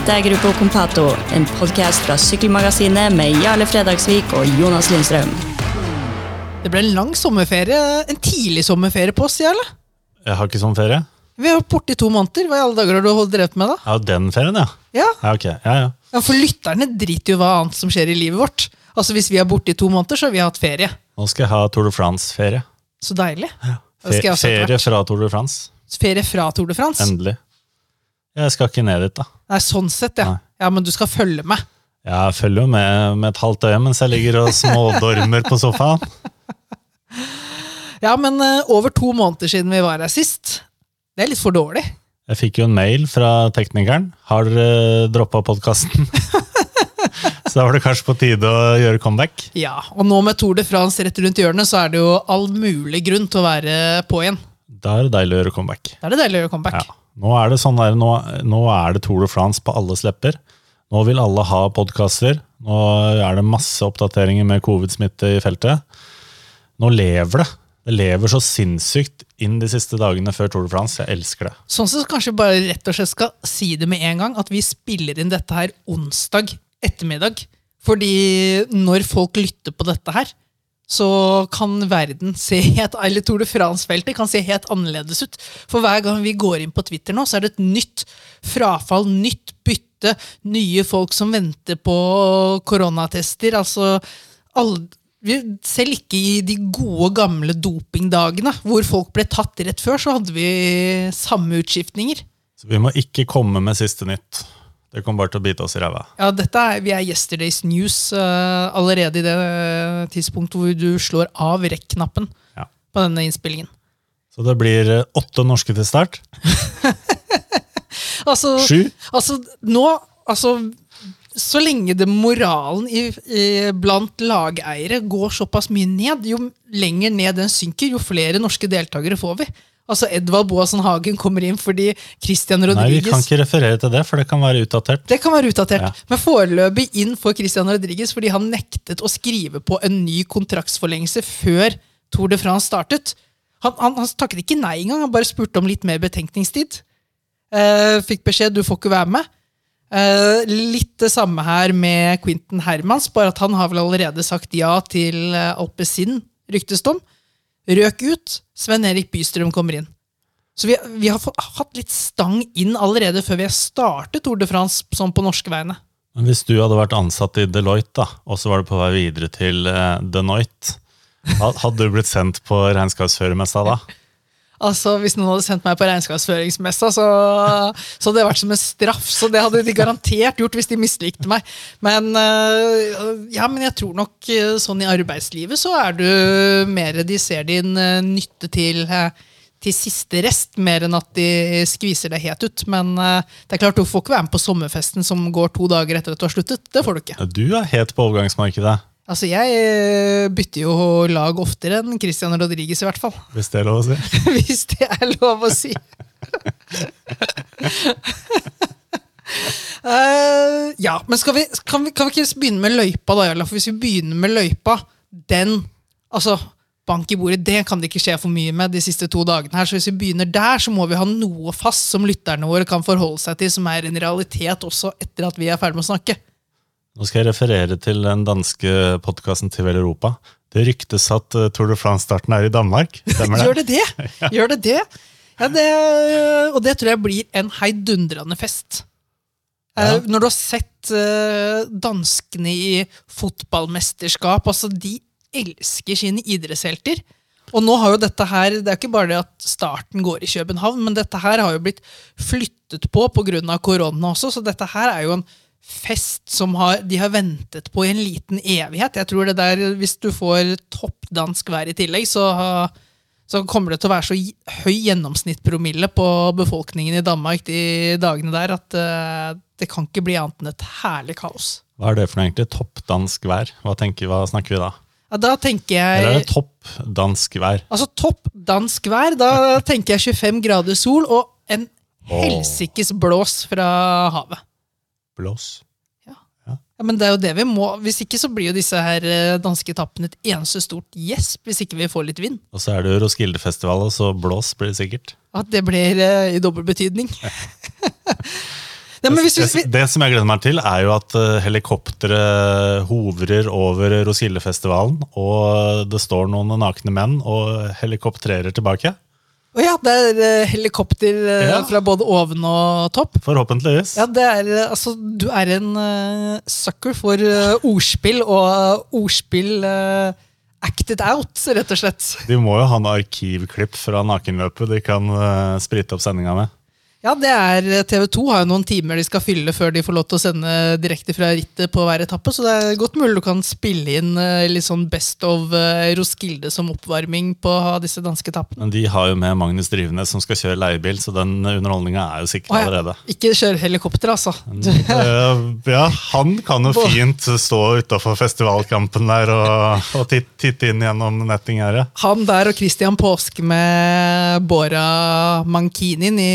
Dette er Gruppo Compato, en podkast fra Sykkelmagasinet med Jarle Fredagsvik og Jonas Lindstrøm. Det ble en lang sommerferie, en tidlig sommerferie på oss, Jarle. Jeg har ikke sånn ferie. Vi har vært borte i to måneder. Hva i alle dager har du holdt drevet med, da? Ja, den ferien, ja. Ja, Ja, ok. Ja, ja. ja For lytterne driter jo hva annet som skjer i livet vårt. Altså Hvis vi er borte i to måneder, så har vi hatt ferie. Nå skal jeg ha Tour de France-ferie. Så deilig. Det Fe skal jeg også etter ferie hvert. fra Tour de France. Ferie fra Tour de France. Endelig. Jeg skal ikke ned dit, da. Nei, sånn sett, ja. Nei. Ja, Men du skal følge med. Jeg følger jo med med et halvt øye mens jeg ligger og smådormer på sofaen. Ja, men eh, over to måneder siden vi var her sist. Det er litt for dårlig. Jeg fikk jo en mail fra teknikeren. Har dere droppa podkasten? Så da var det kanskje på tide å gjøre comeback. Ja, Og nå med Tour de France rett rundt hjørnet, så er det jo all mulig grunn til å være på igjen. Da er det deilig å gjøre comeback. Da er det deilig å gjøre comeback. Ja. Nå er det sånn der, nå, nå er det Tour de France på alles lepper. Nå vil alle ha podkaster. Nå er det masse oppdateringer med covid-smitte i feltet. Nå lever det. Det lever så sinnssykt inn de siste dagene før Tour de France. Jeg elsker det. Sånn som kanskje bare rett og slett skal si det med en gang, at vi spiller inn dette her onsdag ettermiddag. Fordi når folk lytter på dette her, så kan verden se helt, eller Tour de France-feltet kan se helt annerledes ut. For hver gang vi går inn på Twitter nå, så er det et nytt frafall, nytt bytte, nye folk som venter på koronatester. Altså, alle, vi, selv ikke i de gode, gamle dopingdagene, hvor folk ble tatt rett før, så hadde vi samme utskiftninger. Så vi må ikke komme med siste nytt. Det kommer bare til å bite oss i ræva. Ja, dette er, Vi er yesterday's news uh, allerede i det eh, tidspunktet hvor du slår av rekk-knappen Ja. på denne innspillingen. Så det blir eh, åtte norske til start. Altså, Sju. altså nå altså, Så lenge det moralen i, i, blant lageiere går såpass mye ned, jo lenger ned den synker, jo flere norske deltakere får vi. Altså Edvald Boasson Hagen kommer inn fordi Christian Rodriguez Nei, vi kan ikke referere til det, for det kan være utdatert. Det kan være utdatert, Ja. men foreløpig inn for Christian Rodriguez fordi han nektet å skrive på en ny kontraktsforlengelse før Tour de France startet. Han, han, han takket ikke nei engang, han bare spurte om litt mer betenkningstid. Uh, fikk beskjed du får ikke være med. Uh, litt det samme her med Quentin Hermans, bare at han har vel allerede sagt ja til eh, Alpezin, ryktes det om. Røk ut. Sven Erik Bystrøm kommer inn. Så vi, vi har fått, hatt litt stang inn allerede før vi har startet Tour de France sånn på norske veiene. Men hvis du hadde vært ansatt i Deloitte, da, og så var du på vei videre til uh, Denoit, hadde du blitt sendt på regnskapsførermessa da? Altså, Hvis noen hadde sendt meg på regnskapsføringsmessa, så, så hadde det vært som en straff. Så det hadde de garantert gjort hvis de mislikte meg. Men, øh, ja, men jeg tror nok øh, sånn i arbeidslivet så er du mer De ser din øh, nytte til, til siste rest, mer enn at de skviser deg helt ut. Men det er klart du får ikke være med på sommerfesten som går to dager etter at du har sluttet. Det får du ikke. Du er helt på overgangsmarkedet, Altså, Jeg øh, bytter jo lag oftere enn Christian Rodriguez, i hvert fall. hvis det er lov å si. Hvis det er lov å si. uh, ja, men vi, kan, vi, kan vi ikke begynne med løypa, da, Jarla? For hvis vi begynner med løypa, den Altså, bank i bordet, det kan det ikke skje for mye med de siste to dagene. her, Så hvis vi begynner der, så må vi ha noe fast som lytterne våre kan forholde seg til, som er en realitet også etter at vi er ferdig med å snakke. Nå skal jeg referere til den danske podkasten til Vel Europa. Det ryktes at eh, Tour de France-starten er i Danmark. Stemmer Gjør det? det det? Gjør det det? Ja, det? Og det tror jeg blir en heidundrende fest. Eh, Ja. Når du har sett eh, danskene i fotballmesterskap, altså de elsker sine idrettshelter. Og nå har jo dette her, Det er ikke bare det at starten går i København, men dette her har jo blitt flyttet på pga. korona også, så dette her er jo en fest som har, de har ventet på i en liten evighet. Jeg tror det der, Hvis du får toppdansk vær i tillegg, så, så kommer det til å være så høy gjennomsnittpromille på befolkningen i Danmark de dagene der at eh, det kan ikke bli annet enn et herlig kaos. Hva er det for noe egentlig? Toppdansk vær? Hva, tenker, hva snakker vi da? Ja, da tenker jeg Eller er det topp dansk vær? Altså topp dansk vær, da tenker jeg 25 grader sol og en helsikes blås fra havet. Blås? Ja, men det er jo det vi må. Hvis ikke så blir jo disse her eh, danske etappene et eneste stort gjesp, hvis ikke vi får litt vind. Og så er det jo Roskilde-festival, og så blås blir det sikkert. At det blir eh, i dobbel betydning. Ja, men hvis vi, det, det som jeg gleder meg til, er jo at eh, helikopteret hovrer over Roskildefestivalen, og det står noen nakne menn og helikoptrerer tilbake. Å ja, det er eh, helikopter eh, Ja. fra både oven og topp. Forhåpentligvis. Ja, det er, eh, altså, du er en eh, sucker for eh, ordspill, og eh, ordspill eh, acted out, rett og slett. De må jo ha noen arkivklipp fra nakenløpet de kan eh, sprite opp sendinga med. Ja, det er TV 2 har jo noen timer de skal fylle før de får lov til å sende direkte fra rittet på hver etappe, så det er godt mulig du kan spille inn eh, litt sånn Best of eh, Roskilde som oppvarming på disse danske etappene. Men de har jo med Magnus Drivenes som skal kjøre leiebil, så den underholdninga er jo ja, allerede. Ikke kjør helikopter, altså. Eh, ja, han kan jo fint stå utafor festivalkampen der og, og titte, titte inn gjennom nettinggjerdet. Han der og Christian Påske med Bora Mankinin i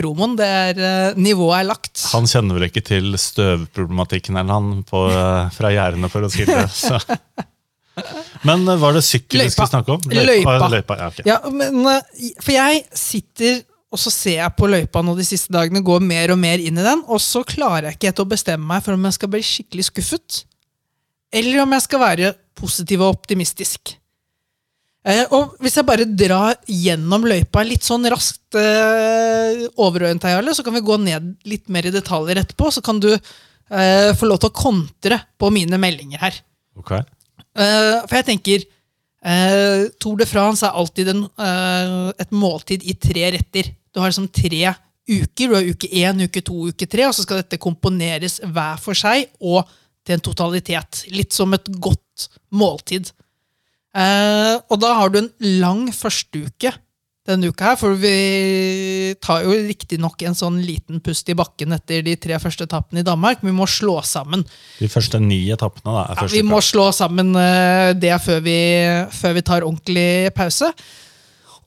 promoen, det er eh, Nivået er lagt. Han kjenner vel ikke til støvproblematikken eller han på, eh, fra gjerdene for å skille. Så. Men eh, var det sykkel vi skulle snakke om? Løypa. løypa. løypa ja, okay. Ja, men, for jeg sitter og så ser jeg på løypa nå de siste dagene, går mer og mer inn i den, og så klarer jeg ikke helt å bestemme meg for om jeg skal bli skikkelig skuffet, eller om jeg skal være positiv og optimistisk. Eh, og hvis jeg bare drar gjennom løypa litt sånn raskt eh, overordnet, så kan vi gå ned litt mer i detaljer etterpå, så kan du eh, få lov til å kontre på mine meldinger her. Ok. Eh, for jeg tenker eh, Tour de France er alltid en, eh, et måltid i tre retter. Du har liksom tre uker. Du har uke én, uke to, uke tre, og så skal dette komponeres hver for seg og til en totalitet. Litt som et godt måltid. Eh, og da har du en lang førsteuke denne uka her, for vi tar jo riktignok en sånn liten pust i bakken etter de tre første etappene i Danmark. men Vi må slå sammen De første ni etappene da, ja, vi vi må slå sammen eh, det før vi, før vi tar ordentlig pause.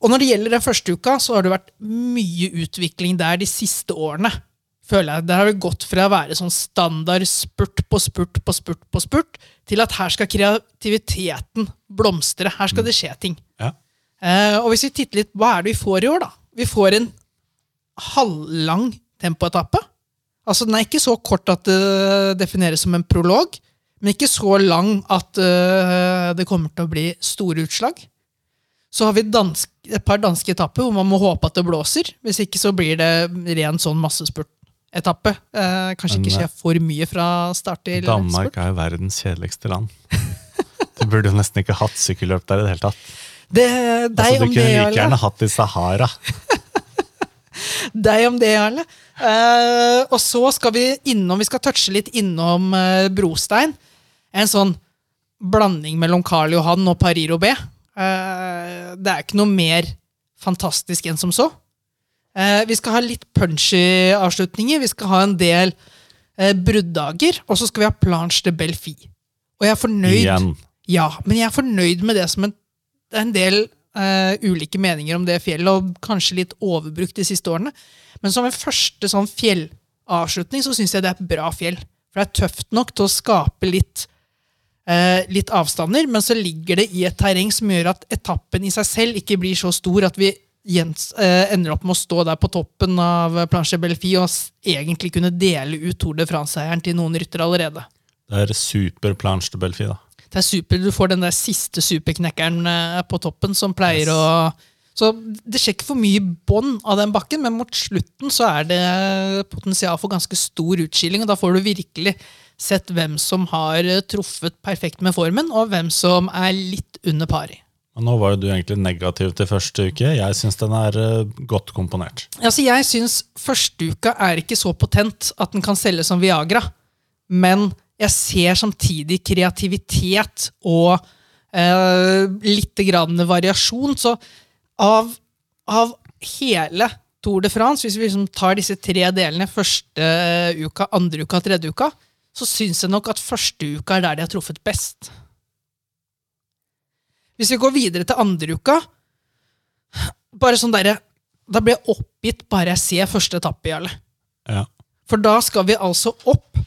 Og når det gjelder den første uka, så har det vært mye utvikling der de siste årene. Føler jeg. Der har vi gått fra å være sånn standard spurt på spurt på spurt på spurt, til at her skal kreativiteten blomstre. Her skal det skje ting. Ja. Eh, og hvis vi titter litt, hva er det vi får i år, da? Vi får en halvlang tempoetappe. Altså, den er ikke så kort at det defineres som en prolog, men ikke så lang at uh, det kommer til å bli store utslag. Så har vi dansk, et par danske etapper hvor man må håpe at det blåser. Hvis ikke så blir det ren sånn massespurtetappe. Eh, kanskje Men, ikke skje for mye fra start til Danmark sport. er jo verdens kjedeligste land. Du burde jo nesten ikke hatt sykkelløp der i det hele tatt. Det, deg Altså, du om kunne like gjerne hatt i Sahara. Deg om det, Jarle. Eh, og så skal vi innom Vi skal touche litt innom eh, brostein. En sånn blanding mellom Karl Johan og Paris Robé. Eh, det er ikke noe mer fantastisk enn som så. Eh, vi skal ha litt punchy avslutninger. Vi skal ha en del eh, bruddager. Og så skal vi ha planche de Belfi. Og jeg er fornøyd Igjen. ja, men jeg er fornøyd med det som en, en del eh, ulike meninger om det fjellet, og kanskje litt overbrukt de siste årene. Men som en første sånn fjellavslutning så syns jeg det er et bra fjell. For det er tøft nok til å skape litt, eh, litt avstander, men så ligger det i et terreng som gjør at etappen i seg selv ikke blir så stor at vi Jens, eh, ender opp med å stå der på toppen av Planche Belfi og egentlig kunne dele ut Tour de France-seieren til noen ryttere allerede. Det er super planche de Belfi, da. Det er super, Du får den der siste superknekkeren eh, på toppen som pleier å Så det skjer ikke for mye bånd av den bakken, men mot slutten så er det potensial for ganske stor utskilling, og da får du virkelig sett hvem som har eh, truffet perfekt med formen, og hvem som er litt under pari. Og nå var jo du egentlig negativ til første uke. Jeg syns den er eh, godt komponert. Altså, jeg syns førsteuka er ikke så potent at den kan selges som Viagra, men jeg ser samtidig kreativitet og eh, litt grann variasjon. Så av, av hele Tour de France, hvis vi liksom tar disse tre delene, første uka, andre uka, tredje uka, så syns jeg nok at første uka er der de har truffet best. Hvis vi går videre til andre uka, bare sånn der, Da blir jeg oppgitt bare jeg ser første etappe, Jarle. Ja. For da skal vi altså opp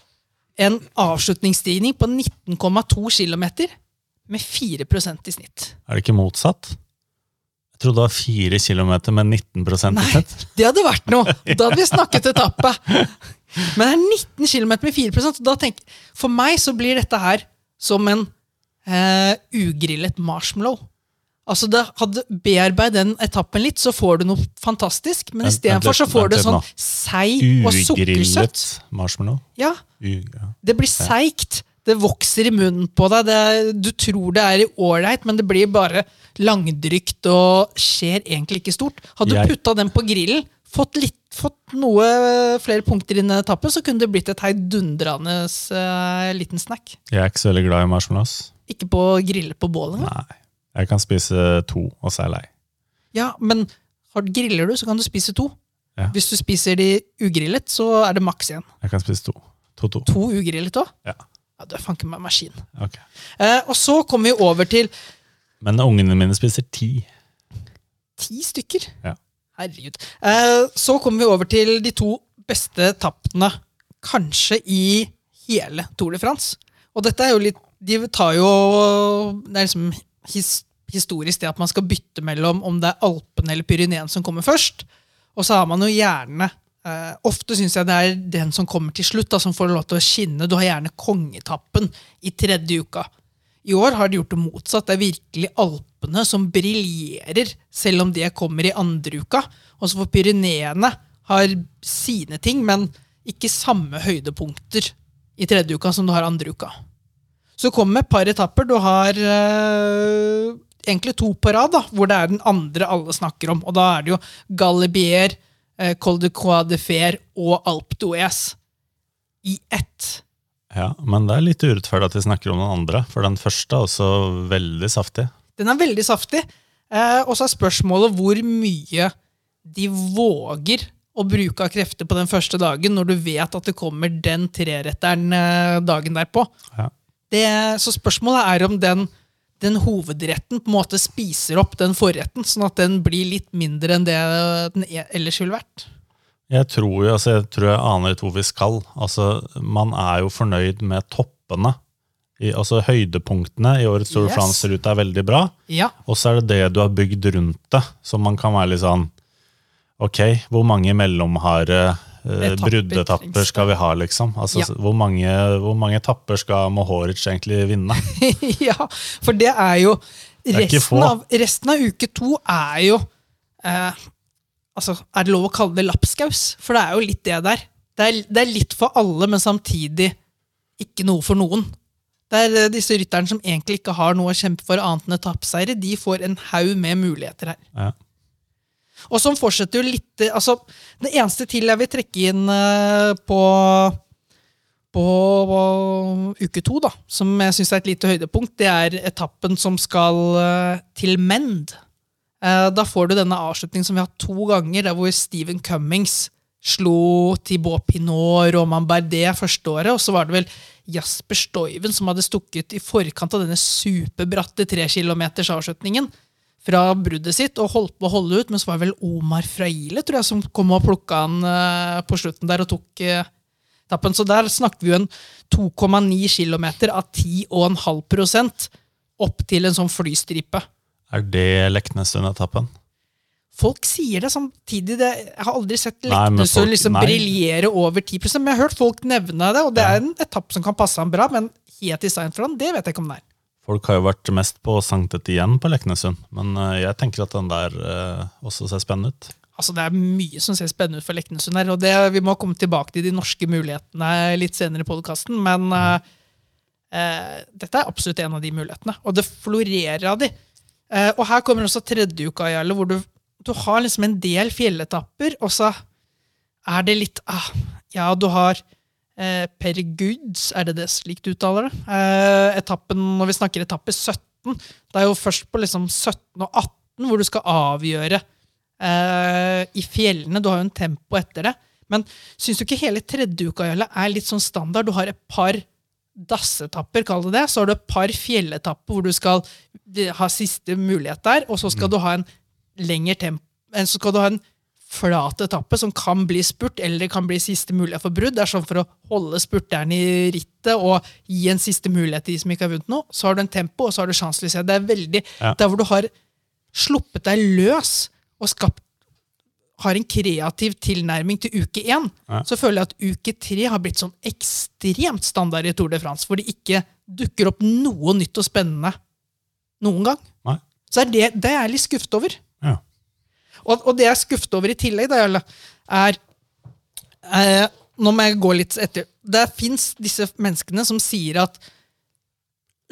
en avslutningsstigning på 19,2 km med 4% i snitt. Er det ikke motsatt? Jeg trodde det var 4 km med 19 i snitt. Nei, det hadde vært noe! Da hadde vi snakket etappe. Men det er 19 km med 4 og da tenk, For meg så blir dette her som en eh, ugrillet marshmallow. Altså det hadde Bearbeid den etappen litt, så får du noe fantastisk. Men istedenfor så får du sånn seig og sukkersøtt. marshmallow. Ja, det blir seigt. Det vokser i munnen på deg. Det, du tror det er ålreit, men det blir bare langdrygt og skjer egentlig ikke stort. Hadde du putta den på grillen, fått, litt, fått noe flere punkter i den etappen, så kunne det blitt et heidundrende uh, liten snack. Jeg er ikke så veldig glad i marshmallows. Ikke på grille på bålet. Nei. Jeg kan spise to, og så er jeg lei. Ja, men griller du, så kan du spise to. Ja. Hvis du spiser de ugrillet, så er det maks igjen. Jeg kan spise to. To-to. To ugrillet òg? Ja. Ja, du er fanken meg maskin. Ok. Eh, og så kommer vi over til Men ungene mine spiser ti. ti stykker. Ja. Herregud. Eh, så kommer vi over til de to beste tappene kanskje i hele Tour de France. Og dette er jo litt De tar jo Det er liksom his, historisk det at man skal bytte mellom om det er Alpene eller Pyreneen som kommer først. Og så har man jo gjerne eh, Ofte syns jeg det er den som kommer til slutt, da, som får lov til å skinne. Du har gjerne kongetappen i tredje uka. I år har de gjort det motsatt. Det er virkelig Alpene som briljerer, selv om det kommer i andre uka. Og så får Pyreneene har sine ting, men ikke samme høydepunkter i tredje uka som du har andre uka. Så kommer et par etapper. Du har eh, egentlig to på rad, da, hvor det er den andre alle snakker om. Og da er det jo Galibier, eh, Col de Croix de Fer og Alpe d'Oes i ett. Ja, Men det er litt urettferdig at vi snakker om den andre, for den første er også veldig saftig. Den er veldig saftig. Eh, og så er spørsmålet hvor mye de våger å bruke av krefter på den første dagen, når du vet at det kommer den treretteren eh, dagen derpå. Ja. Det, så spørsmålet er om den, den hovedretten på en måte spiser opp den forretten, sånn at den blir litt mindre enn det den e- ellers ville vært. Jeg tror jo, altså jeg tror jeg aner litt hvor vi skal. Altså, Man er jo fornøyd med toppene. I, altså Høydepunktene i årets Tour de Yes. France-rute er veldig bra. Ja, Og så er det det du har bygd rundt det, som man kan være litt sånn Ok, hvor mange mellomharde Etapper bruddetapper skal vi ha, liksom? Altså, Ja. hvor, mange, hvor mange etapper skal Mohoric egentlig vinne? ja, for det er jo er resten av, resten av uke to er jo eh, altså, Er det lov å kalle det lapskaus? For det er jo litt det der. Det er, det er litt for alle, men samtidig ikke noe for noen. Det er eh, disse rytterne som egentlig ikke har noe å kjempe for annet enn etappeseiere. De får en haug med muligheter her. Ja. Og som fortsetter jo litt altså, Det eneste til jeg vil trekke inn eh, på, på, på uke to, da, som jeg syns er et lite høydepunkt, det er etappen som skal eh, til Mend. Eh, da får du denne avslutningen som vi har hatt to ganger, der hvor Stephen Cummings slo Thibaut Pinot, Roman Bardet første året, og så var det vel Jasper Stoiven som hadde stukket i forkant av denne superbratte trekilometers avslutningen fra bruddet sitt og holdt på å holde ut, men så var det vel Omar Fraile tror jeg, som kom og plukka han eh, på slutten der og tok tappen. etappen. Så der snakker vi jo en 2,9 km av 10,5% opp til en sånn flystripe. Er det Leknessund-etappen? Folk sier det samtidig. Det, jeg har aldri sett Leknessund liksom briljere over 10 men jeg har hørt folk nevne det, og det Ja. er en etapp som kan passe ham bra, men helt i stein for han, det vet jeg ikke om det er. Folk har jo vært mest på Sanktet igjen på Leknesund, men eh, jeg tenker at den der eh, også ser spennende ut. Altså, det er mye som ser spennende ut for Leknesund her, og det, vi må komme tilbake til de norske mulighetene litt senere i podkasten, men mm. eh, dette er absolutt en av de mulighetene, og det florerer av de. Eh, og her kommer også tredjeuka, Jarle, hvor du, du har liksom en del fjelletapper, og så er det litt ah, Ja, du har eh, Per Goods, er det det slik du uttaler det? Eh, etappen, når vi snakker etappe 17, det er jo først på liksom 17 og 18 hvor du skal avgjøre eh, i fjellene. Du har jo en tempo etter det. Men syns du ikke hele tredje uka er litt sånn standard? Du har et par dassetapper, kall det det. Så har du et par fjelletapper hvor du skal ha siste mulighet der, og så skal du ha en lengre tempo Så skal du ha en flat etappe som kan bli spurt, eller det kan bli siste mulighet for brudd. Det er sånn for å holde spurteren i rittet og gi en siste mulighet til de som ikke har vunnet noe. Så har du en tempo, og så har du sjanseløshet. Det er veldig Ja. Der hvor du har sluppet deg løs og skapt har en kreativ tilnærming til uke én, Ja. så føler jeg at uke tre har blitt sånn ekstremt standard i Tour de France, hvor det ikke dukker opp noe nytt og spennende noen gang. Nei. Så er det, det er jeg litt skuffet over. Og, og det jeg er skuffet over i tillegg, da, er eh, Nå må jeg gå litt etter. Det fins disse menneskene som sier at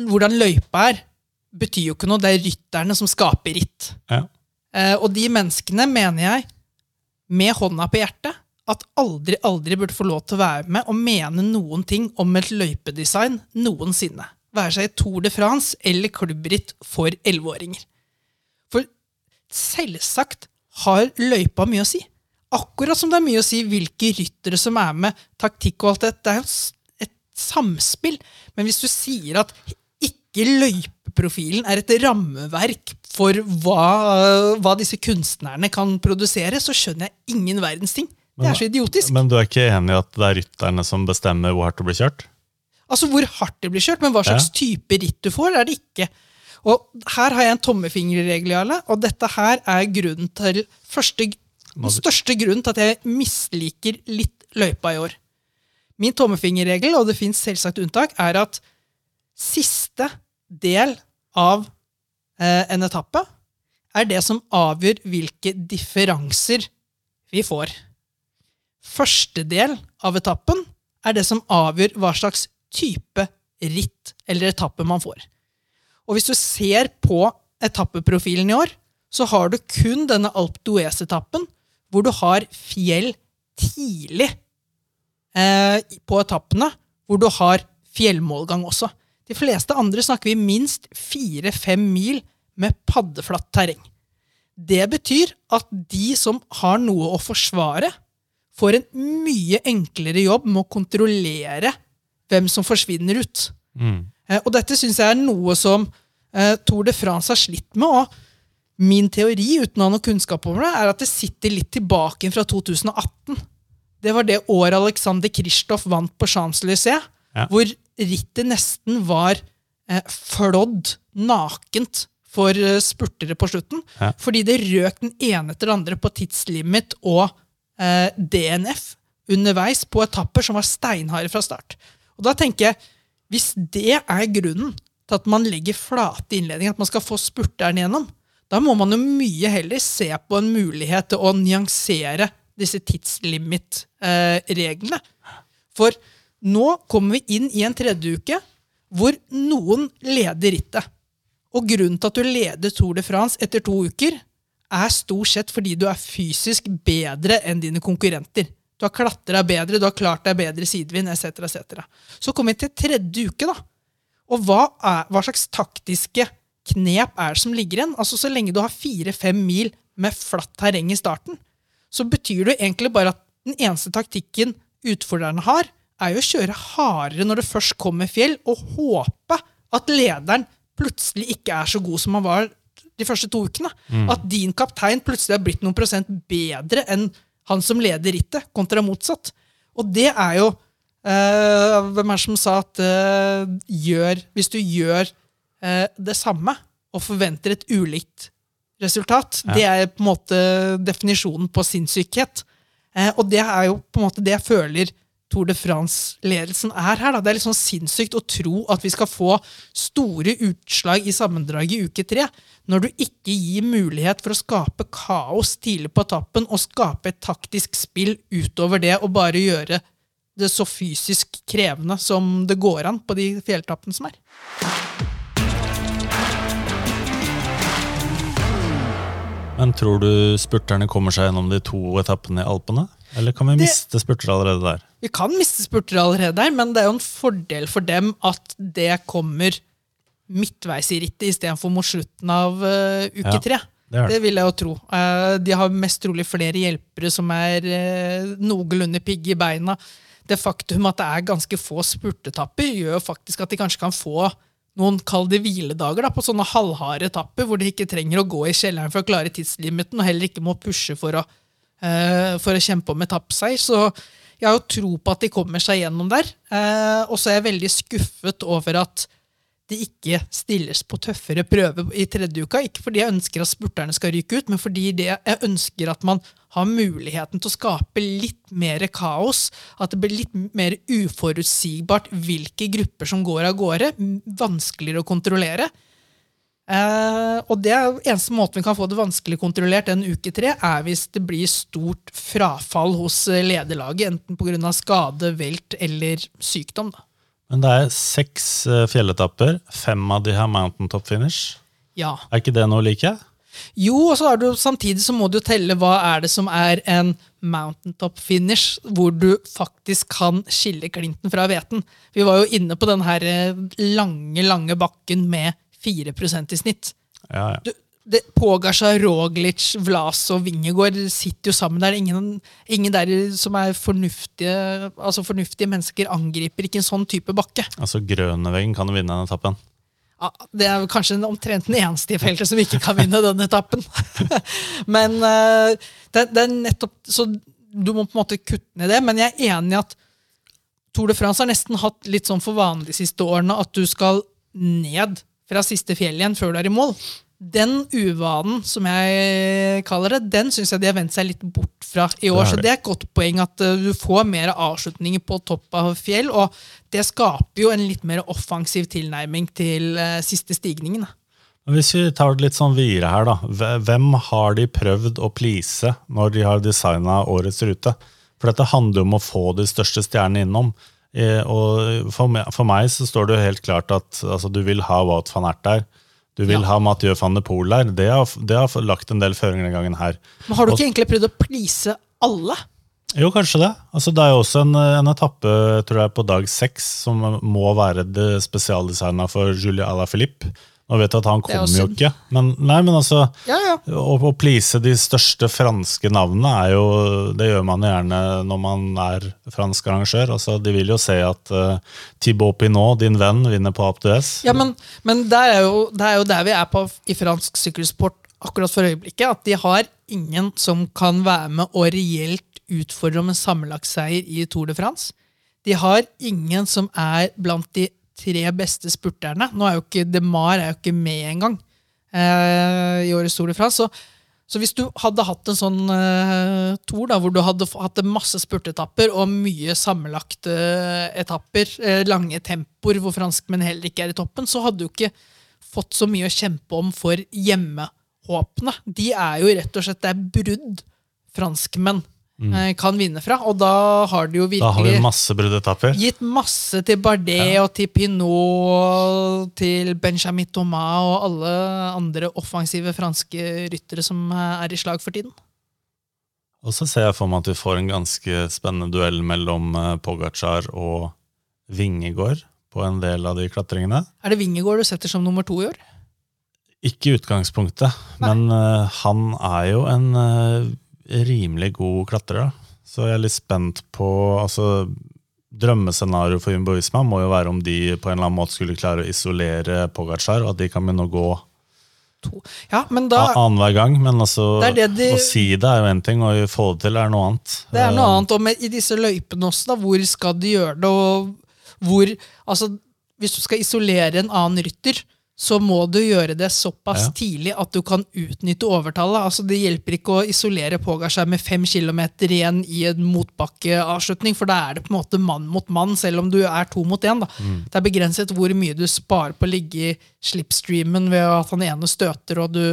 hvordan løypa er, betyr jo ikke noe. Det er rytterne som skaper ritt. Ja. Eh, og de menneskene mener jeg, med hånda på hjertet, at aldri, aldri burde få lov til å være med og mene noen ting om et løypedesign noensinne. Være seg Tour de France eller klubbritt for elleveåringer. For selvsagt har løypa mye å si. Akkurat som det er mye å si hvilke ryttere som er med, taktikk og alt det. Det er jo et samspill. Men hvis du sier at ikke løypeprofilen er et rammeverk for hva, hva disse kunstnerne kan produsere, så skjønner jeg ingen verdens ting. Det er så idiotisk. Men du er ikke enig i at det er rytterne som bestemmer hvor hardt det blir kjørt? Altså hvor hardt det blir kjørt, men hva slags Ja. type ritt du får, er det ikke. Og her har jeg en tommefingerregel, Jarle, og dette her er grunnen til første, den største grunnen til at jeg misliker litt løypa i år. Min tommefingerregel, og det fins selvsagt unntak, er at siste del av eh, en etappe er det som avgjør hvilke differanser vi får. Første del av etappen er det som avgjør hva slags type ritt eller etappe man får. Og hvis du ser på etappeprofilen i år, så har du kun denne Alp Duez-etappen, hvor du har fjell tidlig eh, på etappene, hvor du har fjellmålgang også. De fleste andre snakker vi minst fire-fem mil med paddeflatt terreng. Det betyr at de som har noe å forsvare, får en mye enklere jobb med å kontrollere hvem som forsvinner ut. Mm. Eh, Og dette syns jeg er noe som eh, Tour de France har slitt med. og Min teori uten å ha noe kunnskap om det, er at det sitter litt tilbake fra 2018. Det var det året Alexander Kristoff vant på Champs-Élysées, Ja. hvor rittet nesten var eh, flådd nakent for eh, spurtere på slutten. Ja. Fordi det røk den ene etter den andre på tidslimit og eh, DNF underveis på etapper som var steinharde fra start. Og da tenker jeg, hvis det er grunnen til at man legger flate innledninger, at man skal få spurteren gjennom, da må man jo mye heller se på en mulighet til å nyansere disse tidslimit-reglene. For nå kommer vi inn i en tredje uke hvor noen leder rittet. Og grunnen til at du leder Tour de France etter to uker, er stort sett fordi du er fysisk bedre enn dine konkurrenter. Du har klatra bedre, du har klart deg bedre sidevind, etc. etc. Så kommer vi til tredje uke, da. Og hva, er, hva slags taktiske knep er det som ligger igjen? Altså Så lenge du har fire-fem mil med flatt terreng i starten, så betyr det egentlig bare at den eneste taktikken utfordrerne har, er jo å kjøre hardere når det først kommer fjell, og håpe at lederen plutselig ikke er så god som han var de første to ukene. At din kaptein plutselig har blitt noen prosent bedre enn han som leder rittet, kontra motsatt. Og det er jo eh, Hvem er det som sa at eh, gjør, hvis du gjør eh, det samme og forventer et ulikt resultat, Ja. det er på en måte definisjonen på sinnssykhet. Eh, og det er jo på en måte det jeg føler Tour de France-ledelsen er her. Da. Det er litt sånn sinnssykt å tro at vi skal få store utslag i sammendraget i uke tre, når du ikke gir mulighet for å skape kaos tidlig på etappen og skape et taktisk spill utover det og bare gjøre det så fysisk krevende som det går an på de fjelltappene som er. Men tror du spurterne kommer seg gjennom de to etappene i Alpene? Eller kan vi Det- miste spurtere allerede der? Vi kan miste spurtere allerede der, men det er jo en fordel for dem at det kommer midtveis i rittet istedenfor mot slutten av uh, uke Ja, tre. det er det. Det vil jeg jo tro. Uh, de har mest trolig flere hjelpere som er uh, noenlunde pigge i beina. Det faktum at det er ganske få spurtetapper, gjør faktisk at de kanskje kan få noen kall det hviledager da, på sånne halvharde etapper, hvor de ikke trenger å gå i kjelleren for å klare tidslimiten, og heller ikke må pushe for å, for å kjempe om etappeseier. Så jeg har jo tro på at de kommer seg gjennom der. Eh, og så er jeg veldig skuffet over at de ikke stilles på tøffere prøve i tredje uka. Ikke fordi jeg ønsker at spurterne skal ryke ut, men fordi jeg ønsker at man har muligheten til å skape litt mer kaos. At det blir litt mer uforutsigbart hvilke grupper som går av gårde. Vanskeligere å kontrollere. Eh, og det er eneste måten vi kan få det vanskelig kontrollert en uke tre, er hvis det blir stort frafall hos eh, lederlaget, enten pga. skade, velt eller sykdom. Da. Men det er seks eh, fjelletapper. Fem av de har mountaintop finish. Ja. Er ikke det noe like? Jo, og så er du, samtidig så må du telle hva er det som er en mountaintop finish, hvor du faktisk kan skille klinten fra hveten. Vi var jo inne på den her lange, lange bakken med 4% i snitt. Ja, ja. Du, det, Pogasja, Roglic, Vlas og Vingegård sitter jo sammen der. Ingen, ingen der som er fornuftige, altså fornuftige mennesker, angriper ikke en sånn type bakke. Altså Grøneveggen kan vinne den etappen. Ja, det er kanskje omtrent den eneste i feltet som ikke kan vinne den etappen. men uh, det, det, er nettopp Så du må på en måte kutte ned det. Men jeg er enig i at Tour de France har nesten hatt litt sånn for vanlig de siste årene at du skal ned fra siste fjell igjen før du er i mål. Den uvanen, som jeg kaller det, den syns jeg de har vendt seg litt bort fra i år. Det så det er et godt poeng at uh, du får mer avslutninger på topp av fjell, og det skaper jo en litt mer offensiv tilnærming til uh, siste stigningen. Hvis vi tar det litt sånn videre her, da. Hvem har de prøvd å please når de har designa årets rute? For dette handler jo om å få de største stjernene innom. Eh, og for meg, for meg, så står det jo helt klart at altså, du vil ha Wout van Ert der. Du vil ja. ha Mathieu van de Poel der. Det har, det har, lagt en del føringer denne gangen her. Men Har du ikke og, egentlig prøvd å please alle? Jo, kanskje det. Altså, det er jo også en, en etappe tror jeg, på dag seks som må være spesialdesigna for Julie Alaphilippe. Nå vet jeg at han kommer jo ikke, men, nei, men altså ja, ja. Å, å please de største franske navnene er jo Det gjør man gjerne når man er fransk arrangør. Altså, de vil jo se at uh, Thibaut Pinot, din venn, vinner på App Ja, men, men det, er jo, det er jo der vi er på i fransk sykkelsport akkurat for øyeblikket. At de har ingen som kan være med og reelt utfordre om en sammenlagtseier i Tour de France. De har ingen som er blant de tre beste spurterne. Nå er jo ikke DeMar er jo ikke med engang eh, i årets Tour de France. Så, så, hvis du hadde hatt en sånn eh, tour da, hvor du hadde hatt masse spurtetapper og mye sammenlagte eh, etapper, eh, lange tempoer hvor franskmenn heller ikke er i toppen, så hadde du ikke fått så mye å kjempe om for hjemmehåpene. De er jo rett og slett det er brudd franskmenn mm. Eh, kan vinne fra. Og da har de jo virkelig Da har vi masse bruddetapper. gitt masse til Bardet ja. og til Pinot, til Benjamin Thomas og alle andre offensive franske ryttere som er i slag for tiden. Og så ser jeg for meg at vi får en ganske spennende duell mellom eh, Pogacar og Vingegård på en del av de klatringene. Er det Vingegård du setter som nummer to i år? Ikke i utgangspunktet, Nei. men uh, han er jo en uh, rimelig god klatrer. Så jeg er litt spent på altså, Drømmescenarioet for Jumbo Visma må jo være om de på en eller annen måte skulle klare å isolere Pogacar, og at de kan begynne å gå ja, men da, annenhver gang. Men altså, det det de, å si det er jo én ting, og få det til er noe annet. Det er noe annet, og med, I disse løypene også, da, hvor skal de gjøre det? og hvor, altså, Hvis du skal isolere en annen rytter, så må du gjøre det såpass ja. tidlig at du kan utnytte overtallet. Altså, det hjelper ikke å isolere Pogasjar med fem kilometer igjen i en motbakkeavslutning, for da er det på en måte mann mot mann, selv om du er to mot én. Mm. Det er begrenset hvor mye du sparer på å ligge i slipstreamen ved at han ene støter og du,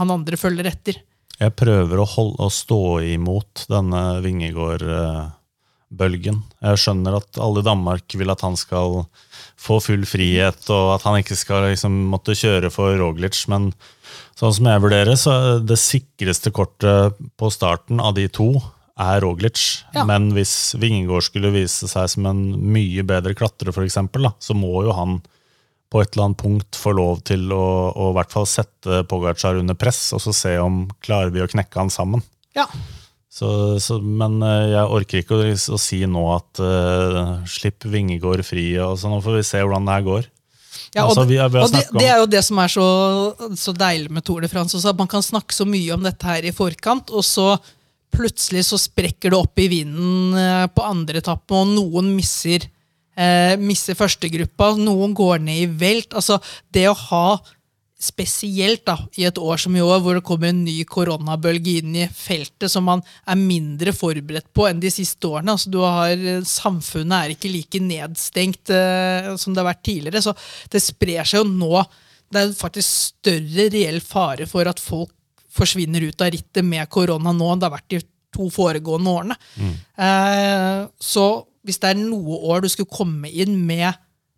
han andre følger etter. Jeg prøver å, holde, å stå imot denne Vingegård... Uh bølgen. Jeg skjønner at alle i Danmark vil at han skal få full frihet, og at han ikke skal liksom måtte kjøre for Roglic, men sånn som jeg vurderer, så det sikreste kortet på starten av de to er Roglic. Ja. Men hvis Vingegård skulle vise seg som en mye bedre klatrer, for eksempel, så må jo han på et eller annet punkt få lov til å, å i hvert fall sette Pogacar under press, og så se om klarer vi å knekke han sammen. Ja. Så, så, men eh, jeg orker ikke å, å si nå at uh, slipp Vingegård fri. og så Nå får vi se hvordan det her går. Ja, og, altså, vi, vi og det, det, er jo det som er så, så deilig med Tour de France. Også, at Man kan snakke så mye om dette her i forkant, og så plutselig så sprekker det opp i vinden eh, på andre etappe, og noen misser eh, misser førstegruppa, noen går ned i velt. Altså, det å ha spesielt da, i et år som i år, hvor det kommer en ny koronabølge inn i feltet som man er mindre forberedt på enn de siste årene. Altså, du har, samfunnet er ikke like nedstengt eh, som det har vært tidligere. Så det sprer seg jo nå. Det er faktisk større reell fare for at folk forsvinner ut av rittet med korona nå enn det har vært de to foregående årene. Eh, så hvis det er noe år du skulle komme inn med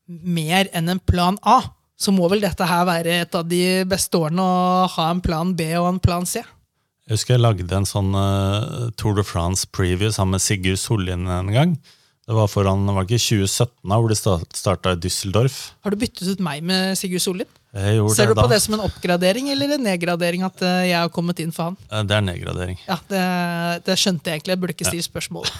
mer enn en plan A, så må vel dette her være et av de beste årene å ha en plan B og en plan C. Jeg husker jeg lagde en sånn uh, Tour de France preview sammen med Sigurd Sollien en gang. Det var foran, var det ikke 2017, da, hvor de starta i Düsseldorf. Har du byttet ut meg med Sigurd Sollien? Ser du da. på det som en oppgradering eller en nedgradering at eh, jeg har kommet inn for han? Det er nedgradering. Ja, Det, det skjønte jeg egentlig. Jeg burde ikke stille spørsmål.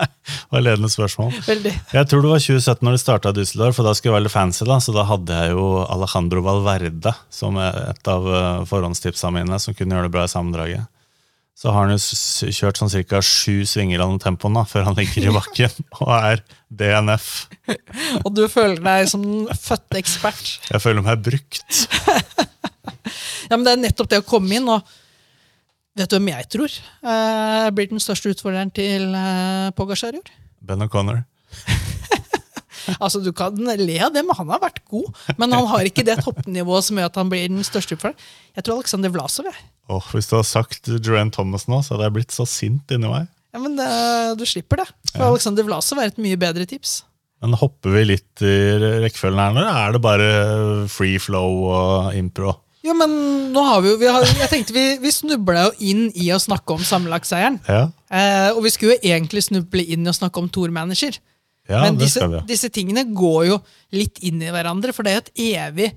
Det var ledende spørsmål. Veldig. Jeg tror det var 2017 når de starta Düsseldorf, for da skulle jeg være litt fancy. da, Så da hadde jeg jo Alejandro Valverde som et av eh, forhåndstipsa mine, som kunne gjøre det bra i sammendraget. Så har han jo kjørt sånn ca. sju svinger av tempoen da, før han ligger i bakken og er DNF. Og du føler deg som den fødte ekspert. Jeg føler meg brukt. Ja, men Det er nettopp det å komme inn, og vet du hvem jeg tror eh, blir den største utfordreren til eh, i år? Ben O'Connor. Altså, Du kan le av det, men han har vært god. Men han har ikke det toppnivået som gjør at han blir den største utfordreren. Jeg tror Alexander Vlasov. Jeg. Oh, hvis du hadde sagt Joanne Thomas nå, så hadde jeg blitt så sint inni meg. Ja, men eh, Du slipper det. For Alexander Vlasov er et mye bedre tips. Men hopper vi litt i rekkefølgen her nå, eller er det bare free flow og impro? Jo, men nå har vi jo vi har, Jeg tenkte vi, vi snubla jo inn i å snakke om sammenlagtseieren. Ja, Eh, og vi skulle jo egentlig snuble inn i å snakke om Tour-manager. Ja Men disse, disse tingene går jo litt inn i hverandre, for det er jo et evig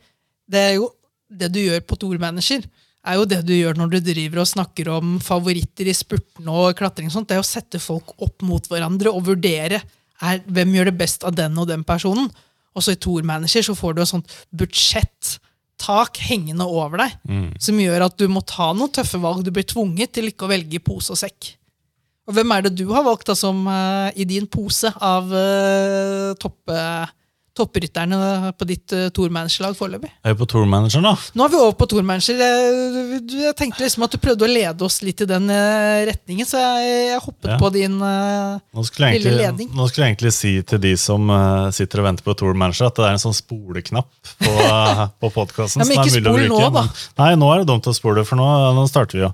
Det er jo det du gjør på Tour-manager, er jo det du gjør når du driver og snakker om favoritter i spurtene og klatring. og sånt, Det er å sette folk opp mot hverandre og vurdere er, hvem gjør det best av den og den personen. Og så i Tour-manager så får du et sånt budsjettak hengende over deg, som gjør at du må ta noen tøffe valg. Du blir tvunget til ikke å velge pose og sekk. Og hvem er det du har valgt da som uh, i din pose av uh, topp, eh, topprytterne på ditt uh, tourmanagerlag foreløpig? Er på tourmanager nå? Nå er vi over på tourmanager. Jeg, jeg tenkte liksom at du prøvde å lede oss litt i den eh, retningen, så jeg, jeg hoppet Ja. på din eh, Nå Lille ledning. nå skulle jeg egentlig si til de som eh, sitter og venter på tourmanager, at det er en sånn spoleknapp på, uh, på podkasten. Ja, men ikke spol nå, da. Nei, nå er det dumt å spole, for nå, nå starter vi jo.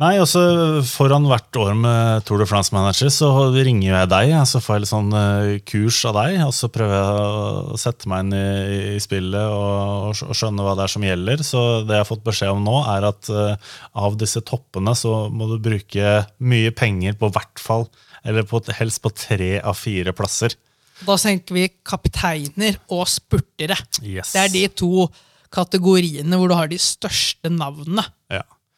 Nei, også Foran hvert år med Tour de France-manager så ringer jeg deg. Så får jeg litt sånn eh, kurs av deg, og så prøver jeg å sette meg inn i, i spillet og, og og skjønne hva det er som gjelder. Så det jeg har fått beskjed om nå, er at uh, av disse toppene så må du bruke mye penger på hvert fall, eller på, helst på tre av fire plasser. Da tenker vi kapteiner og spurtere. Yes. Det er de to kategoriene hvor du har de største navnene.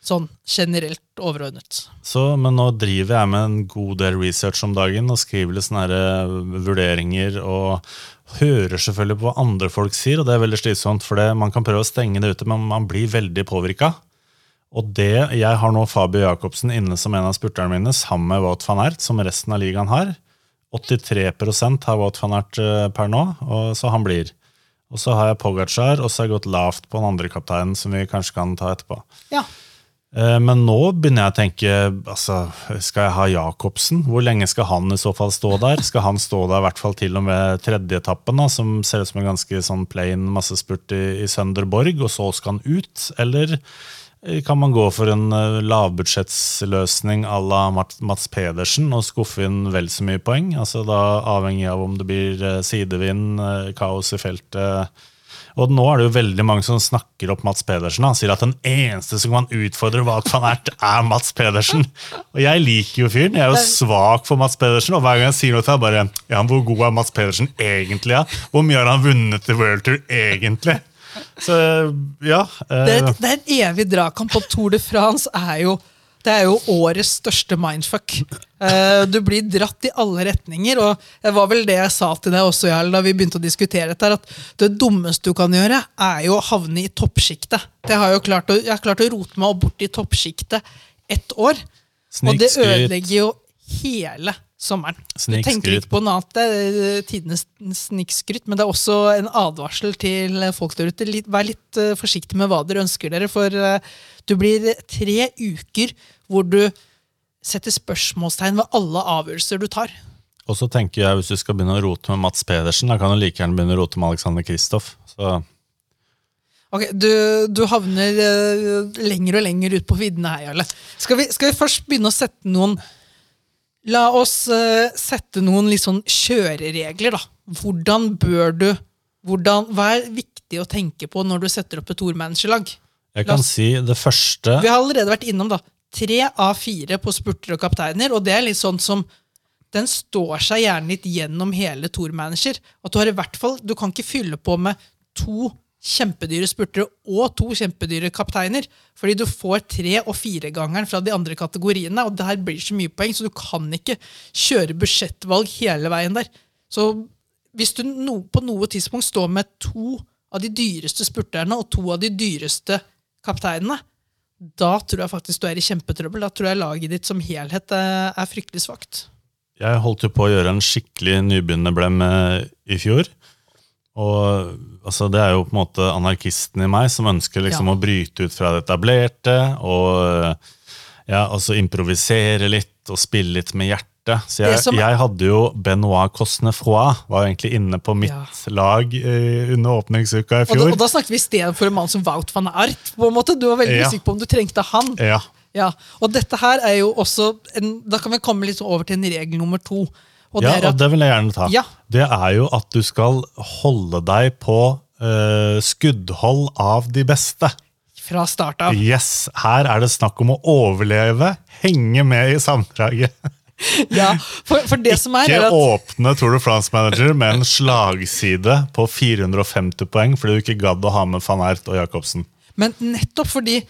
Sånn generelt overordnet. Så, men nå driver jeg med en god del research om dagen og skriver litt sånne her, eh, vurderinger og hører selvfølgelig på hva andre folk sier, og det er veldig slitsomt, for det, man kan prøve å stenge det ute, men man blir veldig påvirka. Og det, Jeg har nå Fabio Jacobsen inne som en av spurterne mine, sammen med Wout van Ert, som resten av ligaen har. 83% har Wout van Aert eh, per nå, og så han blir. Og så har jeg Pogacar, og så har jeg gått lavt på den andre kapteinen, som vi kanskje kan ta etterpå. Ja. Eh, Men nå begynner jeg å tenke altså, Skal jeg ha Jacobsen? Hvor lenge skal han i så fall stå der? Skal han stå der i hvert fall til og med tredjeetappen, som ser ut som en ganske sånn plain massespurt i, i Sønderborg, og så skal han ut? Eller eh, kan man gå for en eh, lavbudsjettsløsning à la Mats, Pedersen og skuffe inn vel så mye poeng? Altså da Avhengig av om det blir sidevind, kaos i feltet. Og nå er det jo veldig mange som snakker opp Mats Pedersen. Han sier at den eneste som kan utfordre Wout van Ert, er Mats Pedersen. Og jeg liker jo fyren. Jeg er jo svak for Mats Pedersen. Og hver gang jeg sier noe til ham, bare ja, Hvor god er Mats Pedersen egentlig? Ja? Hvor mye har han vunnet i World Tour egentlig? Så ja. Det er, eh, et, det er en evig dragkamp, og Tour de France er jo, det er jo årets største mindfuck. Eh, du blir dratt i alle retninger, og det var vel det jeg sa til deg også, Jarl, da vi begynte å diskutere dette, at det dummeste du kan gjøre, er jo å havne i toppsjiktet. Jeg har jo klart å, jeg har klart å rote meg bort i toppsjiktet ett år. Og det ødelegger jo hele sommeren. Du tenker ikke på noe annet. Det er eh, tidenes snikskryt, men det er også en advarsel til folk der ute. Vær litt eh, forsiktig med hva dere ønsker dere, for eh, du blir tre uker hvor du setter spørsmålstegn ved alle avgjørelser du tar. Og så tenker jeg, hvis du skal begynne å rote med Mats Pedersen, da kan du like gjerne begynne å rote med Alexander Kristoff. Så Ok, Du, du havner uh, lenger og lenger ut på viddene her, Jarle. Skal vi, skal vi først begynne å sette noen La oss uh, sette noen litt sånn kjøreregler, da. Hvordan bør du hvordan, Hva er viktig å tenke på når du setter opp et tourmanagerlag? jeg kan oss- si det første Vi har allerede vært innom da, tre av fire på spurter og kapteiner, og det er litt sånn som den står seg gjerne litt gjennom hele tourmanager. At du har i hvert fall, du kan ikke fylle på med to kjempedyre spurtere og to kjempedyre kapteiner, fordi du får tre- og firegangeren fra de andre kategoriene, og det her blir så mye poeng, så du kan ikke kjøre budsjettvalg hele veien der. Så hvis du no, på noe tidspunkt står med to av de dyreste spurterne og to av de dyreste kapteinene, da tror jeg faktisk du er i kjempetrøbbel. Da tror jeg laget ditt som helhet eh, er fryktelig svakt. Jeg holdt jo på å gjøre en skikkelig nybegynnerblem eh, i fjor. Og altså, det er jo på en måte anarkisten i meg som ønsker liksom Ja. å bryte ut fra det etablerte og ja, altså improvisere litt og spille litt med hjertet. Så Det jeg, som- jeg hadde jo Benoit Cosnefroy, var jo egentlig inne på mitt Ja. lag eh, under åpningsuka i Og da, fjor. og da snakket vi i stedet for en mann som Wout van Art. på en måte. Du var veldig Ja. usikker på om du trengte han. ja, Ja, Og dette her er jo også en, Da kan vi komme litt over til en regel nummer to. Og det ja, og det vil jeg gjerne ta. Ja. Det er jo at du skal holde deg på uh, skuddhold av de beste. fra start av Yes, Her er det snakk om å overleve, henge med i samdraget. ja, for, for det som er, Ikke er at åpne Tour de France Manager med en slagside på 450 poeng fordi du ikke gadd å ha med van Ert og Jacobsen. Men nettopp fordi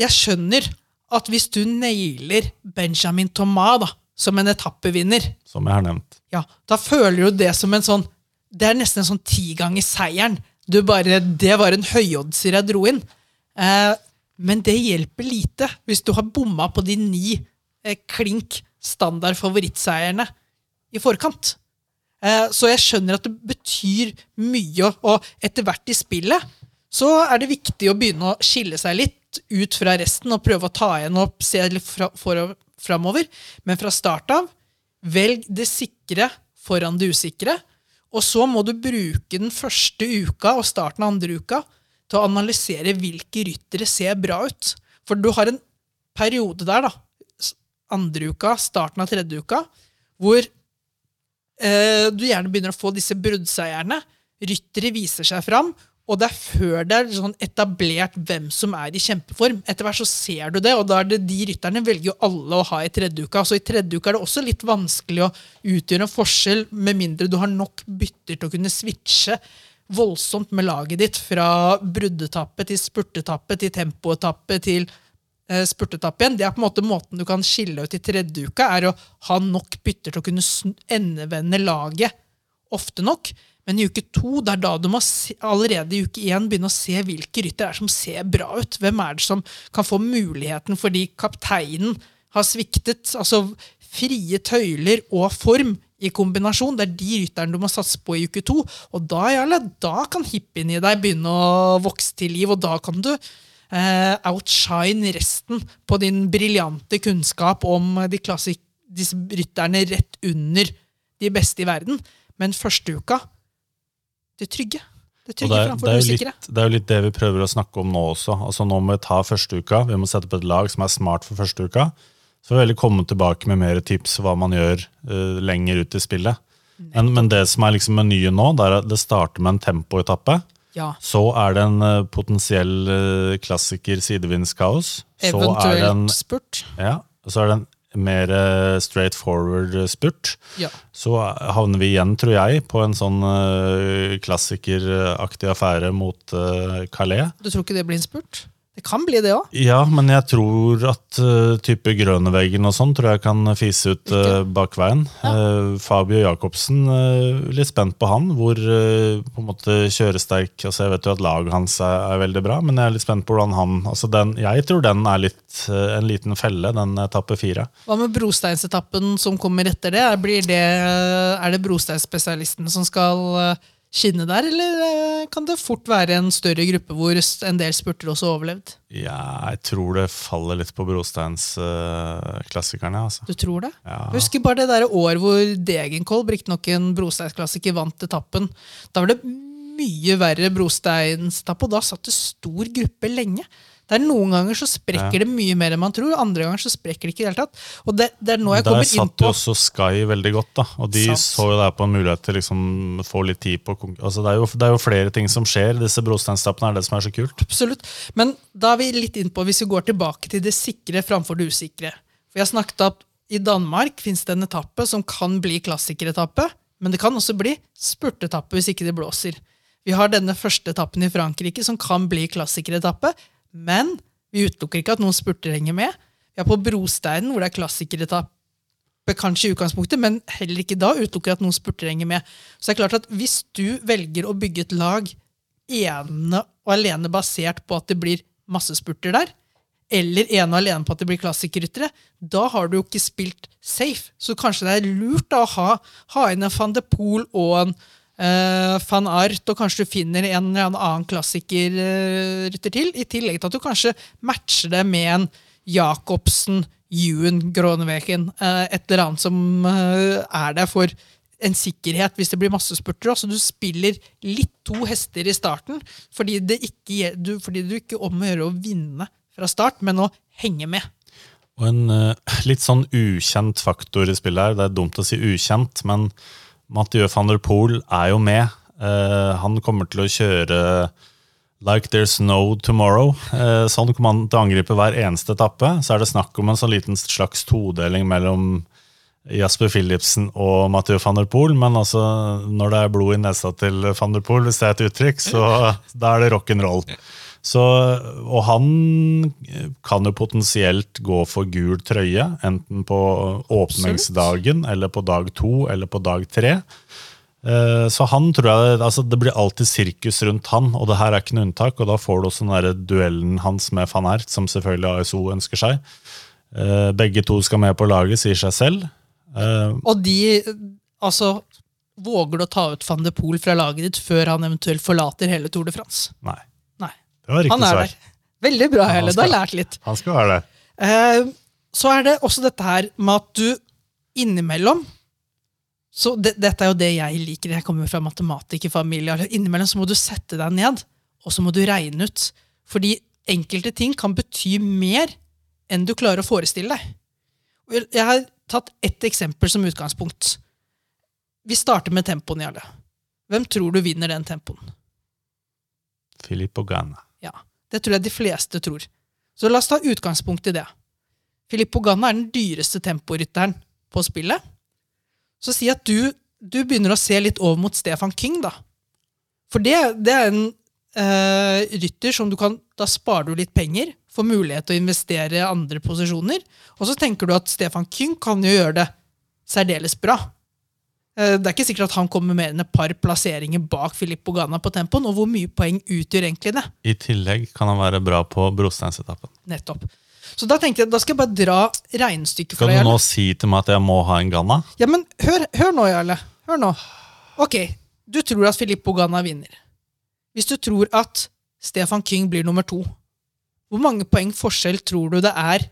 jeg skjønner at hvis du nailer Benjamin Thomas da, som en etappevinner, Som jeg har nevnt. ja, da føler du det som en sånn Det er nesten en sånn ti ganger seieren. Du bare, Det var en høyoddser jeg dro inn. Eh, men det hjelper lite hvis du har bomma på de ni eh, klink standard favorittseierne i forkant. Eh, så jeg skjønner at det betyr mye, og etter hvert i spillet så er det viktig å begynne å skille seg litt ut fra resten og prøve å ta igjen opp, se litt fra, forover, framover. Men fra start av, velg det sikre foran det usikre. Og så må du bruke den første uka og starten av andre uka til å analysere hvilke ryttere ser bra ut. For du har en periode der, da, andre uka, starten av tredje uka, hvor eh, du gjerne begynner å få disse bruddseierne. Ryttere viser seg fram, og det er før det er sånn etablert hvem som er i kjempeform. Etter hvert så ser du det, og da er det de rytterne velger jo alle å ha i tredje uka. Så i tredje uka er det også litt vanskelig å utgjøre en forskjell, med mindre du har nok bytter til å kunne switche voldsomt med laget ditt fra bruddetappe til spurtetappe til tempoetappe til eh, spurtetappe igjen. Det er på en måte måten du kan skille ut i tredje uka, er å ha nok bytter til å kunne endevende laget ofte nok. Men i uke to, det er da du må se, allerede i uke én begynne å se hvilke ryttere er som ser bra ut. Hvem er det som kan få muligheten fordi kapteinen har sviktet? Altså frie tøyler og form i kombinasjon. Det er de rytterne du må satse på i uke to. Og da, Jarle, da kan hippien i deg begynne å vokse til liv, og da kan du eh, outshine resten på din briljante kunnskap om de klassik disse rytterne rett under de beste i verden. Men første uka, det trygge. Det trygge det, framfor det, det usikre. litt, det er jo litt det vi prøver å snakke om nå også. Altså Nå må vi ta første uka. Vi må sette opp et lag som er smart for første uka. Så vil vi komme tilbake med mer tips hva man gjør uh, lenger ut i spillet. Men, men det som er liksom menyen nå, det er at det starter med en tempoetappe. Ja. Så er det en uh, potensiell uh, klassiker sidevindskaos. Så er det en, Eventuelt spurt. ja, så er det en mer eh, straight forward eh, spurt. Ja. Så havner vi igjen, tror jeg, på en sånn eh, klassikeraktig affære mot eh, Calais. Du tror ikke det blir en spurt? Det kan bli det òg. Ja, men jeg tror at uh, type Grøneveggen og sånn tror jeg kan fise ut uh, bakveien. Uh, Fabio Jacobsen, uh, litt spent på han. Hvor uh, på en måte kjøresterk altså Jeg vet jo at laget hans er, er, veldig bra, men jeg er litt spent på hvordan han altså den, Jeg tror den er litt, uh, en liten felle, den etappe fire. Hva med brosteinsetappen som kommer etter det? Blir det er det brosteinspesialisten som skal skinne der, eller eh, kan det fort være en større gruppe hvor en del spurter også overlevd? Ja, jeg tror det faller litt på brosteinsklassikerne. Uh, altså. Du tror det? Ja. Jeg Husker bare det der år hvor Degenkolb, riktignok en brosteinsklassiker, vant etappen. Da var det mye verre brosteinstapp, og da satt det stor gruppe lenge. Det er Noen ganger så sprekker ja. det mye mer enn man tror, andre ganger så sprekker det ikke i det hele tatt. Og det, det er nå jeg Der kommer inn på... satt jo også Sky veldig godt, da. og de Sant. så jo der på en mulighet til liksom få litt tid på altså det, er jo, det er jo flere ting som skjer. Disse brosteinstappene er det som er så kult. Absolutt. Men da er vi litt inn på, hvis vi går tilbake til det sikre framfor det usikre. For jeg snakket at I Danmark fins det en etappe som kan bli klassikeretappe, men det kan også bli spurtetappe hvis ikke det blåser. Vi har denne første etappen i Frankrike som kan bli klassikeretappe, men vi utelukker ikke at noen spurter henger med. Vi er på Brosteinen, hvor det er klassikeretappe kanskje i utgangspunktet, men heller ikke da utelukker at noen spurter henger med. Så det er klart at hvis du velger å bygge et lag ene og alene basert på at det blir masse spurter der, eller ene og alene på at det blir klassikerryttere, da har du jo ikke spilt safe. Så kanskje det er lurt da, å ha, ha inn en van de Pool og en uh, van Art, og kanskje du finner en eller annen klassikerrytter uh, til. I tillegg til at du kanskje matcher det med en Jacobsen, Ewan, Groneveken, uh, et eller annet som er der for en sikkerhet hvis det blir masse spurter. Så du spiller litt to hester i starten fordi, det ikke, du, fordi du ikke om å gjøre å vinne fra start, men å henge med. Og en litt sånn ukjent faktor i spillet her. Det er dumt å si ukjent, men Mathieu van der Poel er jo med. Uh, han kommer til å kjøre like there's no tomorrow. Uh, sånn kommer han til å angripe hver eneste etappe. Så er det snakk om en sånn liten slags todeling mellom Jasper Philipsen og Mathieu van der Poel. Men altså, når det er blod i nesa til van der Poel, hvis det er et uttrykk, så da er det rock'n'roll. Så, og han kan jo potensielt gå for gul trøye, enten på åpningsdagen eller på dag to eller på dag tre. Eh, så han tror jeg, altså Det blir alltid sirkus rundt han, og det her er ikke noe unntak. og Da får du også den der duellen hans med van Ert, som selvfølgelig ASO ønsker seg. Eh, begge to skal med på laget, sier seg selv. Eh, og de, altså Våger du å ta ut van de Poel fra laget ditt før han eventuelt forlater hele Tour de France? Nei. Det var riktig svar. Veldig bra, Helle. Du har lært litt. Han skal være det. Eh, så er det også dette her med at du innimellom så det, Dette er jo det jeg liker. Jeg kommer fra matematikerfamilie. Innimellom så må du sette deg ned, og så må du regne ut. Fordi enkelte ting kan bety mer enn du klarer å forestille deg. Jeg har tatt ett eksempel som utgangspunkt. Vi starter med tempoen, Jarle. Hvem tror du vinner den tempoen? Filippo Ganna. Ja, Det tror jeg de fleste tror. Så la oss ta utgangspunkt i det. Filippo Ganna er den dyreste temporytteren på spillet. Så si at du, du, begynner å se litt over mot Stefan King, da. For det, det er en eh, rytter som du kan Da sparer du litt penger, får mulighet til å investere i andre posisjoner, og så tenker du at Stefan King kan jo gjøre det særdeles bra. Eh, det er ikke sikkert at han kommer mer enn et par plasseringer bak Filippo Ganna på tempoen. Og hvor mye poeng utgjør egentlig det? I tillegg kan han være bra på brosteinsetappen. Nettopp. Så da tenkte jeg, da skal jeg bare dra regnestykket for deg. Skal du nå si til meg at jeg må ha en Ganna? Ja, men hør, hør nå, Jarle. Hør nå. Ok, du tror at Filippo Ganna vinner. Hvis du tror at Stefan King blir nummer to, hvor mange poeng forskjell tror du det er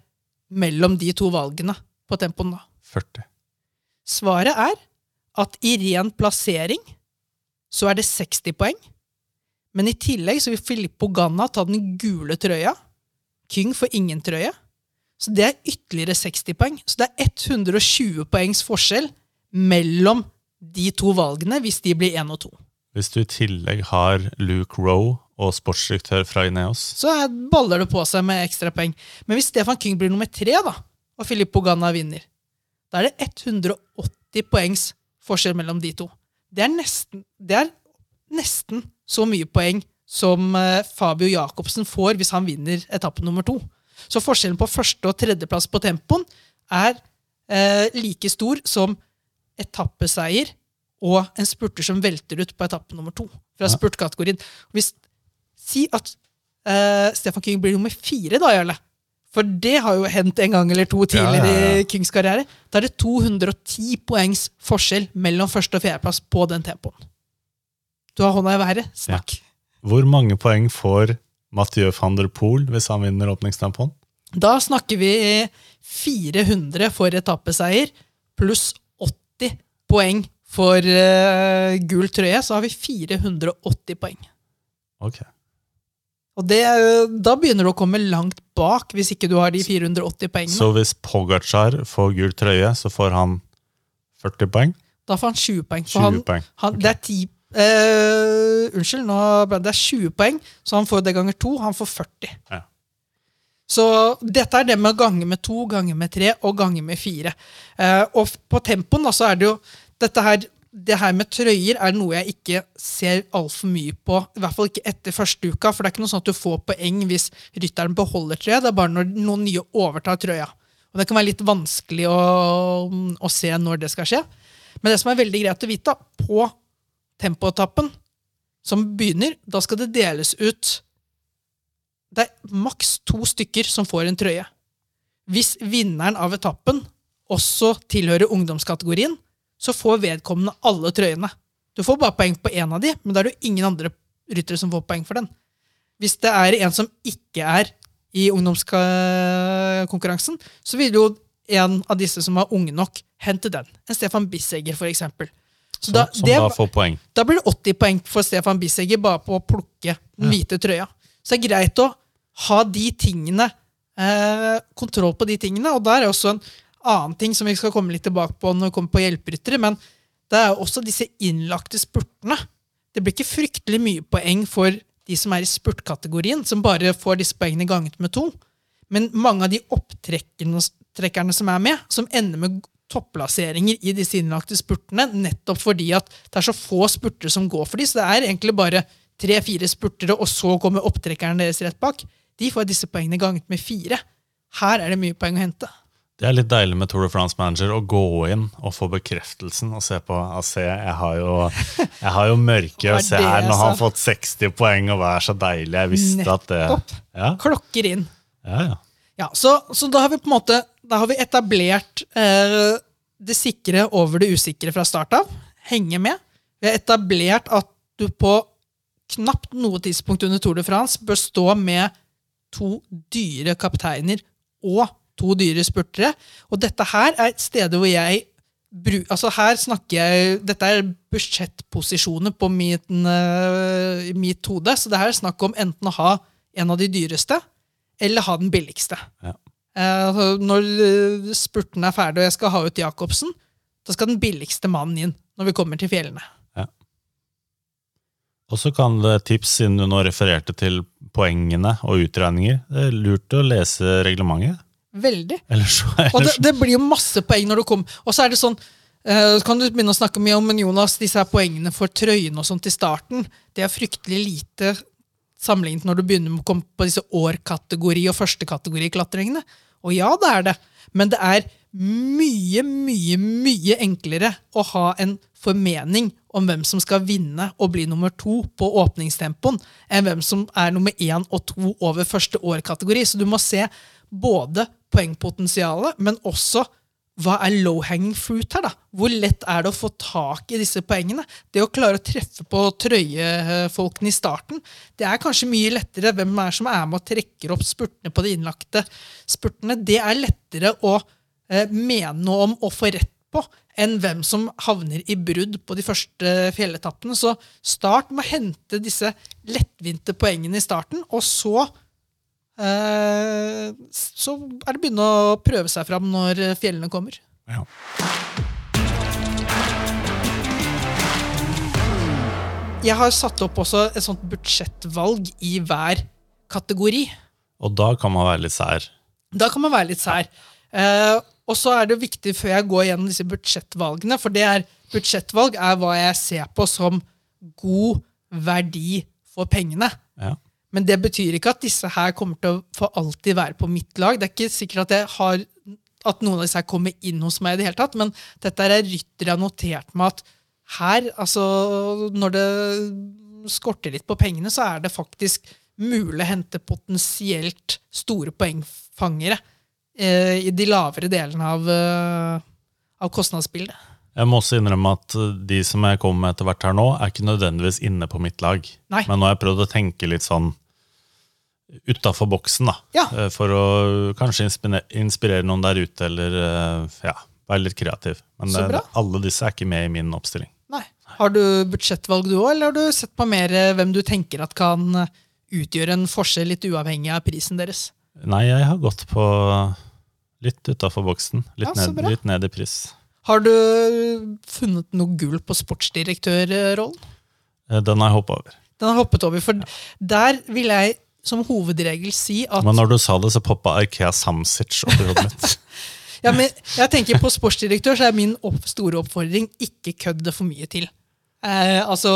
mellom de to valgene på tempoen da? 40. Svaret er at i ren plassering så er det 60 poeng. Men i tillegg så vil Filippo Ganna ta den gule trøya. King får ingen trøye. Så det er ytterligere 60 poeng. Så det er 120 poengs forskjell mellom de to valgene hvis de blir én og to. Hvis du i tillegg har Luke Roe og sportsdirektør fra Ineos Så baller det på seg med ekstra poeng. Men hvis Stefan King blir nummer tre, da, og Filippo Ganna vinner, da er det 180 poengs forskjell mellom de to. Det er nesten, det er nesten så mye poeng som eh, Fabio Jacobsen får hvis han vinner etappe nummer to. Så forskjellen på første- og tredjeplass på tempoen er eh, like stor som etappeseier og en spurter som velter ut på etappe nummer to fra Ja. spurtkategorien. Hvis, si at eh, Stefan King blir nummer fire, da, Jarle. For det har jo hendt en gang eller to tidligere Ja, ja, ja. i Kings karriere. Da er det 210 poengs forskjell mellom første- og fjerdeplass på den tempoen. Du har hånda i været. Snakk. Hvor mange poeng får Mathieu van der Poel hvis han vinner åpningstempoen? Da snakker vi 400 for etappeseier, pluss 80 poeng for uh, gul trøye. Så har vi 480 poeng. Ok. Og det, Da begynner du å komme langt bak, hvis ikke du har de 480 poengene. Så hvis Pogacar får gul trøye, så får han 40 poeng? Da får han 20 poeng. 20 han, poeng. han, okay. Det er 10 eh, Unnskyld, nå, det er 20 poeng, så han får det ganger to. Han får 40. Ja. Så dette er det med å gange med to, gange med tre og gange med fire. Eh, og på tempoen da, så er det jo dette her det her med trøyer er noe jeg ikke ser altfor mye på. I hvert fall ikke etter første uka, for det er ikke noe sånn at du får poeng hvis rytteren beholder trøya. Det er bare når noen nye overtar trøya. Og Det kan være litt vanskelig å, å se når det skal skje. Men det som er veldig greit å vite, på tempoetappen som begynner, da skal det deles ut Det er maks to stykker som får en trøye. Hvis vinneren av etappen også tilhører ungdomskategorien, så får vedkommende alle trøyene. Du får bare poeng på én av de, men da er det ingen andre ryttere som får poeng for den. Hvis det er en som ikke er i ungdomskonkurransen, så vil jo en av disse som er unge nok, hente den. En Stefan Bissegger, for eksempel. Så Som, da, som det, da får poeng. da blir det 80 poeng for Stefan Bissegger bare på å plukke den hvite trøya. Så det er greit å ha de tingene, eh, kontroll på de tingene. Og der er også en annen ting som vi skal komme litt tilbake på når vi kommer på hjelperyttere. Men det er også disse innlagte spurtene. Det blir ikke fryktelig mye poeng for de som er i spurtkategorien, som bare får disse poengene ganget med to. Men mange av de opptrekkerne som er med, som ender med topplasseringer i disse innlagte spurtene, nettopp fordi at det er så få spurtere som går for de, så det er egentlig bare tre-fire spurtere, og så kommer opptrekkerne deres rett bak. De får disse poengene ganget med fire. Her er det mye poeng å hente. Det er litt deilig med Tour de France Manager å gå inn og få bekreftelsen og se på ja, se, jeg har jo, jeg har jo mørke, og se her, nå har han fått 60 poeng, og er så deilig. Jeg visste at det Ja, Klokker inn. ja. ja. Ja, så, så da har vi på en måte da har vi etablert eh, det sikre over det usikre fra start av. Henge med. Vi har etablert at du på knapt noe tidspunkt under Tour de France bør stå med to dyre kapteiner og to dyre spurtere. Og dette her er et sted hvor jeg bru- Altså her snakker jeg Dette er budsjettposisjoner på min, eh, mitt hode, så det her er snakk om enten å ha en av de dyreste eller ha den billigste. Ja. Eh, altså, når eh, spurten er ferdig og jeg skal ha ut Jacobsen, da skal den billigste mannen inn når vi kommer til fjellene. Og så kan det tips, siden du nå refererte til poengene og utregninger. Det er lurt å lese reglementet. Veldig. Ellers, ellers. Og det, det blir jo masse poeng når du kommer. Og så er det sånn uh, kan du begynne å snakke mye om men Jonas, disse her poengene for trøyene og sånt i starten. Det er fryktelig lite sammenlignet når du begynner med å komme på disse år-kategori- og førstekategoriklatringene. Og ja, det er det. Men det er mye, mye, mye enklere å ha en formening om hvem som skal vinne og bli nummer to på åpningstempoen, enn hvem som er nummer én og to over første år-kategori. Så du må se både poengpotensialet, men også hva er low hanging fruit her, da? Hvor lett er det å få tak i disse poengene? Det å klare å treffe på trøyefolkene i starten, det er kanskje mye lettere. Hvem er som er med og trekker opp spurtene på de innlagte spurtene? Det er lettere å eh, mene noe om og få rett på enn hvem som havner i brudd på de første fjelletappene. Så start med å hente disse lettvinte poengene i starten, og så så er det begynne å prøve seg fram når fjellene kommer. ja. Jeg har satt opp også et sånt budsjettvalg i hver kategori. Og da kan man være litt sær. Da kan man være litt sær. Eh, og så er det viktig før jeg går gjennom disse budsjettvalgene, for det er, budsjettvalg er hva jeg ser på som god verdi for pengene. Ja. Men det betyr ikke at disse her kommer til å for alltid være på mitt lag. Det er ikke sikkert at, jeg har, at noen av disse her kommer inn hos meg, i det hele tatt, men dette er rytter jeg har notert meg at her, altså når det skorter litt på pengene, så er det faktisk mulig å hente potensielt store poengfangere eh, i de lavere delene av, eh, av kostnadsbildet. Jeg må også innrømme at de som jeg kommer med etter hvert her nå, er ikke nødvendigvis inne på mitt lag. Nei. Men nå har jeg prøvd å tenke litt sånn utafor boksen, da. Ja. Eh, For å kanskje inspirere, noen der ute, eller eh, ja, være litt kreativ. Men det, bra. alle disse er ikke med i min oppstilling. Nei. Har du budsjettvalg du òg, eller har du sett på mer eh, hvem du tenker at kan eh, utgjøre en forskjell, litt uavhengig av prisen deres? Nei, jeg har gått på litt utafor boksen. Litt, Ja, ned, litt ned i pris. Har du funnet noe gull på sportsdirektørrollen? Eh, Den har jeg hoppa over. Den har hoppet over, for der vil jeg som hovedregel si at Men når du sa det, så poppa Ikea Samsic opp i hodet mitt. ja, men jeg tenker På sportsdirektør så er min opp, store oppfordring ikke kødd det for mye til. Eh, altså,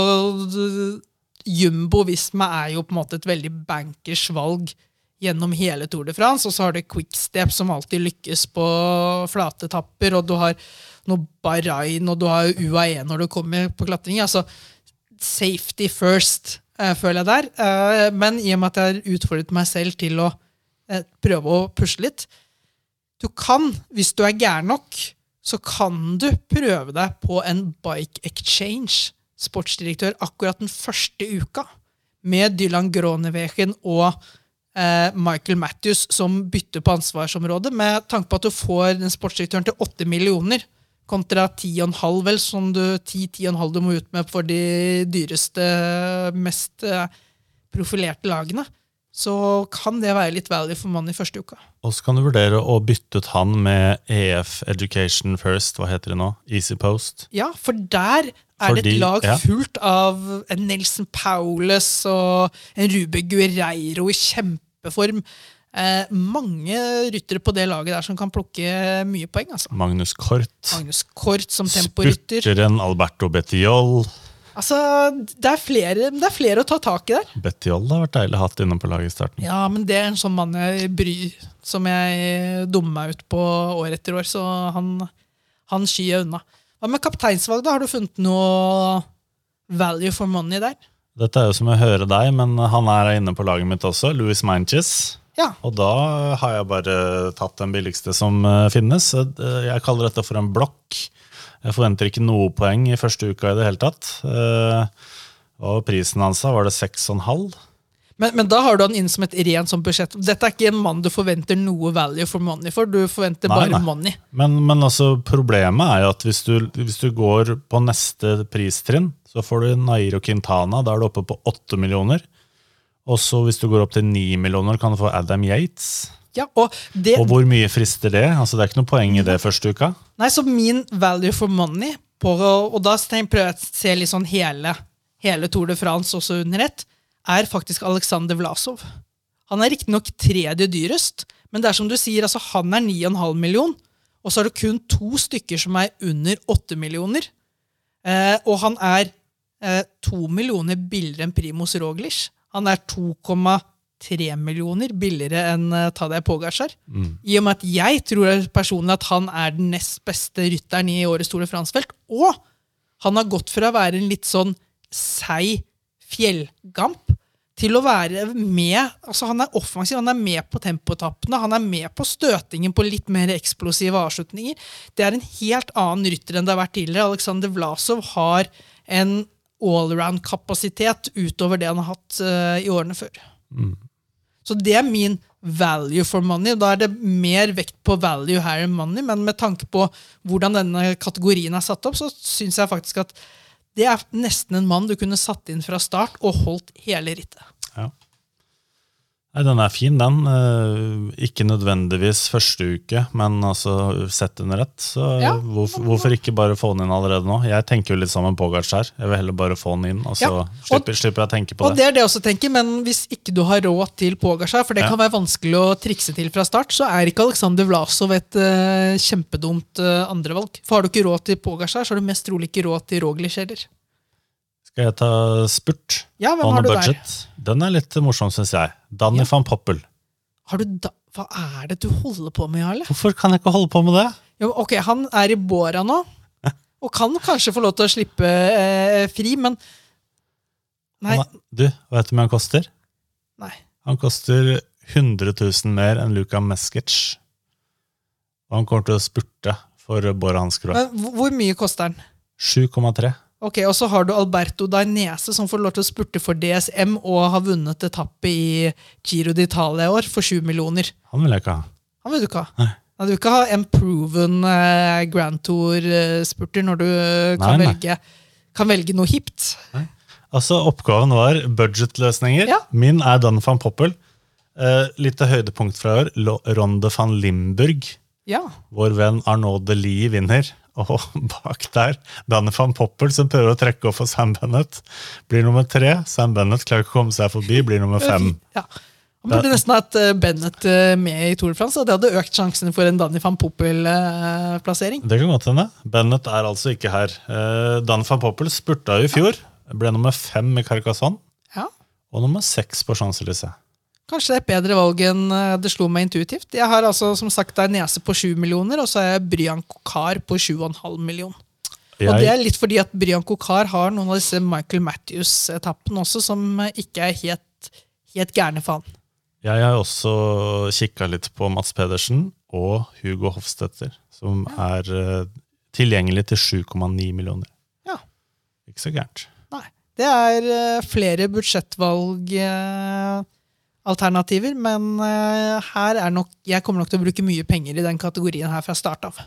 Jumbo Visma er jo på en måte et veldig bankers valg gjennom hele Tour de France. Og så har du Quickstep, som alltid lykkes på flate tapper. Og du har noe Bahrain, og du har UAE når du kommer på klatring. Altså, safety first, føler jeg der. Eh, men i og med at jeg har utfordret meg selv til å eh, prøve å pusle litt Du kan, hvis du er gæren nok, så kan du prøve deg på en bike exchange, sportsdirektør, akkurat den første uka, med Dylan Gronewegen og eh, Michael Matthews som bytter på ansvarsområdet, med tanke på at du får den sportsdirektøren til 8 millioner, kontra 10,5 vel, som du 10-10,5 du må ut med for de dyreste, mest eh, profilerte lagene. Så kan det være litt value for money første uka. Og så kan du vurdere å bytte ut han med EF Education First, hva heter det nå? Easy Post. Ja, for der er det et lag ja. fullt av en Nelson Paulus og en Rube Guerreiro i kjempeform. Eh, mange ryttere på det laget der som kan plukke mye poeng. altså. Magnus Kort. Magnus Kort som temporytter. Spurteren Alberto Bettiol. Altså, det er, flere, det er flere å ta tak i der. Bettiol har vært deilig hatt inne på laget i starten. Ja, men det er en sånn mann jeg bryr Som jeg dummer meg ut på år etter år, så han, han skyer unna. Hva med kapteinsvalg, da? Har du funnet noe value for money der? Dette er jo som å høre deg, men han er inne på laget mitt også. Louis Manches. Ja. Og da har jeg bare tatt den billigste som eh, finnes. Eh, Jeg kaller dette for en blokk. Jeg forventer ikke noe poeng i første uka i det hele tatt. Eh, Og prisen hans var det 6,5. Men, men da har du han inn som et rent sånn budsjett. Dette er ikke en mann du forventer noe value for money for. Du forventer Nei, bare nei. money. Men, men altså, problemet er jo at hvis du, hvis du går på neste pristrinn, så får du Nairo Quintana. Da er du oppe på 8 millioner. Og så hvis du går opp til 9 millioner, kan du få Adam Yates. Ja, og det, Og hvor mye frister det? Altså, det er ikke noe poeng i det første uka. nei, så min value for money, på, og da prøver jeg å se litt sånn hele, hele Tour de France også under ett, er faktisk Alexander Vlasov. Han er riktignok tredje dyrest, men det er som du sier, altså han er 9,5 million, og så er det kun to stykker som er under 8 millioner. Eh, og han er eh, to millioner billigere enn Primus Roglic. Han er 2,3 millioner billigere enn uh, Tadej Pogacar. I og med at jeg tror personlig at han er den nest beste rytteren i årets Tour de. Og han har gått fra å være en litt sånn seig fjellgamp til å være med altså Han er offensiv, han er med på tempotappene, han er med på støtingen på litt mer eksplosive avslutninger. Det er en helt annen rytter enn det har vært tidligere. Alexander Vlasov har en allround-kapasitet utover det han har hatt uh, i årene før. Så det er min value for money. Da er det mer vekt på value her enn money, men med tanke på hvordan denne kategorien er satt opp, så syns jeg faktisk at det er nesten en mann du kunne satt inn fra start og holdt hele rittet. Nei, Den er fin, den. Eh, Ikke nødvendigvis første uke, men altså sett under ett. Så Ja. hvorfor, hvorfor ikke bare få den inn allerede nå? Jeg tenker jo litt sammen med her. Jeg vil heller bare få den inn, og så Ja, og- slipper, slipper jeg å tenke på Og det. det er det jeg også tenker, men hvis ikke du har råd til Pogacar, for det Ja. kan være vanskelig å trikse til fra start, så er ikke Alexander Vlasov et uh, kjempedumt uh, andrevalg. For har du ikke råd til Pogacar, så har du mest trolig ikke råd til Roglic heller. Skal jeg ta spurt? Ja, hvem On har du budget? der? Den er litt morsom, syns jeg. Danny Ja. van Poppel. Har du da, hva er det du holder på med, Jarle? Hvorfor kan jeg ikke holde på med det? Jo, ok, Han er i båra nå, og kan kanskje få lov til å slippe eh, fri, men Nei. Du, vet du mye han koster? nei. Han koster 100 000 mer enn Luka Meskic. Og han kommer til å spurte for Bora Hansgrohe. Men hvor- hvor mye koster han? 7,3. Ok, Og så har du Alberto Dainese, som får lov til å spurte for DSM og har vunnet etappe i Giro d'Italia i år for sju millioner. Han vil jeg ikke ha. Han vil du ikke ha. Nei. Han vil ikke ha en proven eh, Grand Tour-spurter når du kan, Nei, nei. Velge, kan velge noe hipt. Altså, Oppgaven var budgetløsninger. Ja. Min er Dan van Poppel. Eh, litt høydepunkt fra i år. Ronde van Limburg. Ja. Vår venn Arnaud de Lie vinner. Og bak der bandet van Poppel, som prøver å trekke opp for Sam Bennett. Blir nummer tre. Sam Bennett klarer ikke å komme seg forbi, blir nummer fem. Ja. Han burde nesten hatt eh, Bennett eh, med i Tour de France, det hadde økt sjansen for en Danny van Poppel-plassering. Det kan godt hende. Bennett er altså ikke her. Eh, Danny van Poppel spurta i fjor. Ble nummer fem i Carcassonne Ja. og nummer seks på Champs-Élysées. Kanskje det er et bedre valg enn eh, det slo meg intuitivt. Jeg har altså som sagt ei nese på 7 millioner, og så har jeg Bryan Kokar på 7,5 million. Og det er litt fordi at Bryan Kokar har noen av disse Michael Matthews-etappene også, som ikke er helt, helt gærne for han. jeg har også kikka litt på Mats Pedersen og Hugo Hofstetter, som er eh, tilgjengelig til 7,9 millioner. Ja. Ikke så gærent. Nei. Det er eh, flere budsjettvalgalternativer, men eh, her er nok, jeg kommer nok til å bruke mye penger i den kategorien her fra start av.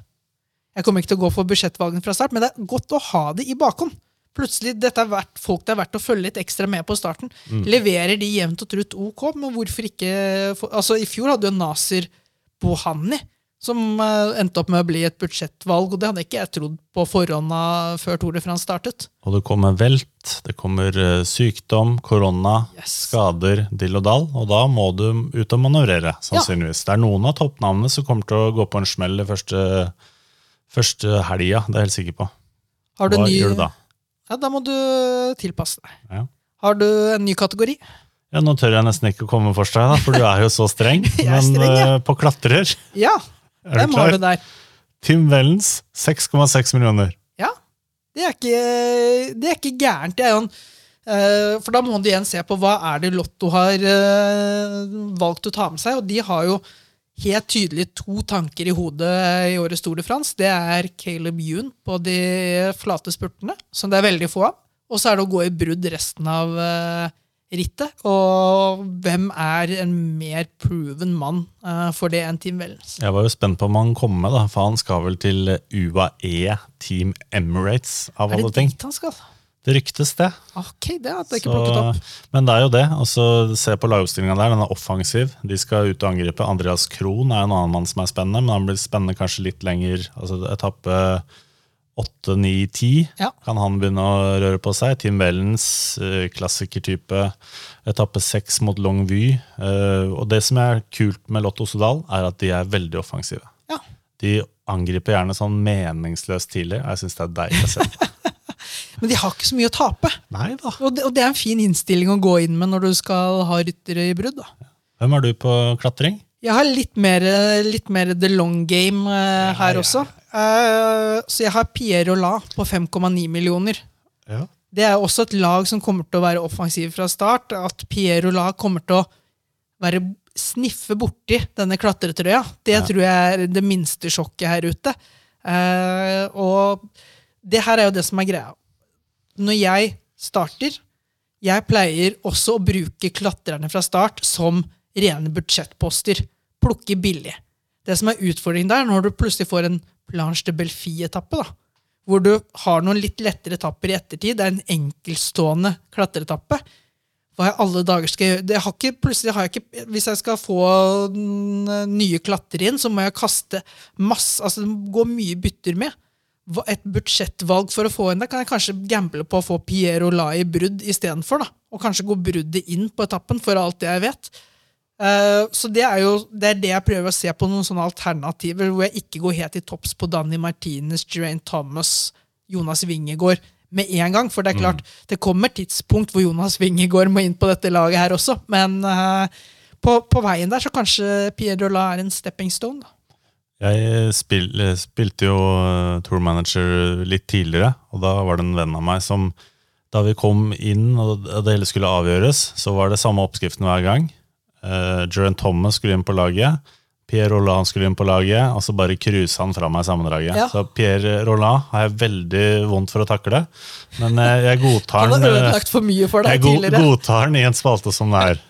Jeg kommer ikke til å gå for budsjettvalgene fra start, men det er godt å ha det i bakhånd. Plutselig, dette er verdt, folk det er verdt å følge litt ekstra med på starten. Leverer de jevnt og trutt ok, men hvorfor ikke for, altså I fjor hadde jo Nasir Bohani, som eh, endte opp med å bli et budsjettvalg, og det hadde ikke jeg trodd på forhånd før Tour de France startet. Og det kommer velt, det kommer eh, sykdom, korona, Yes. skader, dill og dall. Og da må du ut og manøvrere, sannsynligvis. Det er noen av toppnavnene som kommer til å gå på en smell første, første helga, det er jeg helt sikker på. Har du Hva ny, gjør du da? Ja, da må du tilpasse deg. Ja. Har du en ny kategori? Ja, Nå tør jeg nesten ikke å komme for deg, da, for du er jo så streng. Men streng, ja. eh, på klatrer, Ja, er hvem du har klar? du der? Tim Wellens, 6,6 millioner. Ja, det er ikke, det er ikke gærent. Det er jo en, eh, for da må du igjen se på hva er det Lotto har eh, valgt å ta med seg. Og de har jo helt tydelig to tanker i hodet i årets Tour de France. Det er Caleb Youn på de flate spurtene, som det er veldig få av. Og så er det å gå i brudd resten av eh, rittet. Og hvem er en mer proven mann uh, for det enn Team Wellens? Jeg var jo spent på om han kom med, da, for han skal vel til UAE Team Emirates, av Er alle det ting. dit han skal? Det ryktes det. Ok, det hadde jeg ikke plukket opp. Men det er jo det. altså Se på lagoppstillinga der, den er offensiv. De skal ut og angripe. Andreas Krohn er en annen mann som er spennende, men han blir spennende kanskje litt lenger. altså Etappe 8, 9, 10 Ja. kan han begynne å røre på seg. Tim Wellens, eh, klassikertype. Etappe 6 mot Longvy. Eh, og det som er kult med Lotto Sodal, er at de er veldig offensive. Ja. De angriper gjerne sånn meningsløst tidlig. og Jeg syns det er deilig å se på. Men de har ikke så mye å tape. Nei da. Og det, og det er en fin innstilling å gå inn med når du skal ha ryttere i brudd. da. Hvem er du på klatring? Jeg har litt mer, litt mer the long game eh, her ja. også. Eh, så jeg har Pierre Roland på 5,9 millioner. Ja. Det er også et lag som kommer til å være offensiv fra start. At Pierre Roland kommer til å være sniffe borti denne klatretrøya. Det Ja. tror jeg er det minste sjokket her ute. Eh, og det her er jo det som er greia. Når jeg starter, jeg pleier også å bruke klatrerne fra start som rene budsjettposter. Plukke billig. Det som er utfordringen der, når du plutselig får en Planche de Belfie-etappe, da, hvor du har noen litt lettere etapper i ettertid, det er en enkeltstående klatreetappe, hva i alle dager skal jeg gjøre? Har ikke, plutselig har jeg ikke, Hvis jeg skal få mm, nye klatrere inn, så må jeg kaste masse altså det går mye bytter med. Et budsjettvalg for å få inn det kan jeg kanskje gamble på å få Pierre Olai brudd istedenfor. Og kanskje gå bruddet inn på etappen, for alt det jeg vet. Eh, så det er jo det, er det jeg prøver å se på noen sånne alternativer, hvor jeg ikke går helt i topps på Danny Martinez, Geraint Thomas, Jonas Wingegård. med en gang. For det er klart, det kommer tidspunkt hvor Jonas Wingegård må inn på dette laget her også. Men uh, på, på veien der så kanskje Pierre Dola er en stepping stone. da. Jeg spil, spilte jo eh, Tour Manager litt tidligere, og da var det en venn av meg som Da vi kom inn og det hele skulle avgjøres, så var det samme oppskriften hver gang. Uh, Duran Thomas skulle inn på laget. Pierre Rolland skulle inn på laget, og så bare cruisa han fra meg sammendraget. Ja. Så Pierre Rolland har jeg veldig vondt for å takle, men eh, jeg godtar den, eh, jeg godtar den i en spalte som det er.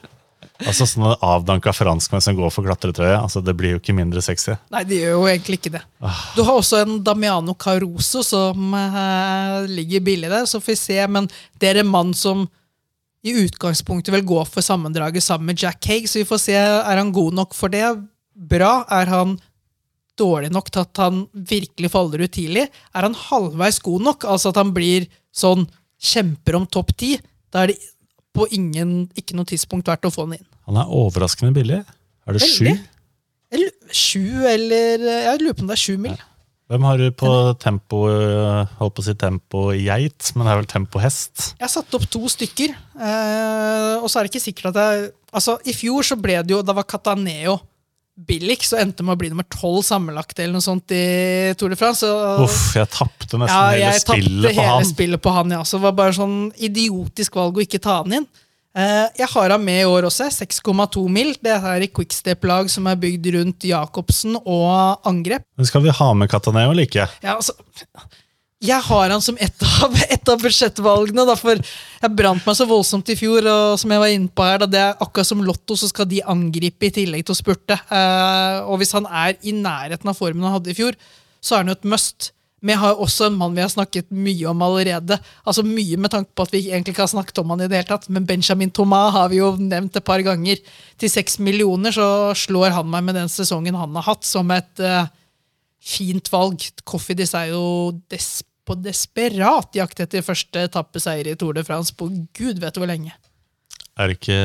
Altså Sånne avdanka franskmenn som går for klatretrøye, altså det blir jo ikke mindre sexy. Nei, det gjør jo egentlig ikke det. Du har også en Damiano Caruso som uh, ligger billig der, så får vi se. Men det er en mann som i utgangspunktet vil gå for sammendraget sammen med Jack Haig, så vi får se. Er han god nok for det? Bra. Er han dårlig nok til at han virkelig faller ut tidlig? Er han halvveis god nok, altså at han blir sånn kjemper om topp ti? Da er det på ingen, ikke noe tidspunkt verdt å få han inn. Han er overraskende billig. Er det sju? Sju, eller Jeg lurer på om det er sju mil. Hvem har du på tempo eh, Holdt på å si tempo geit, men det er vel tempo hest? Jeg satt opp to stykker, eh, og så er det ikke sikkert at jeg Altså, I fjor så ble det jo, da var Cataneo billigst, så endte med å bli nummer tolv sammenlagt eller noe sånt i Tour de France. Uff, jeg tapte nesten ja, hele spillet hele, spillet på hele han. spillet på han, ja. Så det var bare sånn idiotisk valg å ikke ta han inn. Eh, jeg har han med i år også, 6,2 mil. Det er i quickstep-lag som er bygd rundt Jacobsen og angrep. Men skal vi ha med Cataneo eller ikke? Ja, altså, jeg har han som ett av, et av budsjettvalgene. Da, for jeg brant meg så voldsomt i fjor. Og som jeg var inne på her, da, det er akkurat som Lotto, så skal de angripe i tillegg til å spurte. Eh, og hvis han er i nærheten av formen han hadde i fjor, så er han jo et must. Men jeg har også en mann vi har snakket mye om allerede. Altså Mye med tanke på at vi egentlig ikke har snakket om han i det hele tatt. Men Benjamin Thomas har vi jo nevnt et par ganger. Til seks millioner så slår han meg med den sesongen han har hatt, som et uh, fint valg. Coffeedis er jo des på desperat jakt etter første etappeseier i Tour de France på gud vet hvor lenge. Er det ikke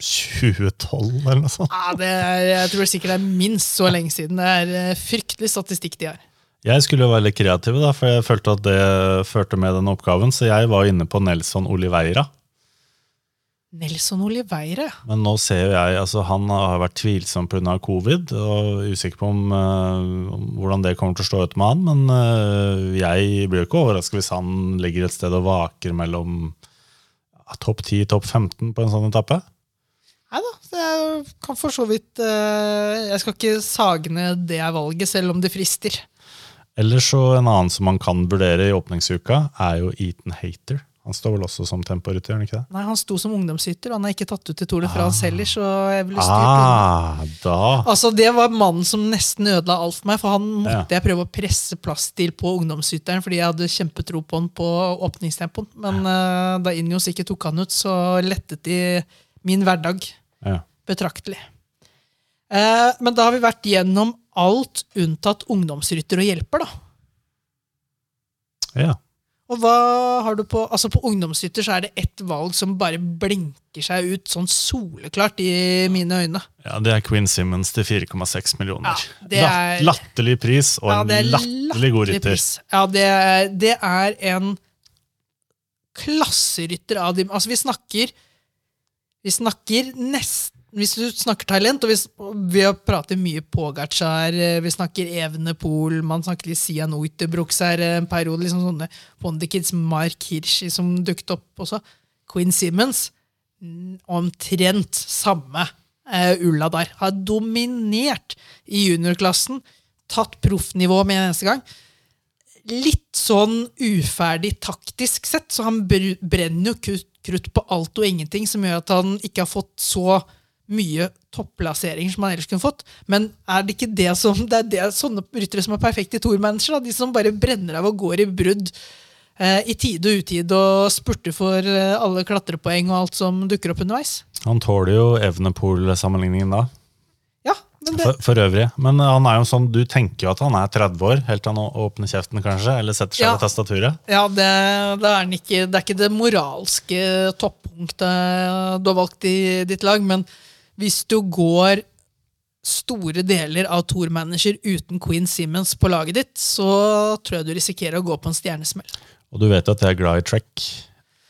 2012 eller noe sånt? Ja, det er, jeg tror sikkert det er minst så lenge siden. Det er eh, fryktelig statistikk de har. Jeg skulle jo være litt kreativ, da, for jeg følte at det førte med den oppgaven. Så jeg var inne på Nelson Oliveira. Nelson Oliveira. Men nå ser jo jeg, altså han har vært tvilsom pga. covid, og usikker på om, eh, om hvordan det kommer til å slå ut med han. Men eh, jeg blir jo ikke overrasket hvis han ligger et sted og vaker mellom topp 10 topp 15 på en sånn etappe. Nei da, jeg kan for så vidt eh, Jeg skal ikke sage ned det valget, selv om det frister. Ellers så en annen som man kan vurdere i åpningsuka, er jo Eaton Hater. Han står vel også som temporytter, ikke det? Nei, Han sto som ungdomshytter, han er ikke tatt ut til Tour de France heller. så jeg ville styrt. Ah, da Altså, Det var mannen som nesten ødela alt for meg, for han måtte Ja. jeg prøve å presse plass til på ungdomshytteren, fordi jeg hadde kjempetro på han på åpningstempoen. Men eh, da Injos ikke tok han ut, så lettet de min hverdag ja. betraktelig. Eh, men da har vi vært gjennom alt unntatt ungdomsrytter og hjelper, da. ja. Og hva har du på Altså På ungdomsrytter så er det ett valg som bare blinker seg ut sånn soleklart i mine øyne. Ja, Det er Queen Simmons til 4,6 millioner. Ja, det er- Latterlig pris og Ja, en det er latterlig god rytter. pris. Ja, det, det er en klasserytter av de Altså, vi snakker Vi snakker nesten Hvis du snakker talent, og hvis, vi har pratet mye Pogacar, eh, vi snakker Evenepool, man snakker litt Sian Uitebrooks her en periode, liksom sånne Wonderkids, Mark Hirschi som dukket opp også. Quinn Simmons, mm, omtrent samme uh, ulla der. Har dominert i juniorklassen, tatt proffnivå med en eneste gang litt sånn uferdig taktisk sett, så han brenner jo krutt på alt og ingenting, som gjør at han ikke har fått så mye topplasseringer som han ellers kunne fått. Men er det ikke det som det er det, sånne ryttere som er perfekte i tourmanager? De som bare brenner av og går i brudd eh, i tide og utide og spurter for eh, alle klatrepoeng og alt som dukker opp underveis? Han tåler jo Evenepool-sammenligningen da, Ja, men det, for, for øvrig. Men han er jo sånn, du tenker jo at han er 30 år, helt til han åpner kjeften kanskje, eller setter seg Ja. ved tastaturet. Ja, det, det, er ikke, det er ikke det moralske toppunktet du har valgt i ditt lag, men hvis du går store deler av Tour Manager uten Queen Simmons på laget ditt, så tror jeg du risikerer å gå på en stjernesmell. Og du vet at jeg er glad i track.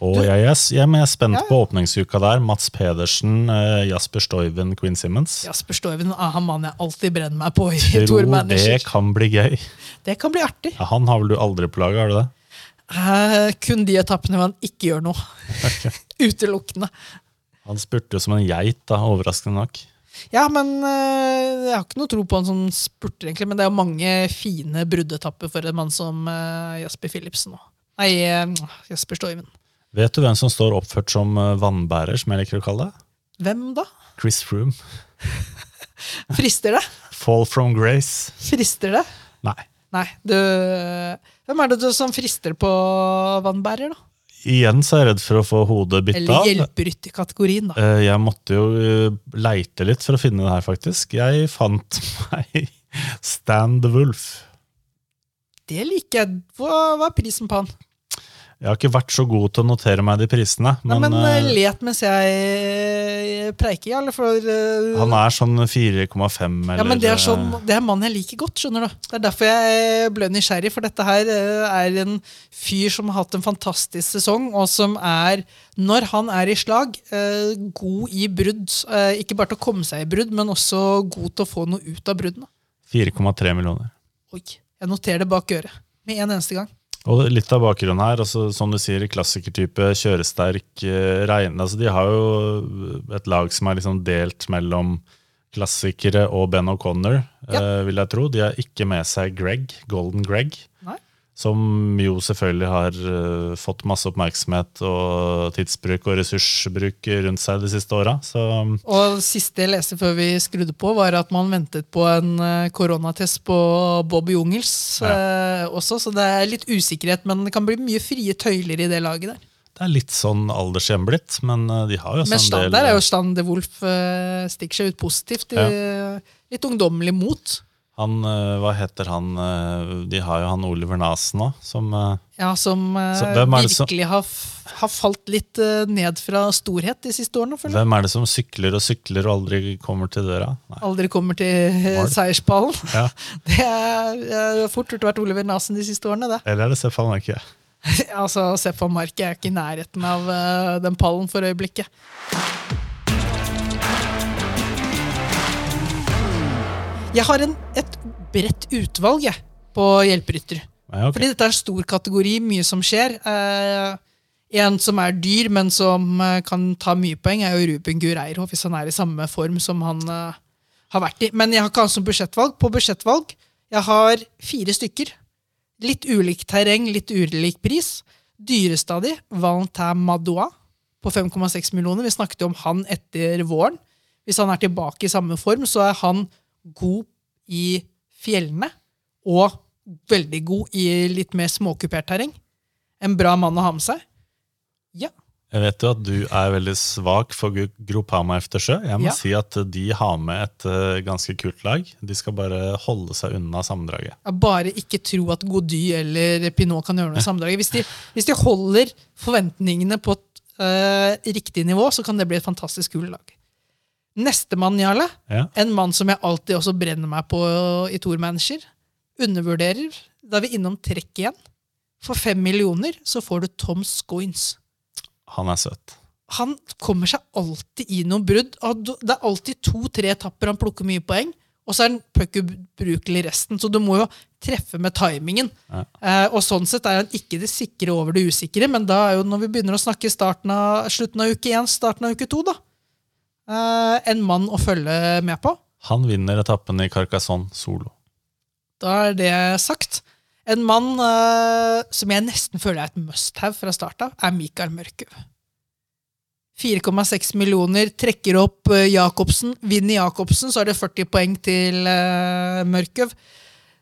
Og jeg, er, jeg, er spent Ja. på åpningsuka der. Mats Pedersen, eh, Jasper Stoiven, Queen Simmons. Jasper Stoiven er han mannen jeg alltid brenner meg på i Tror Tour det kan bli gøy. Det kan bli artig. Ja, han har vel du aldri på laget, har du det? Eh, kun de etappene hvor han ikke gjør noe. Utelukkende. Han spurte jo som en geit, da, overraskende nok. Ja, men eh, jeg har ikke noe tro på han som spurter, egentlig. Men det er jo mange fine bruddetapper for en mann som eh, Jasper Philipsen. nå. Nei, eh, Jasper Stoiven. Vet du hvem som står oppført som vannbærer, som jeg liker å kalle det? Hvem da? Chris Froome. Frister det? Fall from grace. Frister det? Nei. Nei, du Hvem er det du som frister på vannbærer, da? Igjen så er jeg redd for å få hodet bitt Eller av. hjelperytterkategorien, da. Eh, Jeg måtte jo eh, leite litt for å finne det her, faktisk. Jeg fant meg Stan the Wolf. Det liker jeg. Hva, hva er prisen på han? Jeg har ikke vært så god til å notere meg de prisene, Nei, men, men eh, let mens jeg eh, preiker, ja. Eller for eh, han er sånn 4,5 eller Ja, men det er, sånn, det er mannen jeg liker godt. skjønner du. Det er derfor jeg ble nysgjerrig, for dette her er en fyr som har hatt en fantastisk sesong, og som er, når han er i slag, uh, god i brudd. Ikke bare til å komme seg i brudd, men også god til å få noe ut av bruddene. 4,3 millioner. Oi, jeg noterer det bak øret med en eneste gang. Og litt av bakgrunnen her, altså, som du sier, klassikertype, kjøresterk, regne. altså, De har jo et lag som er liksom delt mellom klassikere og Ben O'Connor, Ja. eh, vil jeg tro. De har ikke med seg Greg, Golden Greg. Som jo selvfølgelig har uh, fått masse oppmerksomhet og tidsbruk og ressursbruk rundt seg de siste åra. Og siste jeg leste før vi skrudde på, var at man ventet på en uh, koronatest på Bob Jungels eh, også, så det er litt usikkerhet, men det kan bli mye frie tøyler i det laget der. det er litt sånn aldershjem blitt, men de har jo også Men en Stan, del der er jo Stan de Wolf stikker seg ut positivt. I, Litt ungdommelig mot. Han, eh, Hva heter han eh, De har jo han Oliver Nasen òg, som eh, Ja, som som- virkelig har, har falt litt ned fra storhet de siste årene. føler. Hvem er det som sykler og sykler og aldri kommer til døra? Nei. Aldri kommer til Mål. Seierspallen. Ja. Det er fort gjort å vært Oliver Nasen de siste årene, det. Eller er det Stefan Marke? altså, Sepp Marke er ikke i nærheten av den pallen for øyeblikket. Jeg har en, et bredt utvalg jeg, på hjelperytter. Ja, okay. Fordi dette er en stor kategori, mye som skjer. Eh, en som er dyr, men som eh, kan ta mye poeng, er jo Ruben Gureiro, hvis han er i samme form som han eh, har vært i. Men jeg har ikke hatt som budsjettvalg. På budsjettvalg jeg har fire stykker. Litt ulikt terreng, litt ulik pris. Dyreste av de, Valentin Madoua på 5,6 millioner. Vi snakket jo om han etter våren. Hvis han er tilbake i samme form, så er han god i fjellene og veldig god i litt mer småkupert terreng. En bra mann å ha med seg. Ja. Jeg vet jo at du er veldig svak for Gropama Eftersjø. efter. Jeg må Ja. si at de har med et eh, ganske kult lag. De skal bare holde seg unna sammendraget. Bare ikke tro at Gody eller Pinot kan gjøre noe i sammendraget. Hvis de, hvis de holder forventningene på et eh, riktig nivå, så kan det bli et fantastisk kult lag. Nestemann, Jarle, Ja. en mann som jeg alltid også brenner meg på i Tour Manager, undervurderer. Da er vi innom trekk igjen. For fem millioner så får du Tom Scoins. Han er søt. han kommer seg alltid i noen brudd. Det er alltid to-tre etapper han plukker mye poeng, og så er han puck ubrukelig resten. Så du må jo treffe med timingen. Ja. Eh, og sånn sett er han ikke det sikre over det usikre, men da er jo når vi begynner å snakke starten av, slutten av uke én, starten av uke to, da. Eh, en mann å følge med på. Han vinner etappen i Carcassonne solo. Da er det sagt. En mann eh, som jeg nesten føler er et must-have fra start av, er Mikael Mørkøv. 4,6 millioner, trekker opp eh, Jacobsen. Vinner Jacobsen, så er det 40 poeng til uh, Mørkøv.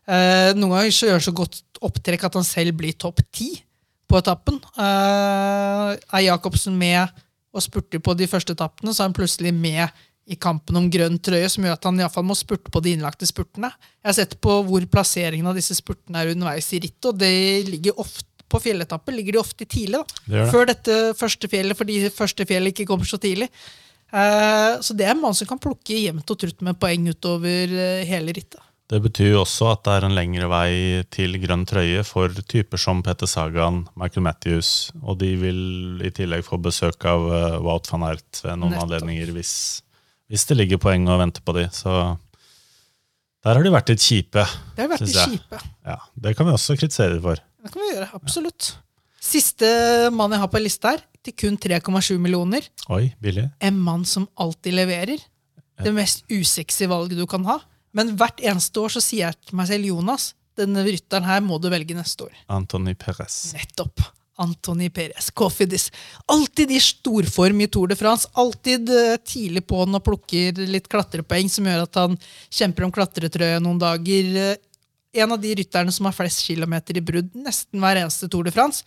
Eh, noen ganger så gjør han så godt opptrekk at han selv blir topp 10 på etappen. Eh, er Jacobsen med og spurter på de første etappene, så er han plutselig med i kampen om grønn trøye, som gjør at han i hvert fall må spurte på de innlagte spurtene. Jeg har sett på hvor plasseringen av disse spurtene er underveis i rittet, og det ligger ofte på fjelletapper ligger de ofte tidlig. da. Det det. Før dette første fjellet, fordi første fjellet ikke kommer så tidlig. Eh, så det er en mann som kan plukke jevnt og trutt med poeng utover eh, hele rittet. Det betyr jo også at det er en lengre vei til grønn trøye for typer som Peter Sagan, Michael Matthews, og de vil i tillegg få besøk av uh, Wout van Aert ved noen Nettopp. anledninger hvis, hvis det ligger poeng og venter på de. Så der har de vært litt kjipe. Det har vært jeg. kjipe. Ja, Det kan vi også kritisere for. Det kan vi gjøre, absolutt. Siste mann jeg har på lista her, til kun 3,7 millioner. Oi, billig. En mann som alltid leverer. Det mest usexy valget du kan ha. Men hvert eneste år så sier jeg til meg selv, Jonas, denne rytteren her må du velge neste år. Antony Perez. Nettopp. Antony Perez, Cofidis. Alltid i storform i Tour de France. Alltid tidlig tidlig på'n og plukker litt klatrepoeng som gjør at han kjemper om klatretrøya noen dager. Eh, En av de rytterne som har flest kilometer i brudd nesten hver eneste Tour de France.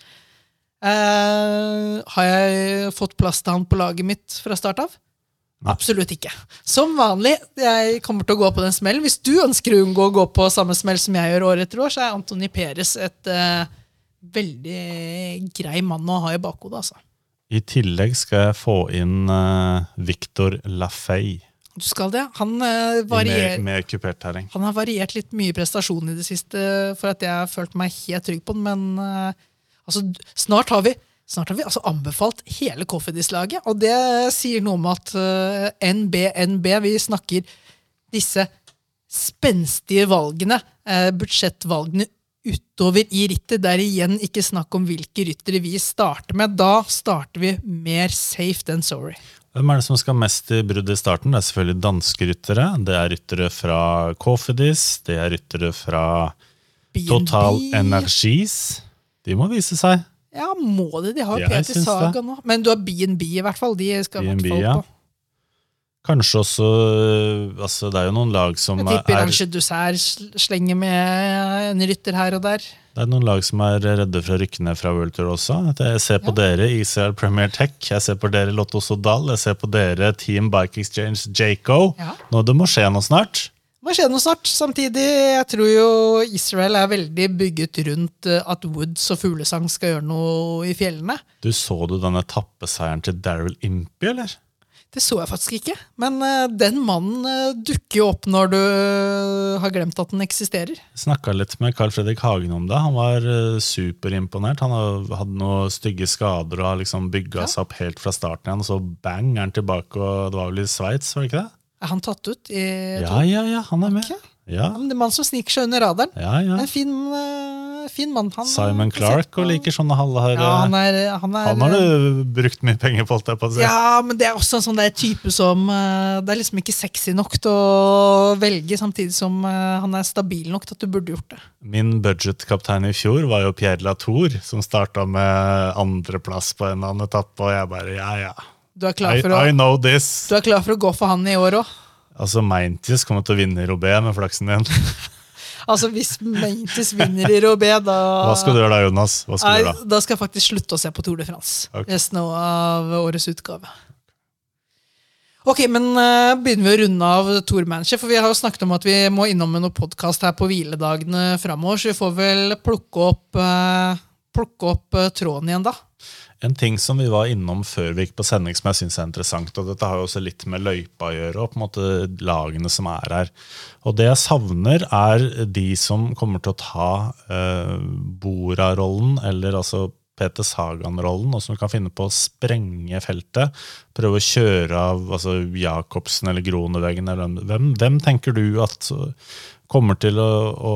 Eh, har jeg fått plass til han på laget mitt fra start av? Absolutt ikke. Som vanlig, jeg kommer til å gå på den smellen. Hvis du ønsker å unngå å gå på samme smell som jeg gjør år etter år, så er Antony Peres et uh, veldig grei mann å ha i bakhodet. Altså. I tillegg skal jeg få inn uh, Victor Lafay Du skal det. Han, uh, varier, kupert terreng. han har variert litt mye prestasjon i det siste for at jeg har følt meg helt trygg på den, men uh, altså, snart har vi Snart har vi altså anbefalt hele Coffeedis-laget, og det sier noe om at uh, NB, NB, vi snakker disse spenstige valgene, uh, budsjettvalgene utover i rittet. Det er igjen ikke snakk om hvilke ryttere vi starter med. Da starter vi mer safe than sorry. Hvem er det som skal mest i brudd i starten? Det er selvfølgelig danske ryttere. Det er ryttere fra Cofidis. Det er ryttere fra Total Energies. De må vise seg. Ja, må det? De har jo ja, Peter Saga nå. Men du har B&B i hvert fall. De skal i hvert fall ja. på. Kanskje også øh, altså Det er jo noen lag som Jeg tipper er Ange Dessert slenger med en rytter her og der. Det er noen lag som er redde for å rykke ned fra World Tour også. Jeg ser på dere Israel Premier Tech, jeg ser på dere Lotto Sodal, jeg ser på dere Team Bike Exchange Jaco. Ja. Nå det må skje noe snart. Må skje noe snart. Samtidig, jeg tror jo Israel er veldig bygget rundt eh, at Woods og fuglesang skal gjøre noe i fjellene. Du Så du denne tappeseieren til Daryl Impey, eller? Det så jeg faktisk ikke. Men uh, den mannen uh, dukker jo opp når du har glemt at den eksisterer. Snakka litt med Carl Fredrik Hagen om det. Han var superimponert. Han hadde noen stygge skader og har liksom bygga Ja. seg opp helt fra starten igjen. Og så bang er han tilbake, og det var vel i Sveits, var det ikke det? Er han tatt ut? I, Ja, ja, ja, han er med. Okay. Ja, Han er mann som sniker seg under radaren. ja, ja. En fin, eh, fin mann. Han, Simon eh, Clark og liker sånne halvharde Ja, han er, han er, Han har du brukt mye penger på, holdt jeg på å si. Ja, men det er også en sånn der type som eh, Det er liksom ikke sexy nok til å velge, samtidig som eh, han er stabil nok til at du burde gjort det. Min budgetkaptein i fjor var jo Pierre Latour, som starta med andreplass på en eller annen etappe, og jeg bare ja, ja. Du er klar for å, I know this. du er klar for å gå for han i år òg. Altså, Maintis kommer til å vinne i Robé med flaksen din. Altså, hvis Maintis vinner i Robé, da Hva skal du gjøre da, Jonas? Hva skal du gjøre da? da skal jeg faktisk slutte å se på Tour de France. Okay. Resten av årets utgave. Ok, men uh, begynner vi å runde av Tour Manager, for vi har jo snakket om at vi må innom med noen podkast her på hviledagene framover, så vi får vel plukke opp, uh, plukke opp uh, tråden igjen da. En ting som vi var innom før vi gikk på sending som jeg synes er interessant, og dette har jo også litt med løypa å gjøre, og på en måte lagene som er her. Og det jeg savner, er de som kommer til å ta eh, Bora-rollen, eller altså Peter Sagan-rollen, og som kan finne på å sprenge feltet. Prøve å kjøre av altså Jacobsen eller Groneveggen. Eller hvem- hvem, tenker du at kommer til å, å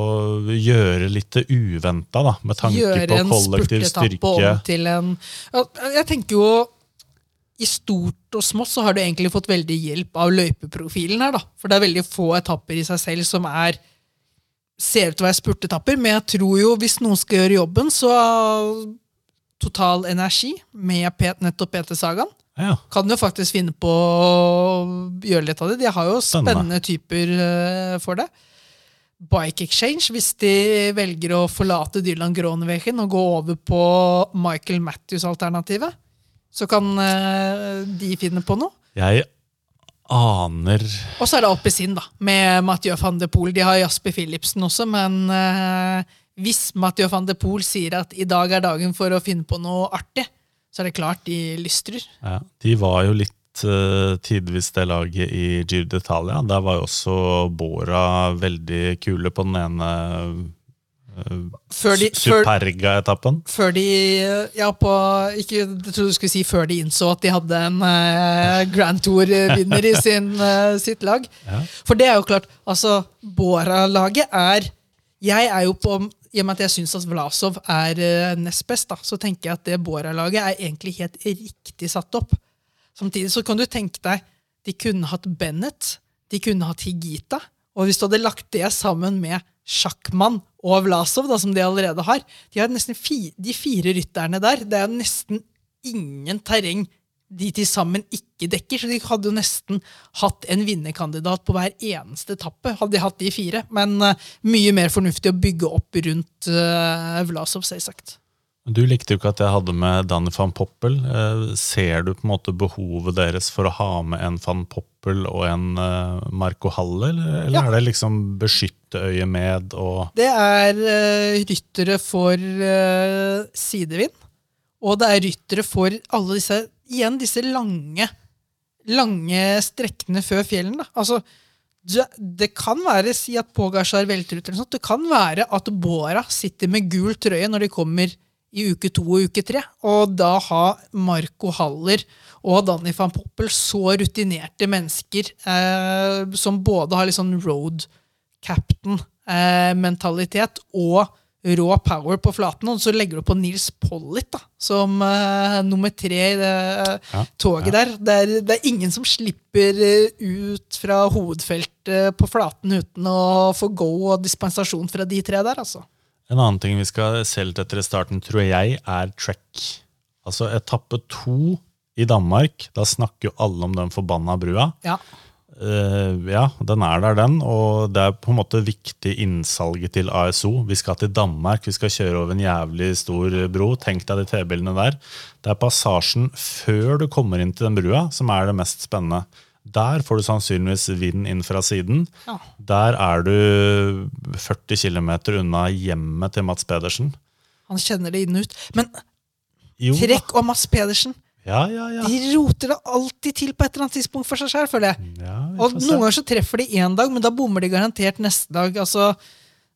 gjøre litt uventa, da, med tanke Gjøre på en kollektiv styrke? om til en Jeg tenker jo i stort og smått så har du egentlig fått veldig hjelp av løypeprofilen her, da. For det er veldig få etapper i seg selv som er ser ut til å være spurtetapper, men jeg tror jo hvis noen skal gjøre jobben, så Total Energi med Pet, nettopp Peter Sagan Ja, kan jo faktisk finne på å gjøre litt av det. De har jo Spennende. typer eh, for det. Bike Exchange, hvis de velger å forlate Dylan Groneveken og gå over på Michael Matthews-alternativet, så kan eh, de finne på noe. jeg aner Og så er det Alpezin, da, med Mathieu van de Poel. De har Jasper Philipsen også, men eh, hvis Mathieu van de Poel sier at i dag er dagen for å finne på noe artig, så er det klart de lystrer. ja, De var jo litt uh, tidvis det laget i Giro d'Italia. Der var jo også Bora veldig kule på den ene uh, de, Superga-etappen. før de Ja, på ikke, Jeg trodde du skulle si før de innså at de hadde en uh, Grand Tour-vinner i sin, uh, sitt lag. Ja. For det er jo klart, altså Bora-laget er Jeg er jo på I og med at jeg syns at Vlasov er uh, nest best, da, så tenker jeg at det Bora-laget er egentlig helt riktig satt opp. Samtidig så kan du tenke deg de kunne hatt Bennett, de kunne hatt Higita. Og hvis du hadde lagt det sammen med Sjakkmann og Vlasov, da, som de allerede har De har nesten fi, De fire rytterne der, det er nesten ingen terreng de til sammen ikke dekker, så de hadde jo nesten hatt en vinnerkandidat på hver eneste etappe. hadde de hatt de fire, Men uh, mye mer fornuftig å bygge opp rundt uh, Vlasov, selvsagt. Du likte jo ikke at jeg hadde med Danny van Poppel. Eh, ser du på en måte behovet deres for å ha med en van Poppel og en eh, Marco Halle, eller, eller Ja. er det liksom beskytte øyet med og Det er uh, ryttere for eh, sidevind, og det er ryttere for alle disse Igjen disse lange lange strekkene før fjellen. Da. Altså, det, kan være, si at Pogasjar velter ut, eller sånt. det kan være at Bora sitter med gul trøye når de kommer i uke to og uke tre, og da har Marco Haller og Danny van Poppel så rutinerte mennesker eh, som både har litt sånn road captain-mentalitet og rå power på flaten, og så legger du på Nils Pollitt da, som uh, nummer tre i det eh, Ja, toget der. Det er, det er ingen som slipper eh, ut fra hovedfeltet på flaten uten å få go og dispensasjon fra de tre der, altså. En annen ting vi skal selge etter starten, tror jeg, er track. Altså etappe to i Danmark. Da snakker jo alle om den forbanna brua. Ja. Eh, ja, den er der, den. Og det er på en måte viktig innsalget til ASO. Vi skal til Danmark, vi skal kjøre over en jævlig stor bro. Tenk deg de T-bilene der. Det er passasjen før du kommer inn til den brua som er det mest spennende. Der får du sannsynligvis vind inn fra siden. Ja. Der er du 40 km unna hjemmet til Mats Pedersen. Han kjenner det inn og ut. Men Jo. Trekk og Mats Pedersen Ja, ja, ja. de roter det alltid til på et eller annet tidspunkt for seg sjøl, føler jeg. ja Og noen ganger så treffer de én dag, men da bommer de garantert neste dag. Altså,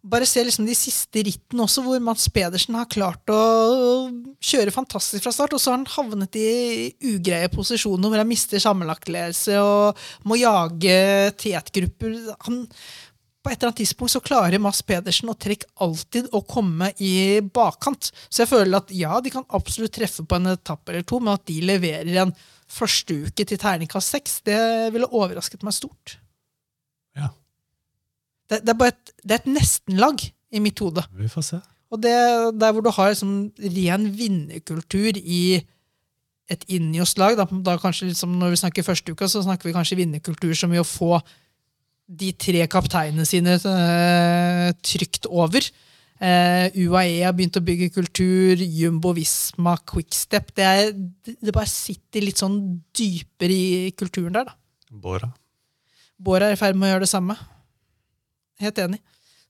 bare se liksom de siste rittene også, hvor Mats Pedersen har klart å kjøre fantastisk fra start, og så har han havnet i ugreie posisjoner hvor han mister sammenlagtledelse og må jage tetgrupper. Han, på et eller annet tidspunkt så klarer Mads Pedersen og Trekk alltid å komme i bakkant. Så jeg føler at ja, de kan absolutt treffe på en etappe eller to, men at de leverer en første uke til terningkast seks, det ville overrasket meg stort. Ja, Det, det er bare et, det er et nestenlag i mitt hode. vi får se. Og det der hvor du har liksom ren vinnerkultur i et Injos-lag, da, da kanskje liksom når vi snakker første uka, så snakker vi kanskje vinnerkultur som i å få de tre kapteinene sine uh, trygt over. Uh, UAE har begynt å bygge kultur, Jumbo Visma, Quickstep det, er, det, bare sitter litt sånn dypere i kulturen der. da. Bora. Bora er i ferd med å gjøre det samme. Helt enig.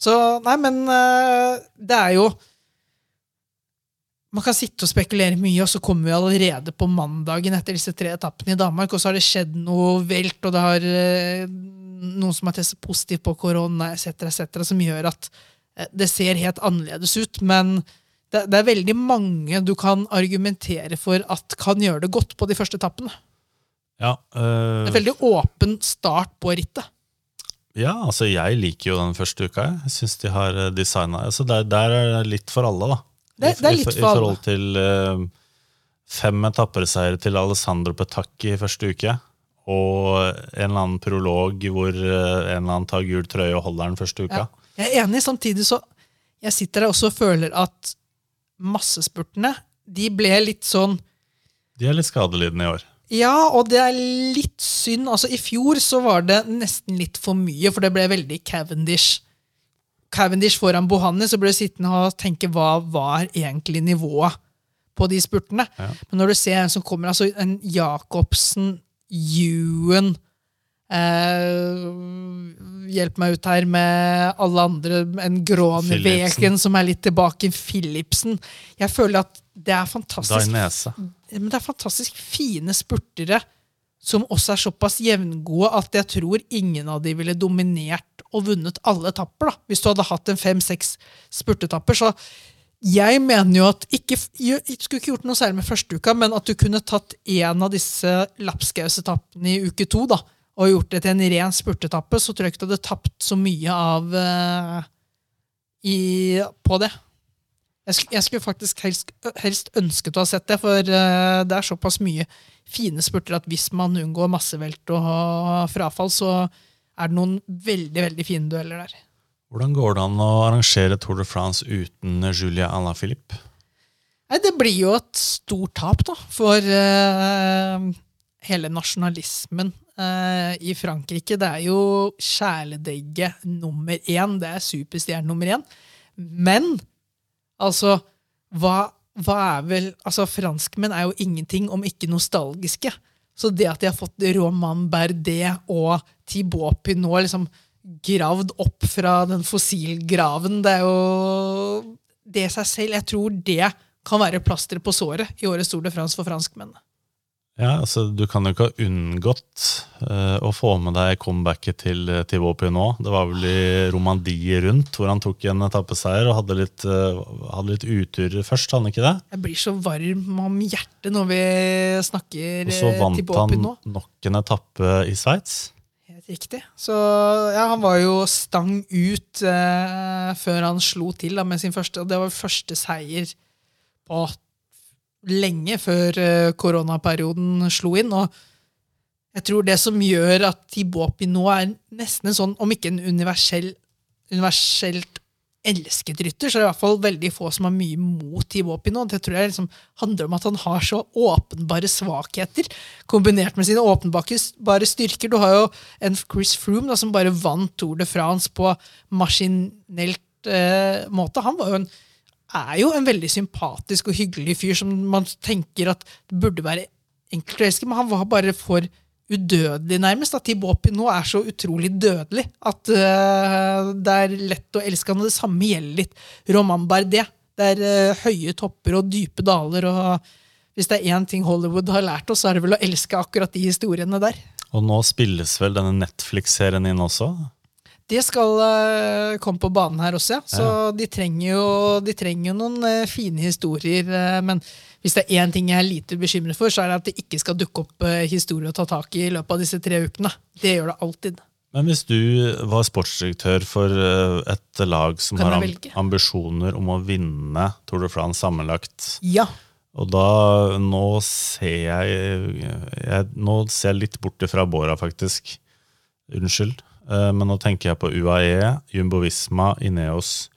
Så, nei, men uh, det er jo Man kan sitte og spekulere mye, og så kommer vi allerede på mandagen etter disse tre etappene i Danmark, og så har det skjedd noe velt, og det har eh, noen som har testet positivt på korona, etc., etc., som gjør at eh, det ser helt annerledes ut. Men det, det er veldig mange du kan argumentere for at kan gjøre det godt på de første etappene. Ja, Det er øh, en veldig åpen start på rittet. ja, altså jeg liker jo den første uka. Jeg, syns de har designa altså der, der er det litt for alle, da. Det- det er i- litt I for alle. forhold til øh, fem etappeseiere til Alessandro Petacchi i første uke. Og en eller annen prolog hvor øh, en eller annen tar gul trøye og holder den første uka. Ja. Jeg er enig, samtidig så Jeg sitter der også og føler at massespurtene de ble litt sånn De er litt skadelidende i år. Ja, og det er litt synd. Altså, I fjor så var det nesten litt for mye, for det ble veldig Cavendish. Cavendish foran Bohanni, så ble du sittende og tenke hva var egentlig nivået på de spurtene. Ja. Men når du ser en som kommer, altså en Jacobsen, Ewan eh, Hjelp meg ut her med alle andre. En Philipsen. som er litt tilbake. Philipsen. Jeg føler at det er fantastisk Dainese. men det er fantastisk fine spurtere som også er såpass jevngode at jeg tror ingen av de ville dominert og vunnet alle etapper. da, Hvis du hadde hatt en fem-seks spurtetapper. Så jeg mener jo at ikke, jeg skulle ikke gjort noe særlig med første uka, men at du kunne tatt en av disse lapskausetappene i uke to da, og gjort det til en ren spurtetappe, så tror jeg ikke du hadde tapt så mye av uh, i, på det. Jeg, sk jeg skulle faktisk helst, helst, ønsket å ha sett det, for uh, det er såpass mye fine spurter at hvis man unngår massevelt og frafall, så er det noen veldig veldig fine dueller der. Hvordan går det an å arrangere Tour de France uten Julia Alaphilippe? Nei, Det blir jo et stort tap da, for uh, hele nasjonalismen uh, i Frankrike. Det er jo kjæledegget nummer én. Det er superstjerne nummer én. Men altså, hva hva er vel Altså, franskmenn er jo ingenting om ikke nostalgiske. Så det at de har fått Roman Berdet og Thibaut Pinot liksom gravd opp fra den fossilgraven, det er jo det seg selv Jeg tror det kan være plasteret på såret i årets Tour de France for franskmennene. Ja, altså Du kan jo ikke ha unngått uh, å få med deg comebacket til Thibaut Pinot. Det var vel i Romandie rundt, hvor han tok en etappeseier og hadde litt, uh, hadde litt utur først. han ikke det? Jeg blir så varm om hjertet når vi snakker Thibaut Pinot. Og så vant han nok en etappe i Sveits. Riktig. Så ja, han var jo stang ut før han slo til da, med sin første. og Det var første seier på lenge før eh, koronaperioden slo inn. og jeg tror det som gjør at Tibopi nå er nesten en sånn, om ikke en universell, universelt elsket rytter, så det er i hvert fall veldig få som har mye mot Thibaut nå. Det tror jeg liksom handler om at han har så åpenbare svakheter, kombinert med sine åpenbare styrker. Du har jo en Chris Froome da, som bare vant Tour de France på maskinelt eh, måte. Han var jo en er jo en veldig sympatisk og hyggelig fyr som man tenker at det burde være enkelt å elske, men han var bare for udødelig, nærmest. At Tibopi nå er så utrolig dødelig at uh, det er lett å elske han. Og det samme gjelder litt Roman Bardet. Det er uh, høye topper og dype daler. og Hvis det er én ting Hollywood har lært oss, så er det vel å elske akkurat de historiene der. Og nå spilles vel denne Netflix-serien inn også? Det skal uh, komme på banen her også, ja. Så ja. De, trenger jo, de trenger noen fine historier. Men hvis det er én ting jeg er lite bekymret for, så er det at det ikke skal dukke opp historie å ta tak i i løpet av disse tre ukene. Det gjør det alltid. Men hvis du var sportsdirektør for et lag som har ambisjoner om å vinne Tour de France sammenlagt ja. Og da Nå ser jeg, jeg Nå ser jeg litt bort fra Bora, faktisk. Unnskyld. Eh, men nå tenker jeg på UAE, Jumbo Visma, Ineos.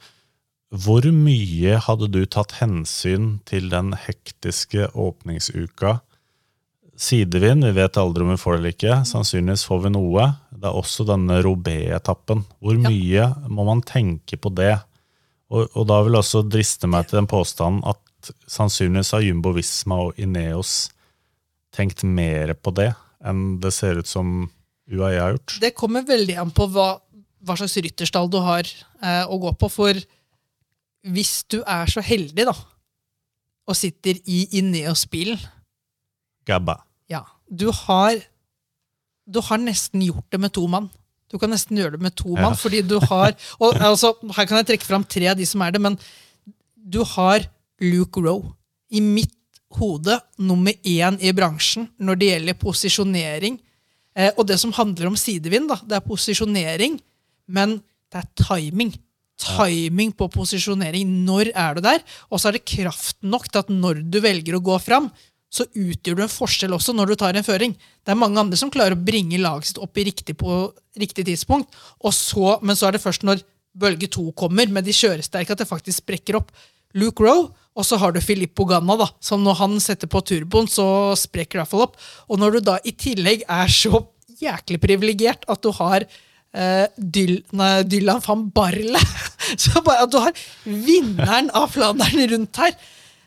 Hvor mye hadde du tatt hensyn til den hektiske åpningsuka? Sidevind, vi vet aldri om vi får det eller ikke. Sannsynligvis får vi noe. Det er også denne Robé-etappen. Hvor mye må man tenke på det? Og, og da vil jeg også driste meg til den påstanden at sannsynligvis har Jumbo Visma og Ineos tenkt mer på det enn det ser ut som UAE har gjort? Det kommer veldig an på hva, hva slags rytterstall du har eh, å gå på. For hvis du er så heldig da, og sitter i Ineos-bilen Gabba. Ja, du har, du har nesten gjort det med to mann. Du kan nesten gjøre det med to ja. mann, fordi du har og altså, Her kan jeg trekke fram tre av de som er det, men du har Luke Roe. I mitt hode nummer én i bransjen når det gjelder posisjonering Eh, og det som handler om sidevind, da, det er posisjonering, men det er timing. Timing på posisjonering. Når er du der? Og så er det kraft nok til at når du velger å gå fram, så utgjør du en forskjell også når du tar en føring. Det er mange andre som klarer å bringe laget sitt opp i riktig, på riktig tidspunkt, så, men så er det først når bølge to kommer med de kjøresterke, at det faktisk sprekker opp. Luke Rowe, og så har du Filippo Ganna, da, som når han setter på turboen, så sprekker det iallfall opp. Og når du da i tillegg er så jæklig privilegert at du har uh, Dyl, nei, Dylan van Barle Så bare at du har vinneren av Flandern rundt her,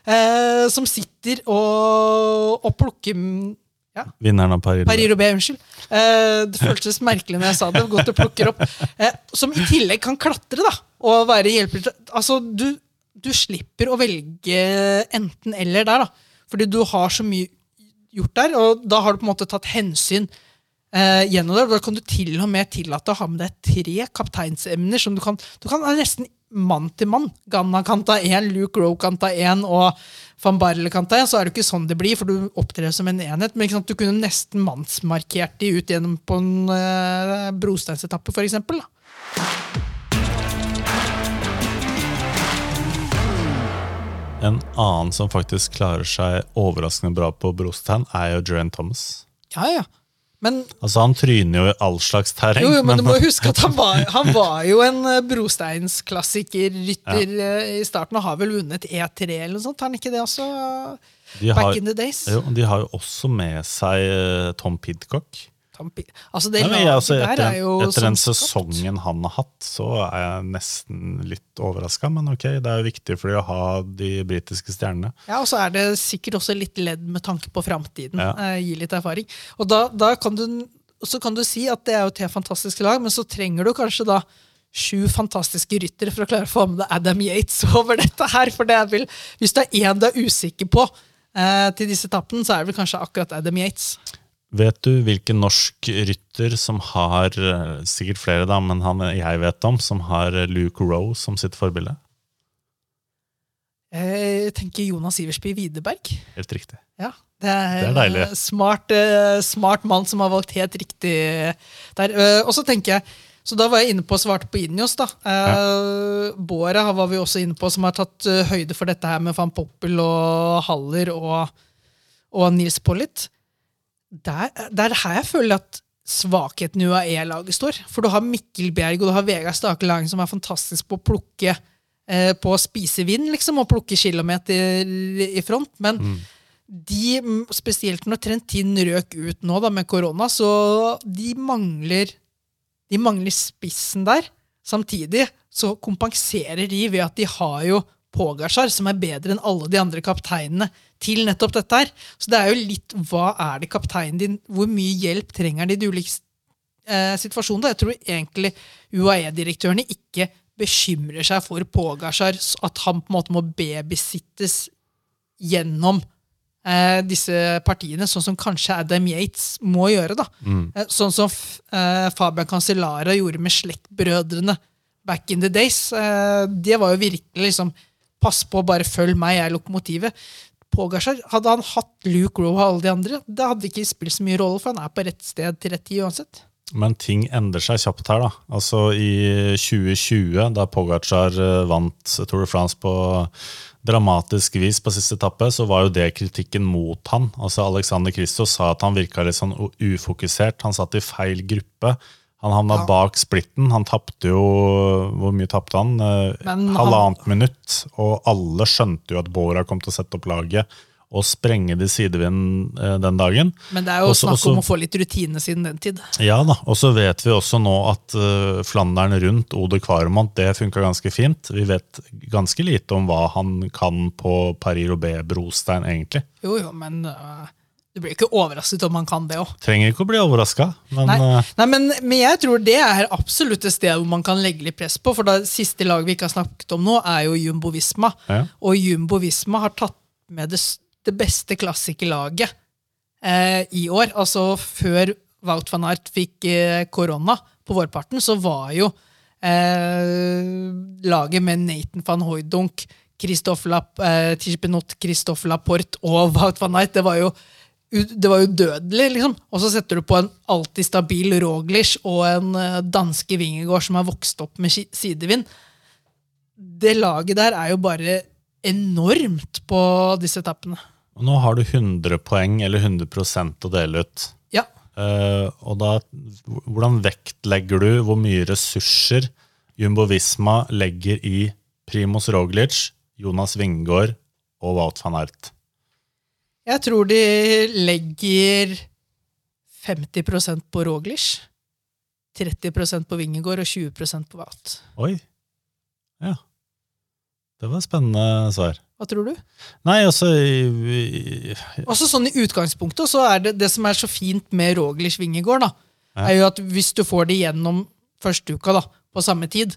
uh, som sitter og, og plukker ja. Vinneren av Paris-Roubais. unnskyld. Uh, det føltes merkelig når jeg sa det. Godt du plukker opp. som i tillegg kan klatre da, og være hjelper. Altså, du du slipper å velge enten-eller der. da. Fordi du har så mye gjort der. Og da har du på en måte tatt hensyn eh, gjennom det. og Da kan du til og med tillate å ha med deg tre kapteinsemner som du kan Du kan nesten mann til mann. Ganna kan ta én, Luke Rowe kan ta én, og van Barle kan ta én. Så er det ikke sånn det blir, for du opptrer som en enhet. Men ikke sant, du kunne nesten mannsmarkert de ut gjennom på en eh, brosteinsetappe, eksempel. En annen som faktisk klarer seg overraskende bra på brostein, er jo Joanne Thomas. Ja, ja. Men, Altså Han tryner jo i all slags terreng. jo, jo, men du må huske at han var, han var jo en brosteinsklassikerrytter brosteinsklassiker-rytter eh, i starten, og har vel vunnet E3 eller noe sånt. Har han ikke det også? de Back in the days. jo, de har jo også med seg eh, Tom Pidcock. Altså, det Nei, altså, etter, er jo etter den sesongen han har hatt, så er jeg nesten litt overraska. Men ok, det er jo viktig for de å ha de britiske stjernene. Ja, og så er det sikkert også litt ledd med tanke på framtiden. Ja. Eh, gi litt erfaring. Og da, da kan du, så kan du si at det er jo tre fantastiske lag, men så trenger du kanskje da sju fantastiske ryttere for å klare å få med deg Adam Yates over dette her. For det er vel, hvis det er én du er usikker på eh, til disse etappene, så er det vel kanskje akkurat Adam Yates. Vet du hvilken norsk rytter som har eh, Sikkert flere, da, men han jeg vet om, som har eh, Luke Rowe som sitt forbilde? Jeg tenker Jonas Iversby Widerberg. Helt riktig. Ja, det er, Det er eh, Smart, eh, smart mann som har valgt helt riktig der. Og så tenker jeg, så da var jeg inne på og svarte på Ineos. da. Ja. Båra var vi også inne på, som har tatt høyde for dette her med van Poppel og Haller og, og Nils Pollitt. Der, der er her jeg føler at svakheten i UAE-laget står. For du har Mikkel Bjerg og du har Vegard Stake Lange, som er fantastisk på å plukke eh, på å spise vind, liksom, og plukke kilometer i front. Men de, mm, spesielt når Trentin røk ut nå da, med korona, så de mangler, de mangler spissen der. Samtidig så kompenserer de ved at de har jo Pogasjar, som er bedre enn alle de andre kapteinene til nettopp dette her. Så det er jo litt hva er det kapteinen din Hvor mye hjelp trenger han i de ulike eh, situasjonene? Jeg tror egentlig UAE-direktørene ikke bekymrer seg for Pogasjar, at han på en måte må babysittes gjennom eh, disse partiene, sånn som kanskje Adam Yates må gjøre. da. Mm. sånn som eh, Fabian Cancellara gjorde med Slekt-brødrene back in the days. Eh, det var jo virkelig liksom Pass på, bare følg meg, jeg er lokomotivet. Pogasjar, Hadde han hatt Luke Rowe og alle de andre, det hadde ikke spilt så mye rolle, for han er på rett sted til rett tid uansett. Men ting endrer seg kjapt her. da. Altså I 2020, da Pogacar eh, vant Tour de France på dramatisk vis på siste etappe, så var jo det kritikken mot han. Altså Alexander Christos sa at han virka litt sånn ufokusert. Han satt i feil gruppe. Han havna Ja. bak splitten. Han tapte jo Hvor mye tapte han? Eh, Men han- Halvannet minutt. Og alle skjønte jo at Bora kom til å sette opp laget og sprenge det sidevind eh, den dagen. Men det er jo Også- snakk om også- å få litt rutine siden den tid. Ja da, og så vet vi også nå at uh, Flandern rundt Ode Kvarmont det funka ganske fint. Vi vet ganske lite om hva han kan på Paris Robé-brostein, egentlig. Jo, jo, men øh, du blir ikke overrasket om han kan det òg. Trenger ikke å bli overraska, men Nei, uh, nei men, men jeg tror det er absolutt et sted hvor man kan legge litt press på. For det siste laget vi ikke har snakket om nå, er jo Jumbo Visma. Ja. Og Jumbo Visma har tatt med det, det beste klassikerlaget eh, i år. Altså før Wout van Aert fikk eh, korona på vårparten, så var jo eh, laget med Nathan van Hooydonk, Christophe Lapp, eh, Tichepinot, Christophe Laporte og Wout van Aert. Det var jo det var jo dødelig, liksom. Og så setter du på en alltid stabil Roglish og en eh, danske Vingegård som har vokst opp med sidevind. Det laget der er jo bare enormt på disse etappene. Og nå har du 100 poeng, eller 100 å dele ut. Ja. Uh, og da, hvordan vektlegger du hvor mye ressurser Jumbo Visma legger i Primoz Roglic, Jonas Wingård og Wout van Aert? Jeg tror de legger 50% på Roglish, 30% på Vingegård og 20% på vat. Oi. Ja. Det var et spennende svar. Hva tror du? Nei, altså Også sånn I utgangspunktet så er det det som er så fint med Roglish Vingegård, da, Ja. er jo at hvis du får det gjennom første uka da, på samme tid,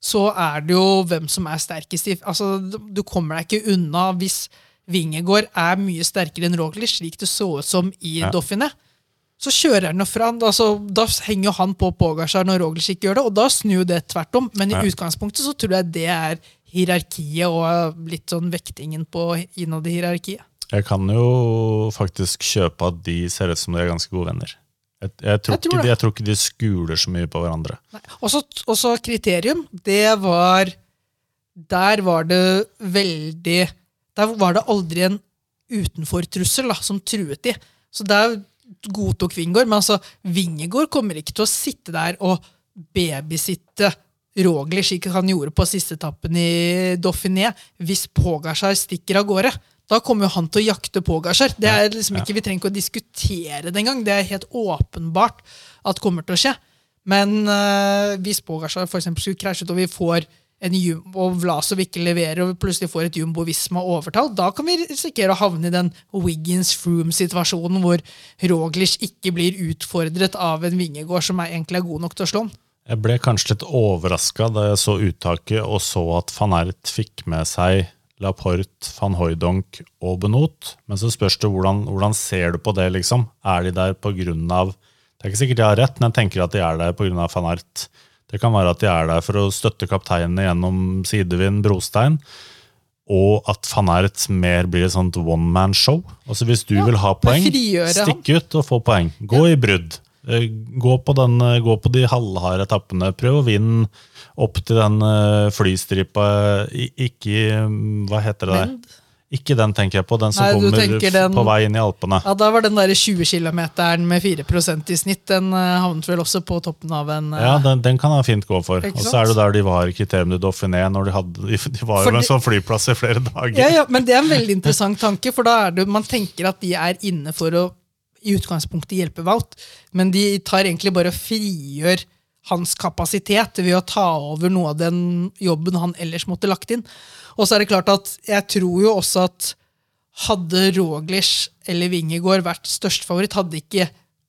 så er det jo hvem som er sterkest i Altså, Du kommer deg ikke unna hvis Vingegård er mye sterkere enn Roglic, slik det så ut som i Ja. Dauphiné, så kjører han jo fra altså, Da henger han på Pogasjar når Roglic ikke gjør det, og da snur det tvert om. Men i Ja. utgangspunktet så tror jeg det er hierarkiet og litt sånn vektingen på innad i hierarkiet. Jeg kan jo faktisk kjøpe at de ser ut som de er ganske gode venner. Jeg, jeg, tror, Jeg tror ikke, jeg tror ikke de skuler så mye på hverandre. Og også kriterium, det var Der var det veldig Der var det aldri en utenfortrussel som truet de. Så der godtok Vingård. Men altså, Vingegård kommer ikke til å sitte der og babysitte Rogli, slik han gjorde på siste etappen i Dauphiné, hvis Pogacar stikker av gårde. Da kommer jo han til å jakte Pogacar. Det er liksom ikke, Vi trenger ikke å diskutere det engang. Det er helt åpenbart at kommer til å skje. Men eh, hvis Pogacar for eksempel skulle ut, og vi får en jumbo, og Vlasov ikke leverer, og plutselig får et Jumbo Visma overtall, da kan vi risikere å havne i den Wiggins-Froome-situasjonen hvor Roglic ikke blir utfordret av en vingegård som er egentlig er god nok til å slå han. Jeg ble kanskje litt overraska da jeg så uttaket og så at van Ert fikk med seg Laporte, van Hooydonk og Benot. Men så spørs det hvordan, hvordan ser du på det, liksom? Er de der på grunn av Det er ikke sikkert de har rett, men jeg tenker at de er der pga. van Ert. Det kan være at de er der for å støtte kapteinene gjennom sidevind, brostein. Og at van Ert mer blir et sånt one man-show. Altså Hvis du Ja, vil ha poeng, stikk ut og få poeng. Gå i brudd. Eh, Gå på, den, eh, gå på de halvharde etappene. Prøv å vinne opp til den eh, flystripa. Ikke Hva heter det der? Men Ikke den tenker jeg på, den som Nei, kommer den- på vei inn i Alpene. ja, da var den der 20 km med 4% i snitt, den uh, havnet vel også på toppen av en uh, Ja, den, den kan jeg fint gå for. Og så er det der de var i Criterium du Dauphiné, når de hadde De, de var jo en sånn flyplass i flere dager. Ja, ja, men det er en veldig interessant tanke, for da er det, man tenker at de er inne for å i utgangspunktet hjelpe Wout, men de tar egentlig bare og frigjør hans kapasitet ved å ta over noe av den jobben han ellers måtte lagt inn. Og så er det klart at jeg tror jo også at hadde Roglish eller Vingegård vært størst favoritt, hadde ikke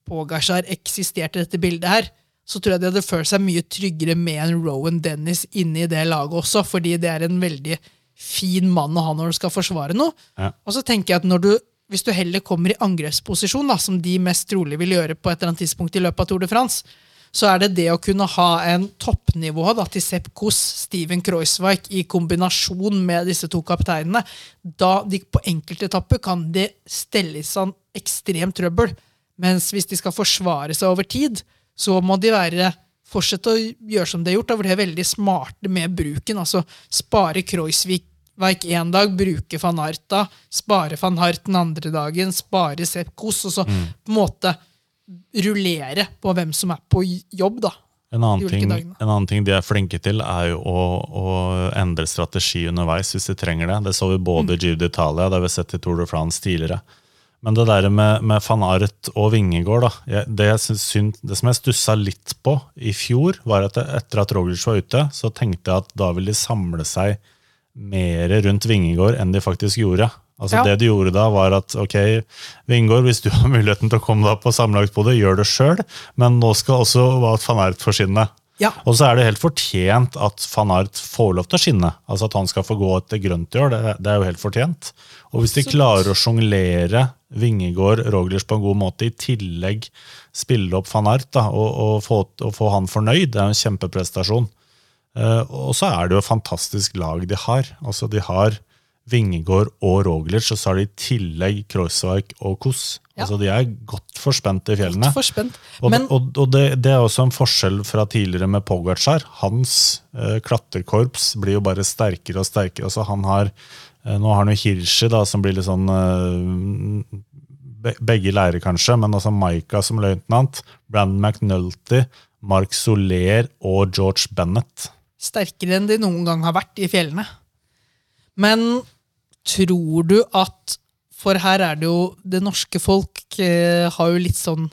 Pogacar eksistert i dette bildet her, så tror jeg de hadde følt seg mye tryggere med en Rowan Dennis inne i det laget også, fordi det er en veldig fin mann å ha når du skal forsvare noe. Ja. Og så tenker jeg at du, hvis du heller kommer i angrepsposisjon, da, som de mest trolig vil gjøre på et eller annet tidspunkt i løpet av Tour de France, så er det det å kunne ha en toppnivå da, til Sepp Koss, Steven Kreuzweig i kombinasjon med disse to kapteinene. Da de på enkeltetapper kan de stelle i sånn ekstremt trøbbel. Mens hvis de skal forsvare seg over tid, så må de være fortsette å gjøre som de har gjort. Da, hvor de er veldig smarte med bruken. altså Spare Kreuzweig én dag, bruke van Hart da, spare van Hart den andre dagen, spare Sepp Koss. og så på en måte rullere på hvem som er på jobb, da. En annen, ting, en annen ting de er flinke til, er jo å, å endre strategi underveis hvis de trenger det. Det så vi både i Giro d'Italia det har vi sett i Tour de France tidligere. Men det der med, med van Art og Vingegård, da, jeg, det, synd, det som jeg stussa litt på i fjor, var at etter at Roglic var ute, så tenkte jeg at da ville de samle seg mer rundt Vingegård enn de faktisk gjorde. Altså Ja. Det du gjorde da, var at ok, Vingård, hvis du har muligheten til å komme deg på sammenlagtpodiet, gjør det sjøl, men nå skal også Wout van få skinne. Ja. Og så er det helt fortjent at van Ert får lov til å skinne. Altså At han skal få gå et grønt i år, det, det er jo helt fortjent. Og hvis de klarer å sjonglere Vingegård, Roglers på en god måte, i tillegg spille opp van Ert da, og, og, få, og få han fornøyd, det er jo en kjempeprestasjon. Uh, og så er det jo et fantastisk lag de har. Altså De har Vingegård og Roglic, og så har de i tillegg Kreuzweig og Koss. Ja. Altså De er godt forspent i fjellene. For spent. Og, Men og, og det, det er også en forskjell fra tidligere med Pogacar. Hans eh, klatrekorps blir jo bare sterkere og sterkere. Altså han har, eh, nå har han jo Hirschi, da, som blir litt sånn eh, be, Begge leirer, kanskje, men altså Maika som løytnant. Brandon McNulty, Mark Soler og George Bennett. sterkere enn de noen gang har vært i fjellene. Men tror du at For her er det jo Det norske folk eh, har jo litt sånn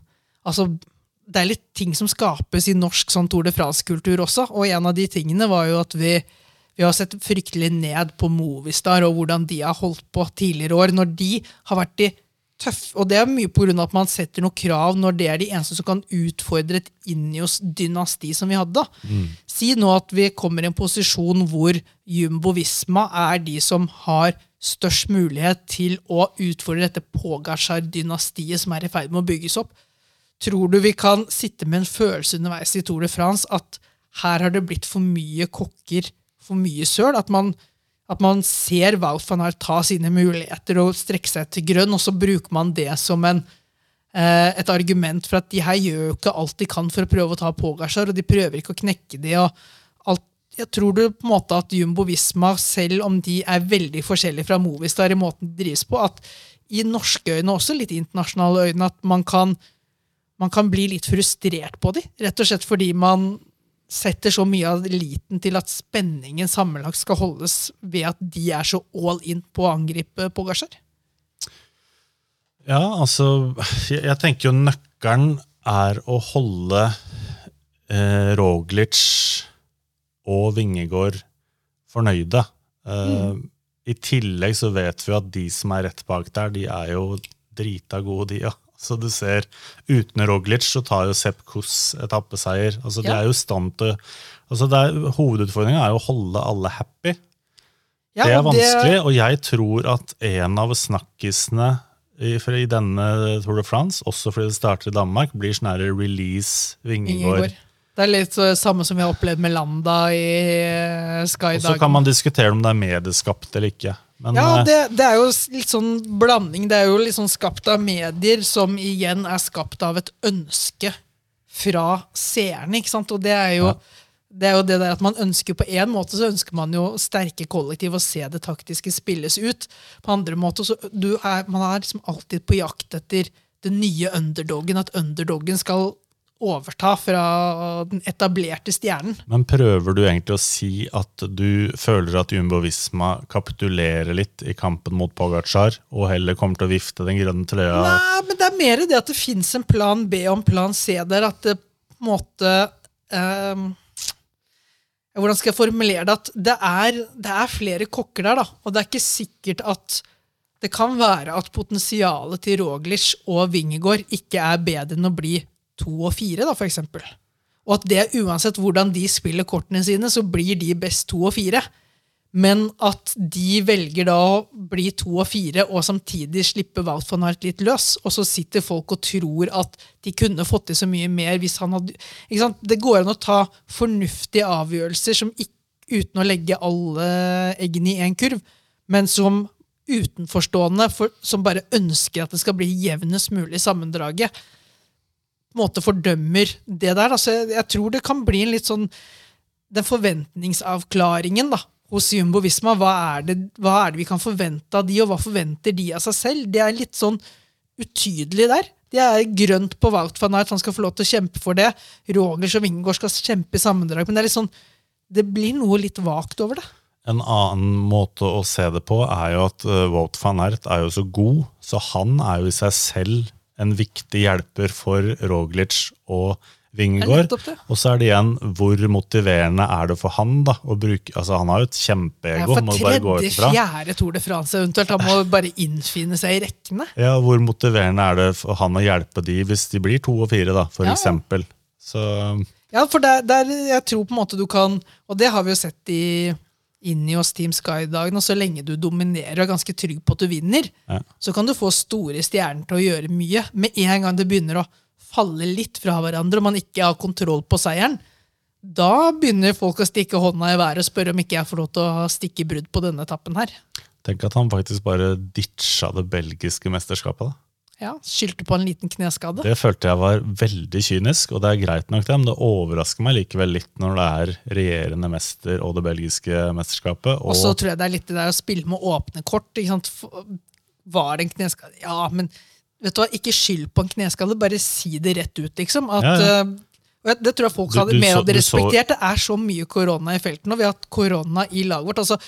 Altså, det er litt ting som skapes i norsk sånn Tour de France-kultur også, og en av de tingene var jo at vi, vi har sett fryktelig ned på Movistar og hvordan de har holdt på tidligere år, når de har vært de tøffe. Og det er mye av at man setter noen krav når det er de eneste som kan utfordre et Inios-dynasti som vi hadde. Mm. Si nå at vi kommer i en posisjon hvor Jumbo Visma er de som har størst mulighet til å utfordre dette Pogacar-dynastiet som er i ferd med å bygges opp. Tror du vi kan sitte med en følelse underveis i Tour de France at her har det blitt for mye kokker, for mye søl? At man, at man ser Wout van Aert ta sine muligheter og strekke seg til grønn, og så bruker man det som en, eh, et argument for at de her gjør jo ikke alt de kan for å prøve å ta Pogacar, og de prøver ikke å knekke de. og jeg tror du på en måte at Jumbo Visma, selv om de er veldig forskjellige fra Movistar i måten de drives på, at i norske øyne, også litt internasjonale øyne, at man kan, man kan bli litt frustrert på de. Rett og slett fordi man setter så mye av eliten til at spenningen sammenlagt skal holdes ved at de er så all in på å angripe Pogasjar. Ja, altså Jeg, jeg tenker jo nøkkelen er å holde eh, Roglic og Vingegård fornøyde. Eh, I tillegg så vet vi at de som er rett bak der, de er jo drita gode, de òg. Så du ser, uten Roglic så tar jo Sepp Kuss etappeseier. Altså, De er jo stand til altså Hovedutfordringa er jo å holde alle happy. Ja, det er vanskelig, vanskelig, og jeg tror at en av snakkisene i, i denne Tour de France, også fordi det starter i Danmark, blir sånn her release Vingegård. Vingegård. Det er litt så, samme som vi har opplevd med Landa i Sky. Og så kan man diskutere om det er medieskapt eller ikke. Men Ja, eh, det, det er jo litt sånn blanding. Det er jo litt sånn skapt av medier, som igjen er skapt av et ønske fra seerne. ikke sant? Og det er jo Ja. det, er jo det der at man ønsker På en måte så ønsker man jo sterke kollektiv og se det taktiske spilles ut. På andre måter så du er, man er liksom alltid på jakt etter den nye underdogen. At underdogen skal overta fra den etablerte stjernen. Men prøver du egentlig å si at du føler at Jumbo Visma kapitulerer litt i kampen mot Pogacar, og heller kommer til å vifte den grønne trøya? Nei, men det er mer det at det fins en plan B og en plan C der. At det på en måte um, Hvordan skal jeg formulere det? At det er, det er flere kokker der, da. Og det er ikke sikkert at Det kan være at potensialet til Roglic og Wingegård ikke er bedre enn å bli to og fire, da, for eksempel. Og at det uansett hvordan de spiller kortene sine, så blir de best to og fire. Men at de velger da å bli to og fire og samtidig slippe Wout van Hart litt løs. Og så sitter folk og tror at de kunne fått til så mye mer hvis han hadde ikke sant? Det går an å ta fornuftige avgjørelser som ikke, uten å legge alle eggene i én kurv, men som utenforstående for, som bare ønsker at det skal bli jevnest mulig sammendraget, måte fordømmer det der. Altså, jeg, tror det kan bli en litt sånn den forventningsavklaringen da, hos Jumbo Visma. Hva er, det, hva er det vi kan forvente av de, og hva forventer de av seg selv? Det er litt sånn utydelig der. Det er grønt på Wout van Aert, han skal få lov til å kjempe for det. Roger som Vingård skal kjempe i sammendrag, men det er litt sånn, det blir noe litt vagt over det. En annen måte å se det på er jo at uh, Wout van Aert er jo så god, så han er jo i seg selv en viktig hjelper for Roglic og det. Og så er det igjen, hvor motiverende er det for han da, å bruke Altså, han har jo et Ja, kjempeego, for må du bare gå ut tredje, ifra. fjerde Tour de France eventuelt. Han må bare innfinne seg i rekkene. Ja, hvor motiverende er det for han å hjelpe de hvis de blir to og fire, da, for Ja, ja. eksempel. Så Ja, for der, der jeg tror på en måte du kan Og det har vi jo sett i inni oss Team Sky-dagen, og så lenge du dominerer og er ganske trygg på at du vinner, Ja. så kan du få store stjerner til å gjøre mye. Med en gang det begynner å falle litt fra hverandre, og man ikke har kontroll på seieren, da begynner folk å stikke hånda i været og spørre om ikke jeg får lov til å stikke brudd på denne etappen her. tenk at han faktisk bare ditcha det belgiske mesterskapet. da. Ja, Skyldte på en liten kneskade. Det følte jeg var veldig kynisk, og det er greit nok det, men det overrasker meg likevel litt når det er regjerende mester og det belgiske mesterskapet. Og så tror jeg det er litt det der å spille med åpne kort. Var det en kneskade? Ja, men vet du hva, ikke skyld på en kneskade, bare si det rett ut, liksom. At, Ja, ja. Det tror jeg folk hadde du mer hadde respektert. Det er så mye korona i felten, og vi har hatt korona i laget vårt. altså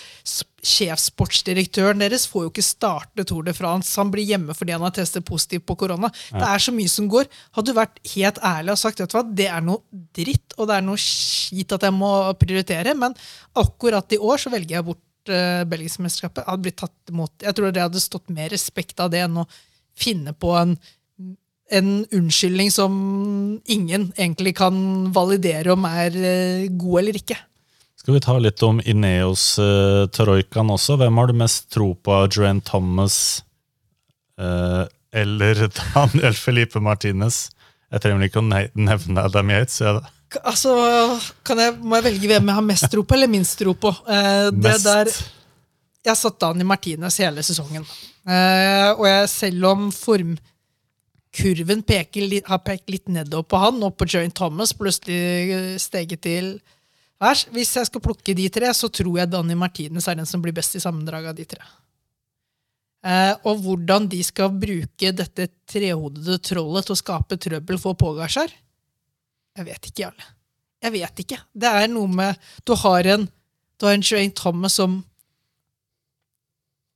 Sjefssportsdirektøren deres får jo ikke starte Tour de France. Han blir hjemme fordi han har testet positivt på korona. Det er så mye som går. Hadde du vært helt ærlig og sagt vet du hva, det er noe dritt, og det er noe skit at jeg må prioritere, men akkurat i år så velger jeg bort uh, Belgisk mesterskapet. Jeg tror det hadde stått mer respekt av det enn å finne på en en unnskyldning som ingen egentlig kan validere om er eh, god eller ikke. Skal vi ta litt om Ineos-troikaen også? Hvem har du mest tro på? Joanne Thomas eh, eller Daniel Felipe Martinez? Jeg trenger ikke å nevne Adam Yates. K- Altså, kan jeg, Må jeg velge hvem jeg har mest tro på, eller minst tro på? Eh, det der, jeg satt Dani Martinez hele sesongen. Eh, og jeg, selv om formkurven peker, har pekt litt nedover på han, og på Joint Thomas plutselig eh, steget til værs Hvis jeg skal plukke de tre, så tror jeg Danny Martinez er den som blir best i sammendraget av de tre. Eh, og hvordan de skal bruke dette trehodede trollet til å skape trøbbel for Pogasjar, jeg vet ikke, Jarle. Jeg vet ikke. Det er noe med Du har en Du en Joint Thomas som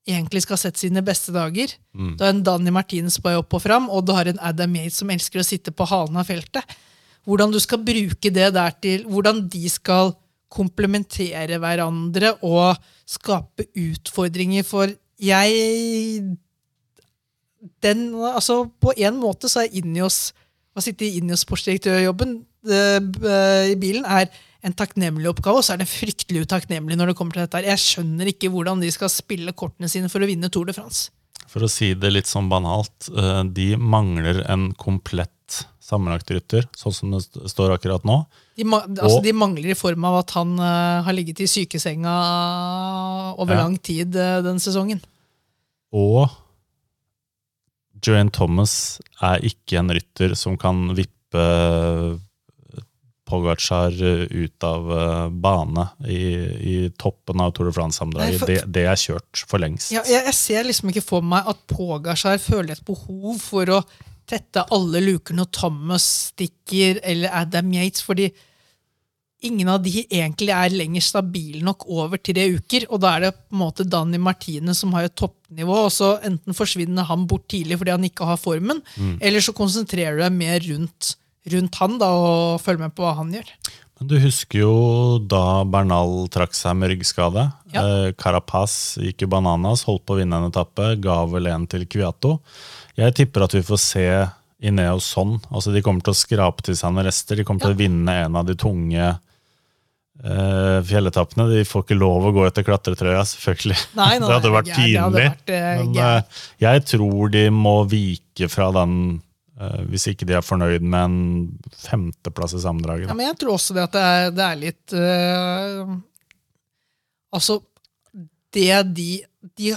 egentlig skal ha sett sine beste dager. Mm. Du har en Danny Martinez på opp og fram, og du har en Adam Yates som elsker å sitte på halen av feltet. Hvordan du skal bruke det der til Hvordan de skal komplementere hverandre og skape utfordringer for Jeg den, altså På en måte så er Ineos å sitte i Ineos sportsdirektørjobben eh, i bilen er en takknemlig oppgave, og så er det fryktelig utakknemlig når det kommer til dette. her. Jeg skjønner ikke hvordan de skal spille kortene sine for å vinne Tour de France. For å si det litt sånn banalt, eh, de mangler en komplett sammenlagtrytter, sånn som det står akkurat nå. De, altså, Og- de mangler i form av at han uh, har ligget i sykesenga over Ja. lang tid uh, den sesongen. Og Joanne Thomas er ikke en rytter som kan vippe Pogacar ut av eh, bane i, i toppen av Tour de France-sammendraget. Det, det er kjørt for lengst. Ja, jeg, jeg ser liksom ikke for meg at Pogacar føler et behov for å tette alle luker når Thomas stikker, eller Adam Yates, fordi ingen av de egentlig er lenger stabile nok over tre uker. Og da er det på en måte Danny Martine som har et toppnivå, og så enten forsvinner han bort tidlig fordi han ikke har formen, eller så konsentrerer du deg mer rundt, rundt han da, og følge med på hva han gjør. Men du husker jo da Bernal trakk seg med ryggskade. Ja. Eh, Carapaz gikk jo bananas, holdt på å vinne en etappe, ga vel en til Kviato. Jeg tipper at vi får se Ineos sånn. Altså, de kommer til å skrape til seg noen rester. De kommer til å vinne en av de tunge eh, fjelletappene. De får ikke lov å gå etter klatretrøya, selvfølgelig. Nei, nei, det hadde vært pinlig. eh, Men eh, jeg tror de må vike fra den, hvis ikke de er fornøyd med en femteplass i sammendraget. Ja, men jeg tror også det at det er, det er litt uh, Altså, det de, de,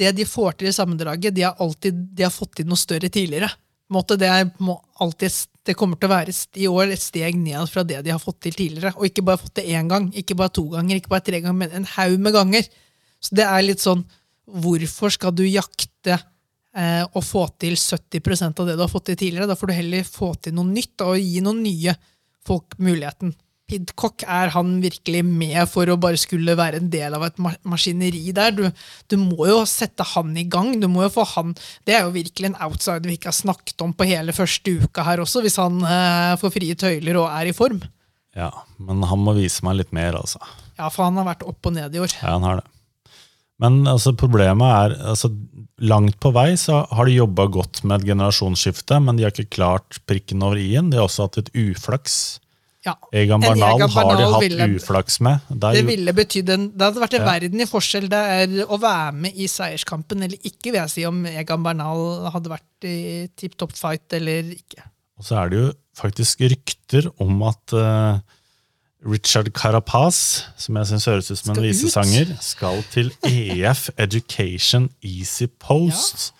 det de får til i sammendraget, de har alltid de har fått til noe større tidligere. Måte, det, er, må alltid, det kommer til å være i år et steg ned fra det de har fått til tidligere. Og ikke bare fått det én gang, ikke bare to ganger, ikke bare tre ganger, men en haug med ganger. Så det er litt sånn Hvorfor skal du jakte eh, å få til 70% av det du har fått til tidligere? Da får du heller få til noe nytt da, og gi noen nye folk muligheten. Pidcock er han virkelig med for å bare skulle være en del av et maskineri der. Du, du må jo sette han i gang. du må jo få han, Det er jo virkelig en outsider vi ikke har snakket om på hele første uka her også, hvis han eh, får frie tøyler og er i form. Ja, men han må vise meg litt mer, altså. Ja, for han har vært opp og ned i år. Ja, han har det. Men altså, problemet er altså, Langt på vei så har de jobba godt med et generasjonsskifte, men de har ikke klart prikken over i-en. De har også hatt et uflaks. Ja. Egan Barnal, har de hatt ville- uflaks med. Der, Det ville betydd en, det hadde vært en Ja. verden i forskjell. Det er å være med i seierskampen eller ikke, vil jeg si, om Egan Bernal hadde vært i tipp topp fight eller ikke. Og så er det jo faktisk rykter om at eh, Richard Carapaz, som jeg syns høres ut som en visesanger, skal til EF Education Easy Post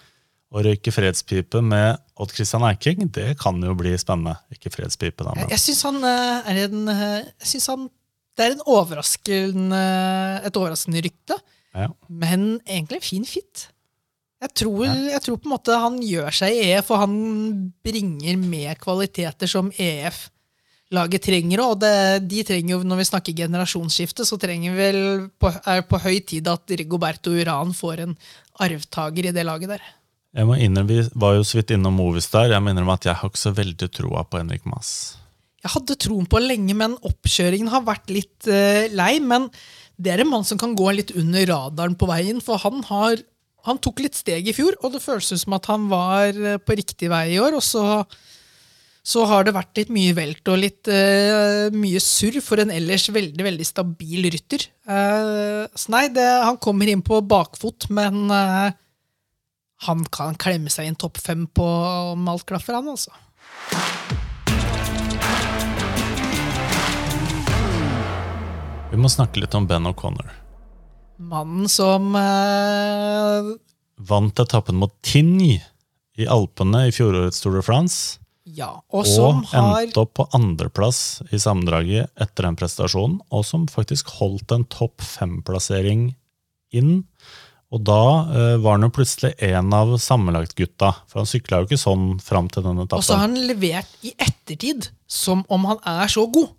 og røyke fredspipe med Odd Christian Eiking. Det kan jo bli spennende. Ikke fredspipe, da, men jeg syns han eh, eh, Jeg synes han Det er en overraskende, et overraskende rykte, ja. men egentlig en fin fit. Jeg tror, jeg tror på en måte han gjør seg i EF, og han bringer med kvaliteter som EF-laget trenger. Og det, de trenger jo, når vi snakker generasjonsskifte, så trenger vel på, er på høy tid at Rigoberto Uran får en arvtaker i det laget der. Jeg må innrømme, Vi var jo så vidt innom Movistar. Jeg må innrømme at jeg har ikke så veldig troa på Henrik Mass. Jeg hadde troen på lenge, men oppkjøringen har vært litt uh, lei. Men det er en mann som kan gå litt under radaren på veien, for han, har, han tok litt steg i fjor, og det føles som at han var eh, på riktig vei i år. Og så så har det vært litt mye velt og litt uh, mye surr for en ellers veldig veldig stabil rytter. Uh, så nei, det, han kommer inn på bakfot, men uh, han kan klemme seg inn topp fem på om alt klaffer, han altså. Vi må snakke litt om Ben O'Connor. Mannen som eh, Vant etappen mot Tigny i Alpene i fjorårets Tour de France. Ja, og Og har endte opp på andreplass i sammendraget etter den prestasjonen, og som faktisk holdt en topp fem-plassering inn. Og da eh, var han jo plutselig en av sammenlagtgutta, for han sykla jo ikke sånn fram til den Og så har han levert i ettertid som om han er så god.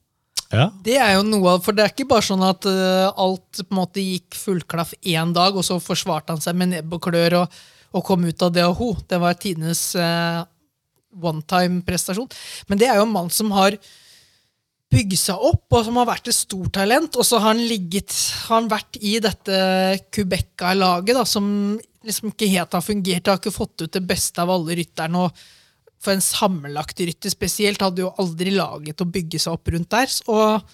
Ja, Det er jo noe av, For det er ikke bare sånn at uh, alt på en måte gikk fullklaff én dag, og så forsvarte han seg med nebb og klør og, og kom ut av det og ho. Det var tidenes uh, one-time-prestasjon. Men det er jo en mann som har bygd seg opp, og som har vært et stort talent. Og så har han ligget, har han vært i dette kubekka-laget, som liksom ikke helt har fungert. Har ikke fått ut det beste av alle rytterne. og for en sammenlagt rytter spesielt hadde jo aldri laget å bygge seg opp rundt der. Og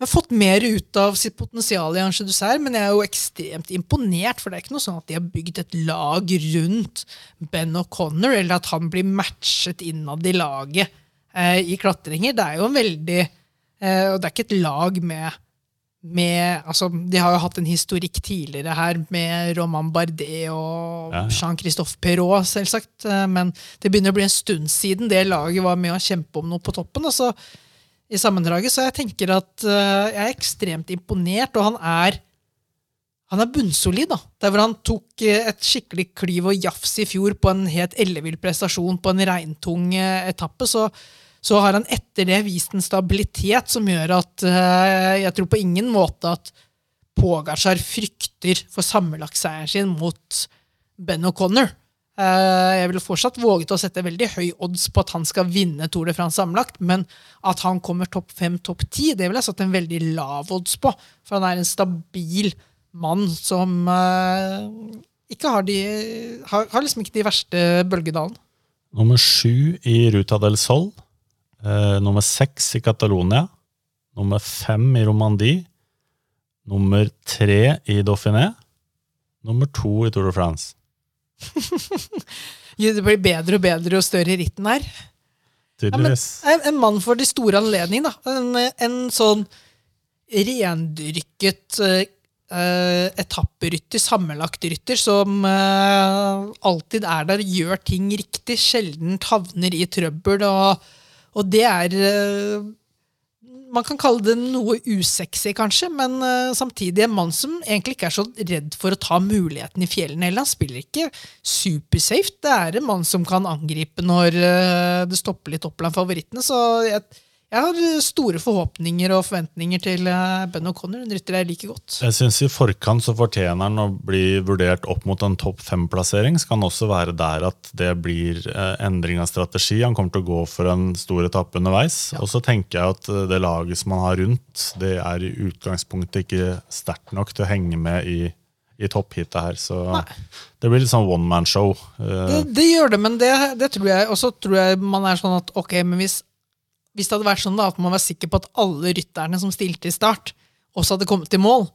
men fått mer ut av sitt potensial i Ange Dessert, men jeg er jo ekstremt imponert, for det er ikke noe sånn at de har bygd et lag rundt Ben O'Connor, eller at han blir matchet innad i laget eh, i klatringer. Det er jo en veldig eh, Og det er ikke et lag med med, altså, De har jo hatt en historikk tidligere her med Roman Bardet og Ja, ja. Jean-Christophe Perrault, selvsagt. eh, Men det begynner å bli en stund siden det laget var med å kjempe om noe på toppen. Og så, i sammendraget, så jeg tenker at eh, jeg er ekstremt imponert, og han er han er bunnsolid. da. Der hvor han tok eh, et skikkelig kliv og jafs i fjor på en helt ellevill prestasjon på en regntung eh, etappe, så, så har han etter det vist en stabilitet som gjør at jeg tror på ingen måte at Pogacar frykter for sammenlagtseieren sin mot Ben O'Connor. Eh, jeg ville fortsatt våget å sette veldig høy odds på at han skal vinne Tour de France sammenlagt, men at han kommer topp fem, topp ti, det ville jeg satt en veldig lav odds på. For han er en stabil mann som eh, ikke har de har, har liksom ikke de verste bølgedalene. Nummer sju i Ruta del Sol. Eh, nummer seks i Catalonia. Nummer fem i Romandie. Nummer tre i Dauphiné. Nummer to i Tour de France. Det blir bedre og bedre jo større ritten er. Tydeligvis. En, en mann for de store anledninger, da. En, en sånn rendyrket uh, etapperytter, sammenlagt rytter, som uh, alltid er der, gjør ting riktig, sjelden havner i trøbbel, og, og det er eh, man kan kalle det noe usexy, kanskje, men uh, samtidig en mann som egentlig ikke er så redd for å ta muligheten i fjellene heller. Han spiller ikke supersafe. Det er en mann som kan angripe når uh, det stopper litt opp blant favorittene. Så jeg, jeg har store forhåpninger og forventninger til eh, Ben O'Connor. En rytter jeg liker godt. Jeg synes I forkant så fortjener han å bli vurdert opp mot en topp fem-plassering. Skal han også være der at det blir eh, endring av strategi. Han kommer til å gå for en stor etappe underveis. Og så tenker jeg at eh, det laget som han har rundt, det er i utgangspunktet ikke sterkt nok til å henge med i, i toppheatet her. Så det blir litt sånn one man-show. Eh, Det, det gjør det, men det, det tror jeg Og så tror jeg man er sånn at ok, men hvis, hvis det hadde vært sånn da, at man var sikker på at alle rytterne som stilte i start, også hadde kommet til mål,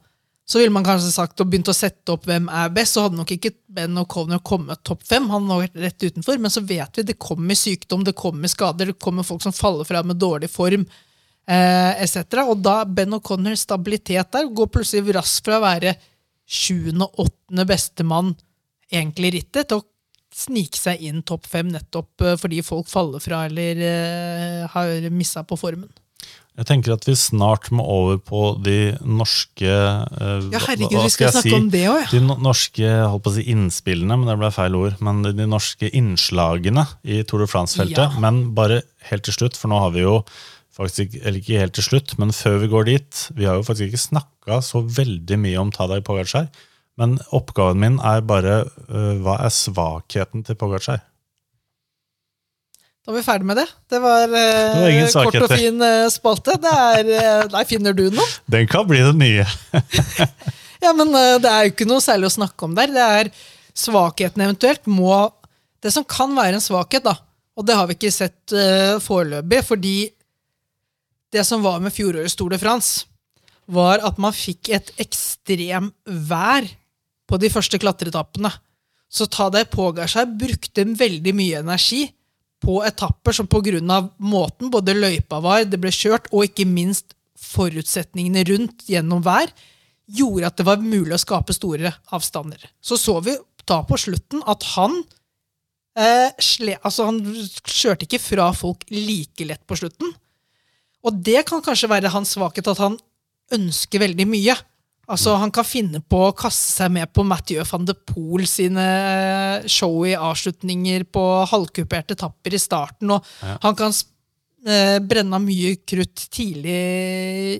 så ville man kanskje sagt og begynt å sette opp hvem er best, så hadde nok ikke Ben O'Connor kommet topp fem. Han hadde vært rett utenfor, men så vet vi det kommer sykdom, det kommer skader, det kommer folk som faller fra med dårlig form, eh. Og da Ben O'Connors stabilitet der går plutselig raskt fra å være sjuende og åttende bestemann egentlig i rittet, til å snike seg inn topp fem nettopp eh, fordi folk faller fra eller eh, har missa på formen. Jeg tenker at vi snart må over på de norske eh, Ja, herregud, vi skal jeg si? om det òg, ja. De norske holdt på å si innspillene, men det ble feil ord. Men de, de norske innslagene i Tour de France-feltet. Ja. Men bare helt til slutt, for nå har vi jo faktisk, eller ikke helt til slutt, men før vi går dit Vi har jo faktisk ikke snakka så veldig mye om Tadej Pogacar. Men oppgaven min er bare uh, hva er svakheten til Pogacar? Da er vi ferdig med det. Det var, uh, Det var kort og fin uh, spalte. Det er, der finner du noe. Den kan bli det nye. Ja, men det er jo ikke noe særlig å snakke om der. Det er svakheten eventuelt må Det som kan være en svakhet, da, Og det har vi ikke sett foreløpig, fordi det som var med fjorårets Tour de France, var at man fikk et ekstrem vær på de første klatreetappene. Så Tadej seg, brukte veldig mye energi på etapper som pga. måten både løypa var, det ble kjørt, og ikke minst forutsetningene rundt gjennom vær, gjorde at det var mulig å skape store avstander. Så så vi da på slutten at han eh, sle, altså han kjørte ikke fra folk like lett på slutten. Og det kan kanskje være hans svakhet, at han ønsker veldig mye. Altså, Han kan finne på å kaste seg med på Mathieu van de Poel sine eh, show i avslutninger på halvkuperte etapper i starten. og ja. Han kan eh, brenne mye krutt tidlig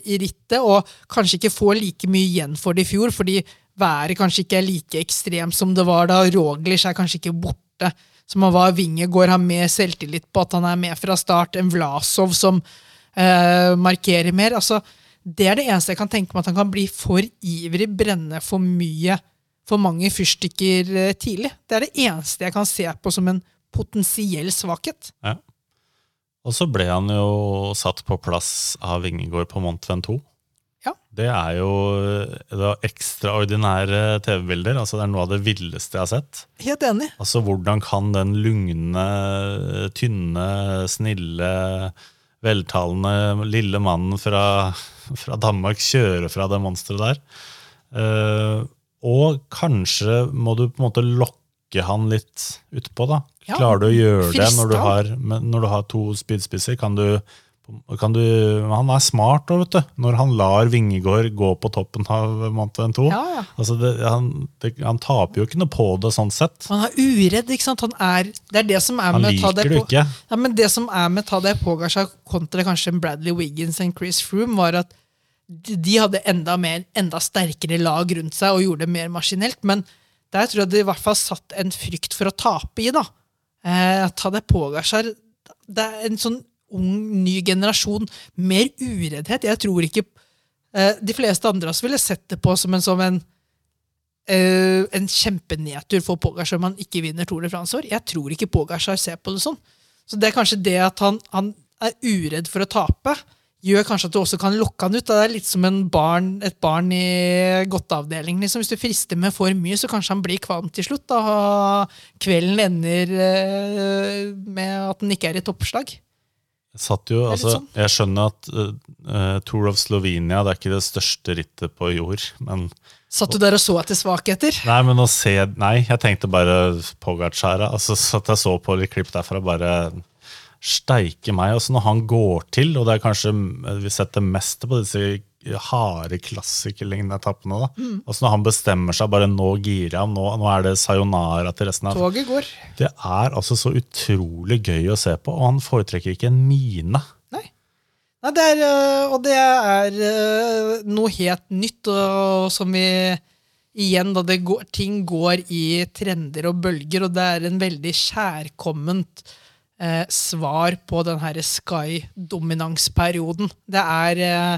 i rittet og kanskje ikke få like mye igjen for det i fjor, fordi været kanskje ikke er like ekstremt som det var da. Roglish er kanskje ikke borte som han var. Vingegård går han med selvtillit på at han er med fra start. En Vlasov som eh, markerer mer. altså det er det eneste jeg kan tenke meg, at han kan bli for ivrig, brenne for mye, for mange fyrstikker eh, tidlig. Det er det eneste jeg kan se på som en potensiell svakhet. Ja. Og så ble han jo satt på plass av Vingegård på Mont Ventoux. Ja. Det er jo det ekstraordinære TV-bilder. altså Det er noe av det villeste jeg har sett. Helt enig. Altså Hvordan kan den lugne, tynne, snille veltalende lille mannen fra, fra Danmark kjøre fra det monsteret der. Uh, og kanskje må du på en måte lokke han litt utpå. da. Klarer du å gjøre det når du, har, når du har to spydspisser? Kan du du, han er smart vet du, når han lar Vingegård gå på toppen av Ventoux. Ja, ja. altså han, han, taper jo ikke noe på det sånn sett. Han er uredd. ikke sant? Er, det er det som er han med liker det ikke. Ja, men det som er med ta det Pogacar kontra kanskje Bradley Wiggins og Chris Froome, var at de hadde enda, mer, enda sterkere lag rundt seg og gjorde det mer maskinelt. Men der tror jeg det i hvert fall satt en frykt for å tape i. da. Eh, Tadej Pogacar det er en sånn ung, ny generasjon. Mer ureddhet. Jeg tror ikke eh, De fleste andre av oss ville sett det på som en, som en, eh, en kjempenedtur for Pogacar om han ikke vinner Tour de France. Jeg tror ikke Pogacar ser på det sånn. Så det er kanskje det at han, han er uredd for å tape, gjør kanskje at du også kan lokke han ut. Det er litt som barn, et barn i godteavdelingen. Liksom. Hvis du frister med for mye, så kanskje han blir kvalm til slutt. Da kvelden ender eh, med at den ikke er i toppslag. Jo, altså, sånn. Jeg skjønner at uh, Tour of Slovenia det er ikke det største rittet på jord. men... Satt du der og så etter svakheter? Nei, men å se, nei, jeg tenkte bare Pogacara. Altså, satt jeg så på litt klipp derfra, bare steike meg. Altså, når han går til, og det er kanskje vi setter mest på disse harde klassikerlignende etappene. da. Mm. Altså når han bestemmer seg, bare nå girer han, nå, nå, er det sayonara til resten av Toget går. Det er altså så utrolig gøy å se på, og han foretrekker ikke en mine. Nei. Nei det er, øh, og det er øh, noe helt nytt, og som vi Igjen, da går, ting går i trender og bølger, og det er en veldig kjærkomment eh, svar på den her Sky-dominansperioden. Det er eh,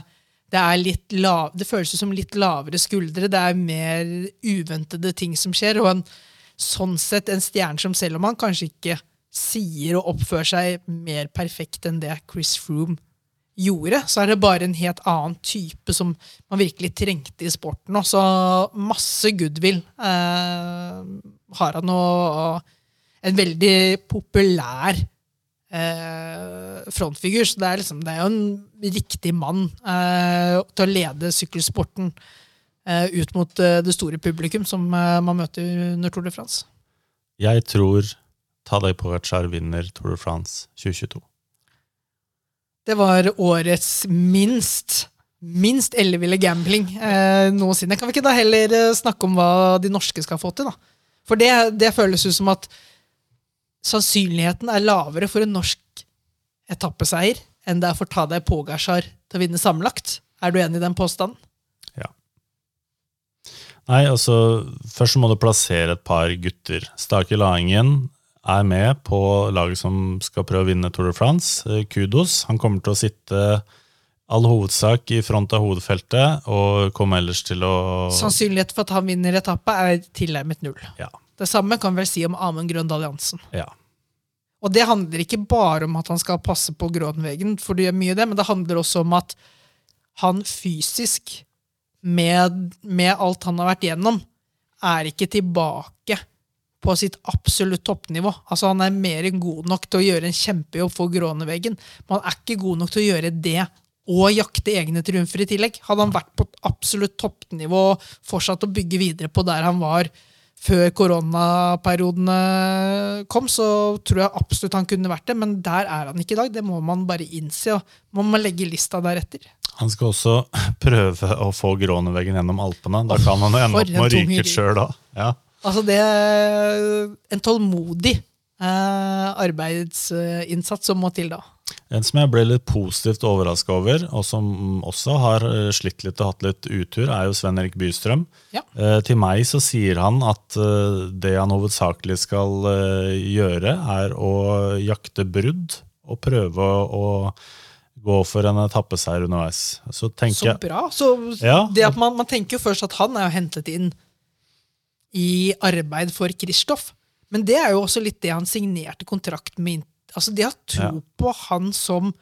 det, lav, det føles som litt lavere skuldre. Det er mer uventede ting som skjer. Og en, sånn sett en stjerne som selv om han kanskje ikke sier og oppfører seg mer perfekt enn det Chris Froome gjorde, så er det bare en helt annen type som man virkelig trengte i sporten. Og så masse goodwill eh, har han, og en veldig populær eh, frontfigur. Så det er, liksom, det er jo en riktig mann eh, til å lede sykkelsporten eh, ut mot eh, det store publikum som eh, man møter under Tour de France. Jeg tror Tadej Pogacar vinner Tour de France 2022. Det var årets minst minst elleville gambling eh, noensinne. Kan vi ikke da heller snakke om hva de norske skal få til? da? For det, det føles ut som at sannsynligheten er lavere for en norsk etappeseier enn det er for Tadej Pogacar til å vinne sammenlagt. Er du enig i den påstanden? Ja. Nei, altså Først må du plassere et par gutter. Stake Laingen er med på laget som skal prøve å vinne Tour de France. Eh, kudos. Han kommer til å sitte all hovedsak i front av hovedfeltet og komme ellers til å Sannsynlighet for at han vinner etappa, er tilnærmet null. Ja. Det samme kan vi vel si om Amund Grøndal Jansen. Ja. Og det handler ikke bare om at han skal passe på Grådenvegen, for det gjør mye det, men det handler også om at han fysisk, med, med alt han har vært gjennom, er ikke tilbake på sitt absolutt toppnivå. Altså Han er mer enn god nok til å gjøre en kjempejobb for Gråneveggen, men han er ikke god nok til å gjøre det og jakte egne triumfer i tillegg. Hadde han vært på absolutt toppnivå og fortsatt å bygge videre på der han var før koronaperiodene kom, så tror jeg absolutt han kunne vært det, men der er han ikke i dag. Det må man bare innse, og man må legge lista deretter. Han skal også prøve å få Gråneveggen gjennom Alpene. Da kan han jo ende opp med å ryke rygg. sjøl da. Ja. Altså, det er en tålmodig eh, arbeidsinnsats som må til da. En som jeg ble litt positivt overraska over, og som også har eh, slitt litt og hatt litt utur, er jo Sven Erik Bystrøm. Ja. Eh, til meg så sier han at eh, det han hovedsakelig skal eh, gjøre, er å jakte brudd og prøve å gå for en etappeseier underveis. Så Så bra. Så Ja. det at man, man tenker jo først at han er jo hentet inn i arbeid for Kristoff. Men det er jo også litt det han signerte kontrakt med. Altså De har tro Ja. på han som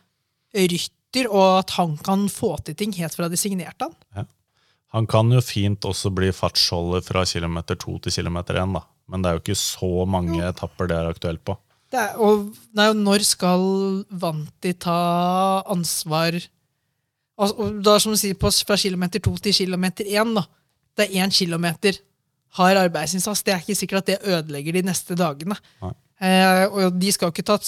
rytter, og at han kan få til ting helt fra de signerte han. Han kan jo fint også bli fartsholder fra kilometer to til kilometer én, da. Men det er jo ikke så mange etapper det er aktuelt på. Det er, og nei, når skal Vanti ta ansvar altså, da som du sier, på, Fra kilometer to til kilometer én, da. Det er én kilometer har arbeidsinnsats. Det er ikke sikkert at det ødelegger de neste dagene. Nei. Eh, og de skal jo ikke ta,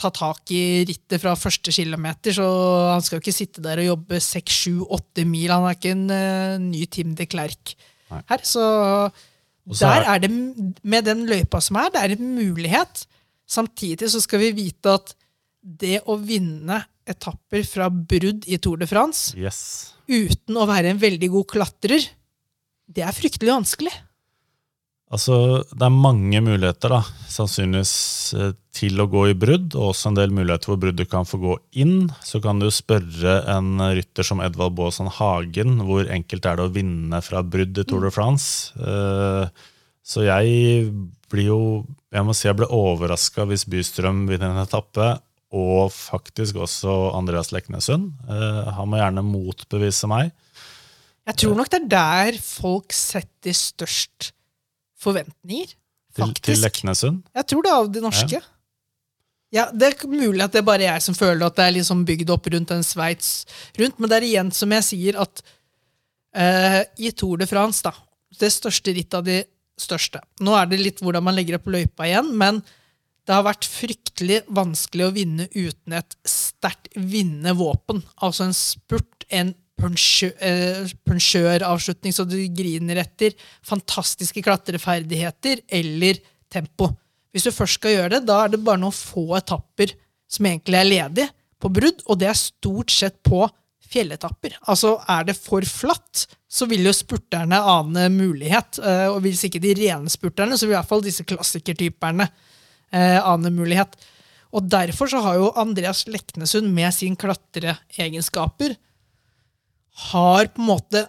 ta tak i rittet fra første kilometer, så han skal jo ikke sitte der og jobbe seks, sju, åtte mil. Han er ikke en eh, ny Tim de Klerk her. Så der er- er det, med den løypa som er, det er en mulighet. Samtidig så skal vi vite at det å vinne etapper fra brudd i Tour de France Yes. uten å være en veldig god klatrer, det er fryktelig vanskelig. Altså, det er mange muligheter, da, sannsynligvis eh, til å gå i brudd, og også en del muligheter hvor bruddet kan få gå inn. Så kan du spørre en rytter som Edvald Baasen Hagen hvor enkelt er det å vinne fra brudd i Tour de France. Eh, Så jeg blir jo Jeg må si jeg ble overraska hvis Bystrøm vinner en etappe, og faktisk også Andreas Leknesund. Eh, Han må gjerne motbevise meg. Jeg tror nok det er der folk setter størst forventninger. Til, til Faktisk. Leknesund. Jeg tror det av de norske. Ja, Det er mulig at det er bare jeg som føler at det er liksom bygd opp rundt en Sveits rundt, men det er igjen som jeg sier, at eh, i Tour de France, da, det største rittet av de største Nå er det litt hvordan man legger opp løypa igjen, men det har vært fryktelig vanskelig å vinne uten et sterkt vinnende våpen. Altså en spurt, en punsjøravslutning så du griner etter, fantastiske klatreferdigheter eller tempo. Hvis du først skal gjøre det, da er det bare noen få etapper som egentlig er ledige på brudd, og det er stort sett på fjelletapper. Altså, er det for flatt, så vil jo spurterne ane mulighet. eh, Og hvis ikke de rene spurterne, så vil i hvert fall disse klassikertyperne eh, ane mulighet. Og derfor så har jo Andreas Leknesund med sin klatreegenskaper har på en måte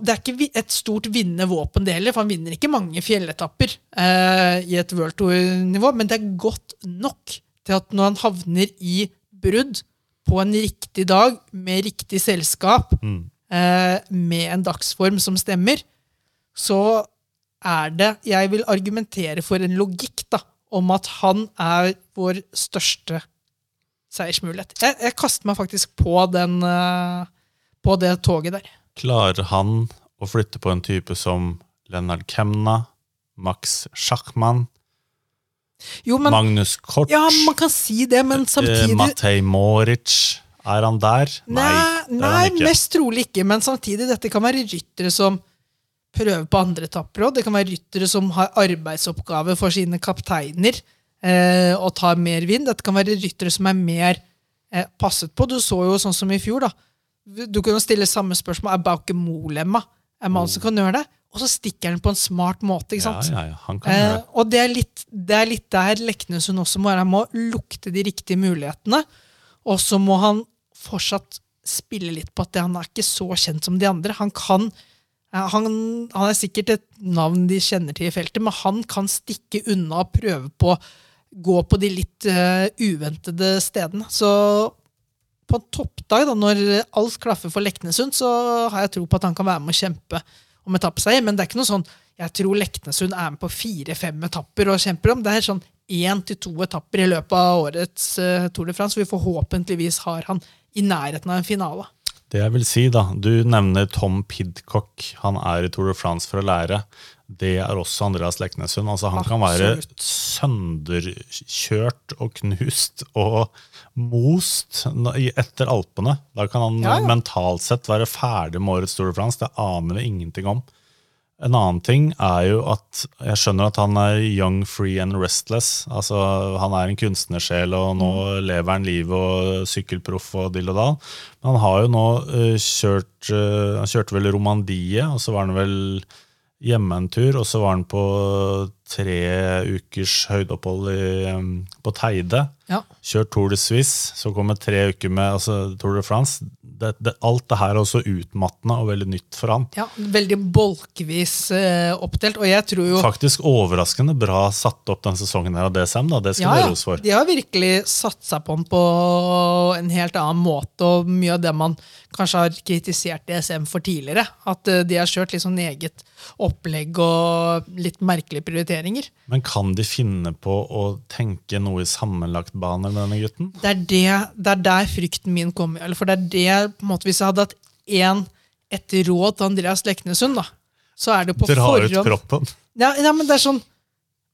Det er ikke et stort vinnende våpen, det heller, for han vinner ikke mange fjelletapper eh, i et World Tour-nivå, men det er godt nok til at når han havner i brudd på en riktig dag, med riktig selskap, Mm. eh, med en dagsform som stemmer, så er det Jeg vil argumentere for en logikk da, om at han er vår største seiersmulighet. Jeg, jeg kaster meg faktisk på, den, eh, på det toget der. Klarer han å flytte på en type som Lennart Kemna, Max Schachmann, Jo, men, Magnus Kort, ja, man kan si det, men eh, samtidig Matej Moric? Er han der? Nei, er nei mest trolig ikke. Men samtidig, dette kan være ryttere som prøver på andre etapper òg. Det kan være ryttere som har arbeidsoppgave for sine kapteiner eh, og tar mer vind. Dette kan være ryttere som er mer eh, passet på. Du så jo sånn som i fjor, da. Du kan jo stille samme spørsmål. Er Bauke Molemma en mann som kan gjøre det? Og så stikker han på en smart måte. ikke sant? ja, ja, han kan gjøre Eh, det. og det er, litt, det er litt der Leknesund også må være. Han må lukte de riktige mulighetene. Og så må han fortsatt spille litt på at det, han er ikke så kjent som de andre. Han kan Ja, Han, han er sikkert et navn de kjenner til i feltet, men han kan stikke unna og prøve på gå på de litt uh, uventede stedene. Så på toppdag, da, når alt klaffer for Leknesund, så har jeg tro på at han kan være med og kjempe om etappeseier. Men det er ikke noe sånn jeg tror Leknesund er med på fire-fem etapper og kjemper om. Det er sånn én til to etapper i løpet av årets uh, Tour de France. Vi forhåpentligvis har han i nærheten av en finale. Det jeg vil si, da, Du nevner Tom Pidcock. Han er i Tour de France for å lære. Det er også Andreas Leknesund. Altså, han kan være sønderkjørt og knust og most etter Alpene. Da kan han ja, ja. mentalt sett være ferdig med årets Tour de France. Det aner vi ingenting om. En annen ting er jo at jeg skjønner at han er young, free and restless. Altså, Han er en kunstnersjel, og nå mm. lever han livet og sykkelproff og dill og dall. Men han har jo nå uh, kjørt uh, Han kjørte vel Romandie, og så var han vel hjemme en tur, og så var han på tre ukers høydeopphold i, på Teide. Ja. Kjørt Tour de Suisse, så kommer tre uker med altså, Tour de France det, det, alt det her er også utmattende og veldig nytt for han. Ja, Veldig bolkvis uh, oppdelt. og jeg tror jo... Faktisk overraskende bra satt opp den sesongen her av DSM. da, Det skal ja, det ros for. De har virkelig satt seg på den på en helt annen måte, og mye av det man kanskje har kritisert DSM for tidligere. At eh, de har kjørt sånn eget opplegg og litt merkelige prioriteringer. Men kan de finne på å tenke noe i sammenlagtbane med denne gutten? Det er, det, det er der frykten min kommer. For det er det, på en måte, Hvis jeg hadde hatt en, et råd til Andreas Leknesund, da, så er det på Dra forhånd Dra ut proppen. Ja, ja, men det er sånn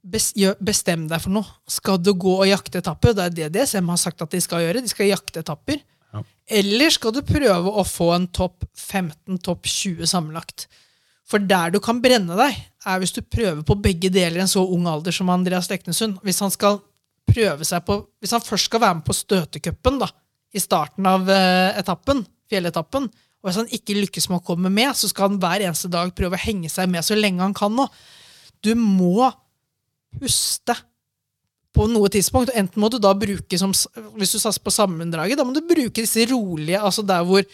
Bestem deg for noe. Skal du gå og jakte etapper? Det er det DSM har sagt at de skal gjøre. De skal jakte etapper. Eller skal du prøve å få en topp 15, topp 20 sammenlagt? For der du kan brenne deg, er hvis du prøver på begge deler i en så ung alder som Andreas Leknesund. Hvis han skal prøve seg på, hvis han først skal være med på støtecupen i starten av uh, etappen, fjelletappen, og hvis han ikke lykkes med å komme med, så skal han hver eneste dag prøve å henge seg med så lenge han kan nå. Du må puste på noe tidspunkt. Enten må du da bruke som, Hvis du satser på sammendraget, da må du bruke disse rolige, altså der hvor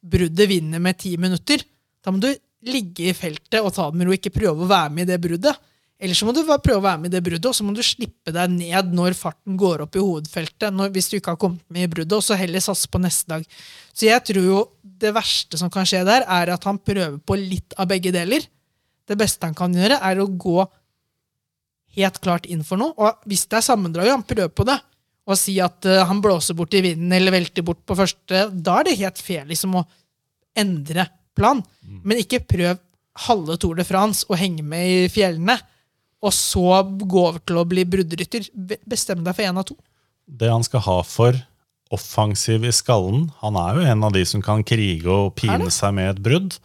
bruddet vinner med ti minutter. Da må du ligge i feltet og ta det med ro, ikke prøve å være med i det bruddet. Eller så må du prøve å være med i det bruddet, og så må du slippe deg ned når farten går opp i hovedfeltet. Når, hvis du ikke har kommet med i bruddet, og så heller satse på neste dag. Så jeg tror jo det verste som kan skje der, er at han prøver på litt av begge deler. Det beste han kan gjøre, er å gå helt klart inn for noe. Og hvis det er sammendraget, han prøver på det, og si at uh, han blåser bort i vinden eller velter bort på første, da er det helt fair liksom å endre plan. Mm. Men ikke prøv halve Tour de France og henge med i fjellene, og så gå over til å bli bruddrytter. Bestem deg for én av to. Det han skal ha for offensiv i skallen Han er jo en av de som kan krige og pine seg med et brudd.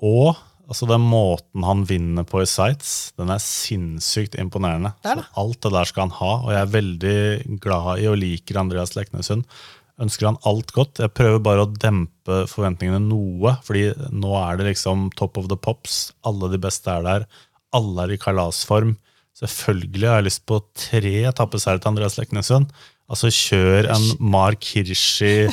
Og altså, den måten han vinner på i sights, den er sinnssykt imponerende. Det det. alt det der skal han ha, og jeg er veldig glad i og liker Andreas Leknesund ønsker han alt godt. Jeg prøver bare å dempe forventningene noe, fordi nå er det liksom top of the pops. Alle de beste er der. Alle er i kalasform. Selvfølgelig har jeg lyst på tre etappeseiere til Andreas Leknesund. Altså, kjør en Mark Hirschi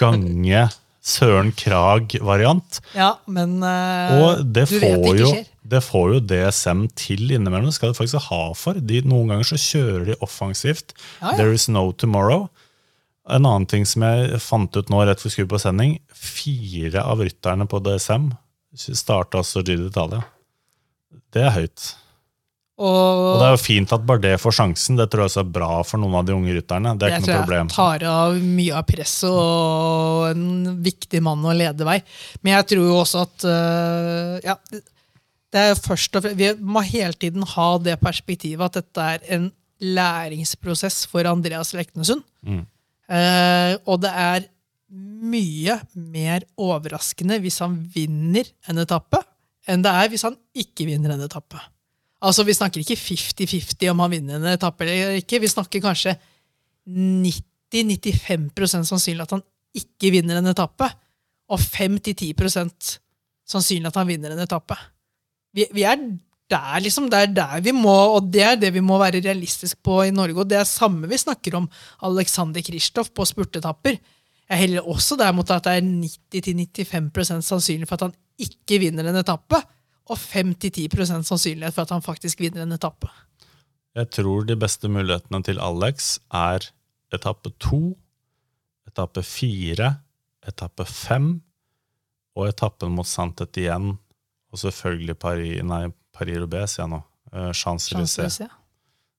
gange Søren Krag-variant. Ja, men uh, Og det du vet det ikke skjer. det får jo DSM til innimellom. Det skal de faktisk ha for. De, noen ganger så kjører de offensivt. Ja, ja. There is no tomorrow. En annen ting som jeg fant ut nå rett før vi skulle på sending. Fire av rytterne på DSM starta altså Giro d'Italia. Det er høyt. Og, og, det er jo fint at Bardet får sjansen. Det tror jeg også er bra for noen av de unge rytterne. Det er ikke noe problem. Jeg tar av mye av presset og en viktig mann å lede vei. Men jeg tror jo også at uh, ja, det er først og fremst, Vi må hele tiden ha det perspektivet at dette er en læringsprosess for Andreas Leknesund. Mm. Uh, og det er mye mer overraskende hvis han vinner en etappe, enn det er hvis han ikke vinner en etappe. Altså, Vi snakker ikke 50-50 om han vinner en etappe eller ikke. Vi snakker kanskje 90-95% sannsynlig at han ikke vinner en etappe, og 5-10% sannsynlig at han vinner en etappe. Vi, vi er der, liksom, det er der vi må, og det er det vi må være realistisk på i Norge. Og det er samme vi snakker om Alexander Kristoff på spurtetapper. Jeg heller også der mot at det er 90-95 sannsynlig for at han ikke vinner en etappe, og 5-10 sannsynlighet for at han faktisk vinner en etappe. Jeg tror de beste mulighetene til Alex er etappe to, etappe fire, etappe fem og etappen mot Santet igjen. Og selvfølgelig Paris, nei, Paris-Roubais, sier jeg nå. Uh. Champs-Élysées.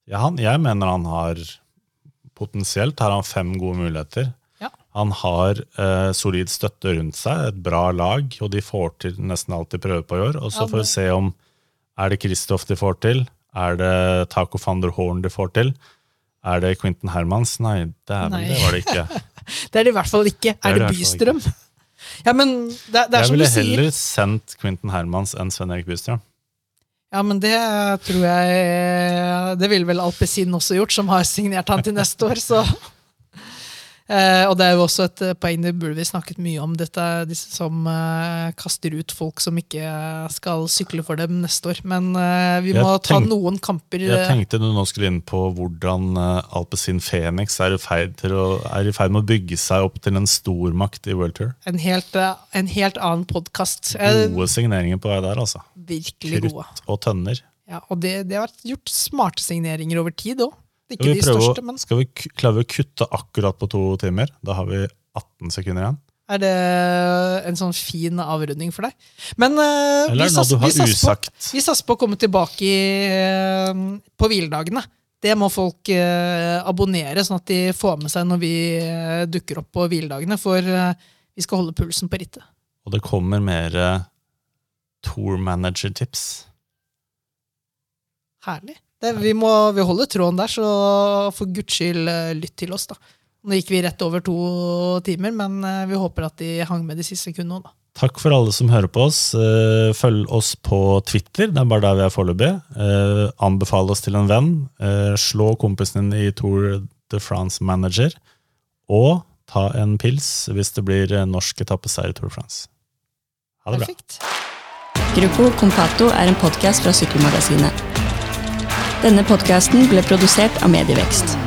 Ja, jeg mener han har Potensielt har han fem gode muligheter. Han har eh, solid støtte rundt seg, et bra lag, og de får til nesten alt de prøver på i år. Og så får vi se om er det Kristoff de får til, er det Taco van der Horn de får til, er det Quentin Hermans? Nei, dæven, det var det ikke. Det er det i hvert fall ikke. er det det fall Bystrøm? Ja, men det, det er som du sier. Jeg ville heller sendt Quentin Hermans enn Sven Erik Bystrøm. Ja, men det tror jeg Det ville vel Alpezin også gjort, som har signert han til neste år, så og det er jo også et eh, poeng, det burde vi snakket mye om, dette disse som eh, kaster ut folk som ikke skal sykle for dem neste år. Men eh, vi må ta noen kamper Jeg eh, tenkte du nå skulle inn på hvordan Alpezin Phoenix er i, ferd er med å bygge seg opp til en stormakt i World Tour. en, helt, eh, en helt annen podkast. Gode signeringer på vei der, altså. Virkelig gode. Krutt og tønner. Ja, og det, det har vært gjort smarte signeringer over tid òg. Ikke de største, men skal vi klare å kutte akkurat på to timer? Da har vi 18 sekunder igjen. er det en sånn fin avrunding for deg? Men uh, vi, satser på, på å komme tilbake i, uh, på hviledagene. Det må folk uh, abonnere, sånn at de får med seg når vi dukker opp på hviledagene. For vi skal holde pulsen på rittet. Og det kommer mer tour manager-tips. Herlig. Det, vi må vi holder tråden der, så for guds skyld eh, lytt til oss, da. Nå gikk vi rett over to timer, men eh, vi håper at de hang med de siste sekundene. Da. Takk for alle som hører på oss. Eh, Følg oss på Twitter, det er bare der vi er foreløpig. Anbefale Anbefal oss til en venn. Eh, Slå kompisen din i Tour de France Manager. Og ta en pils hvis det blir norsk etappeseier i Tour de France. Ha det bra. Perfekt. Gruppo Compato er en podkast fra Sykkelmagasinet. Denne podkasten ble produsert av Medievekst.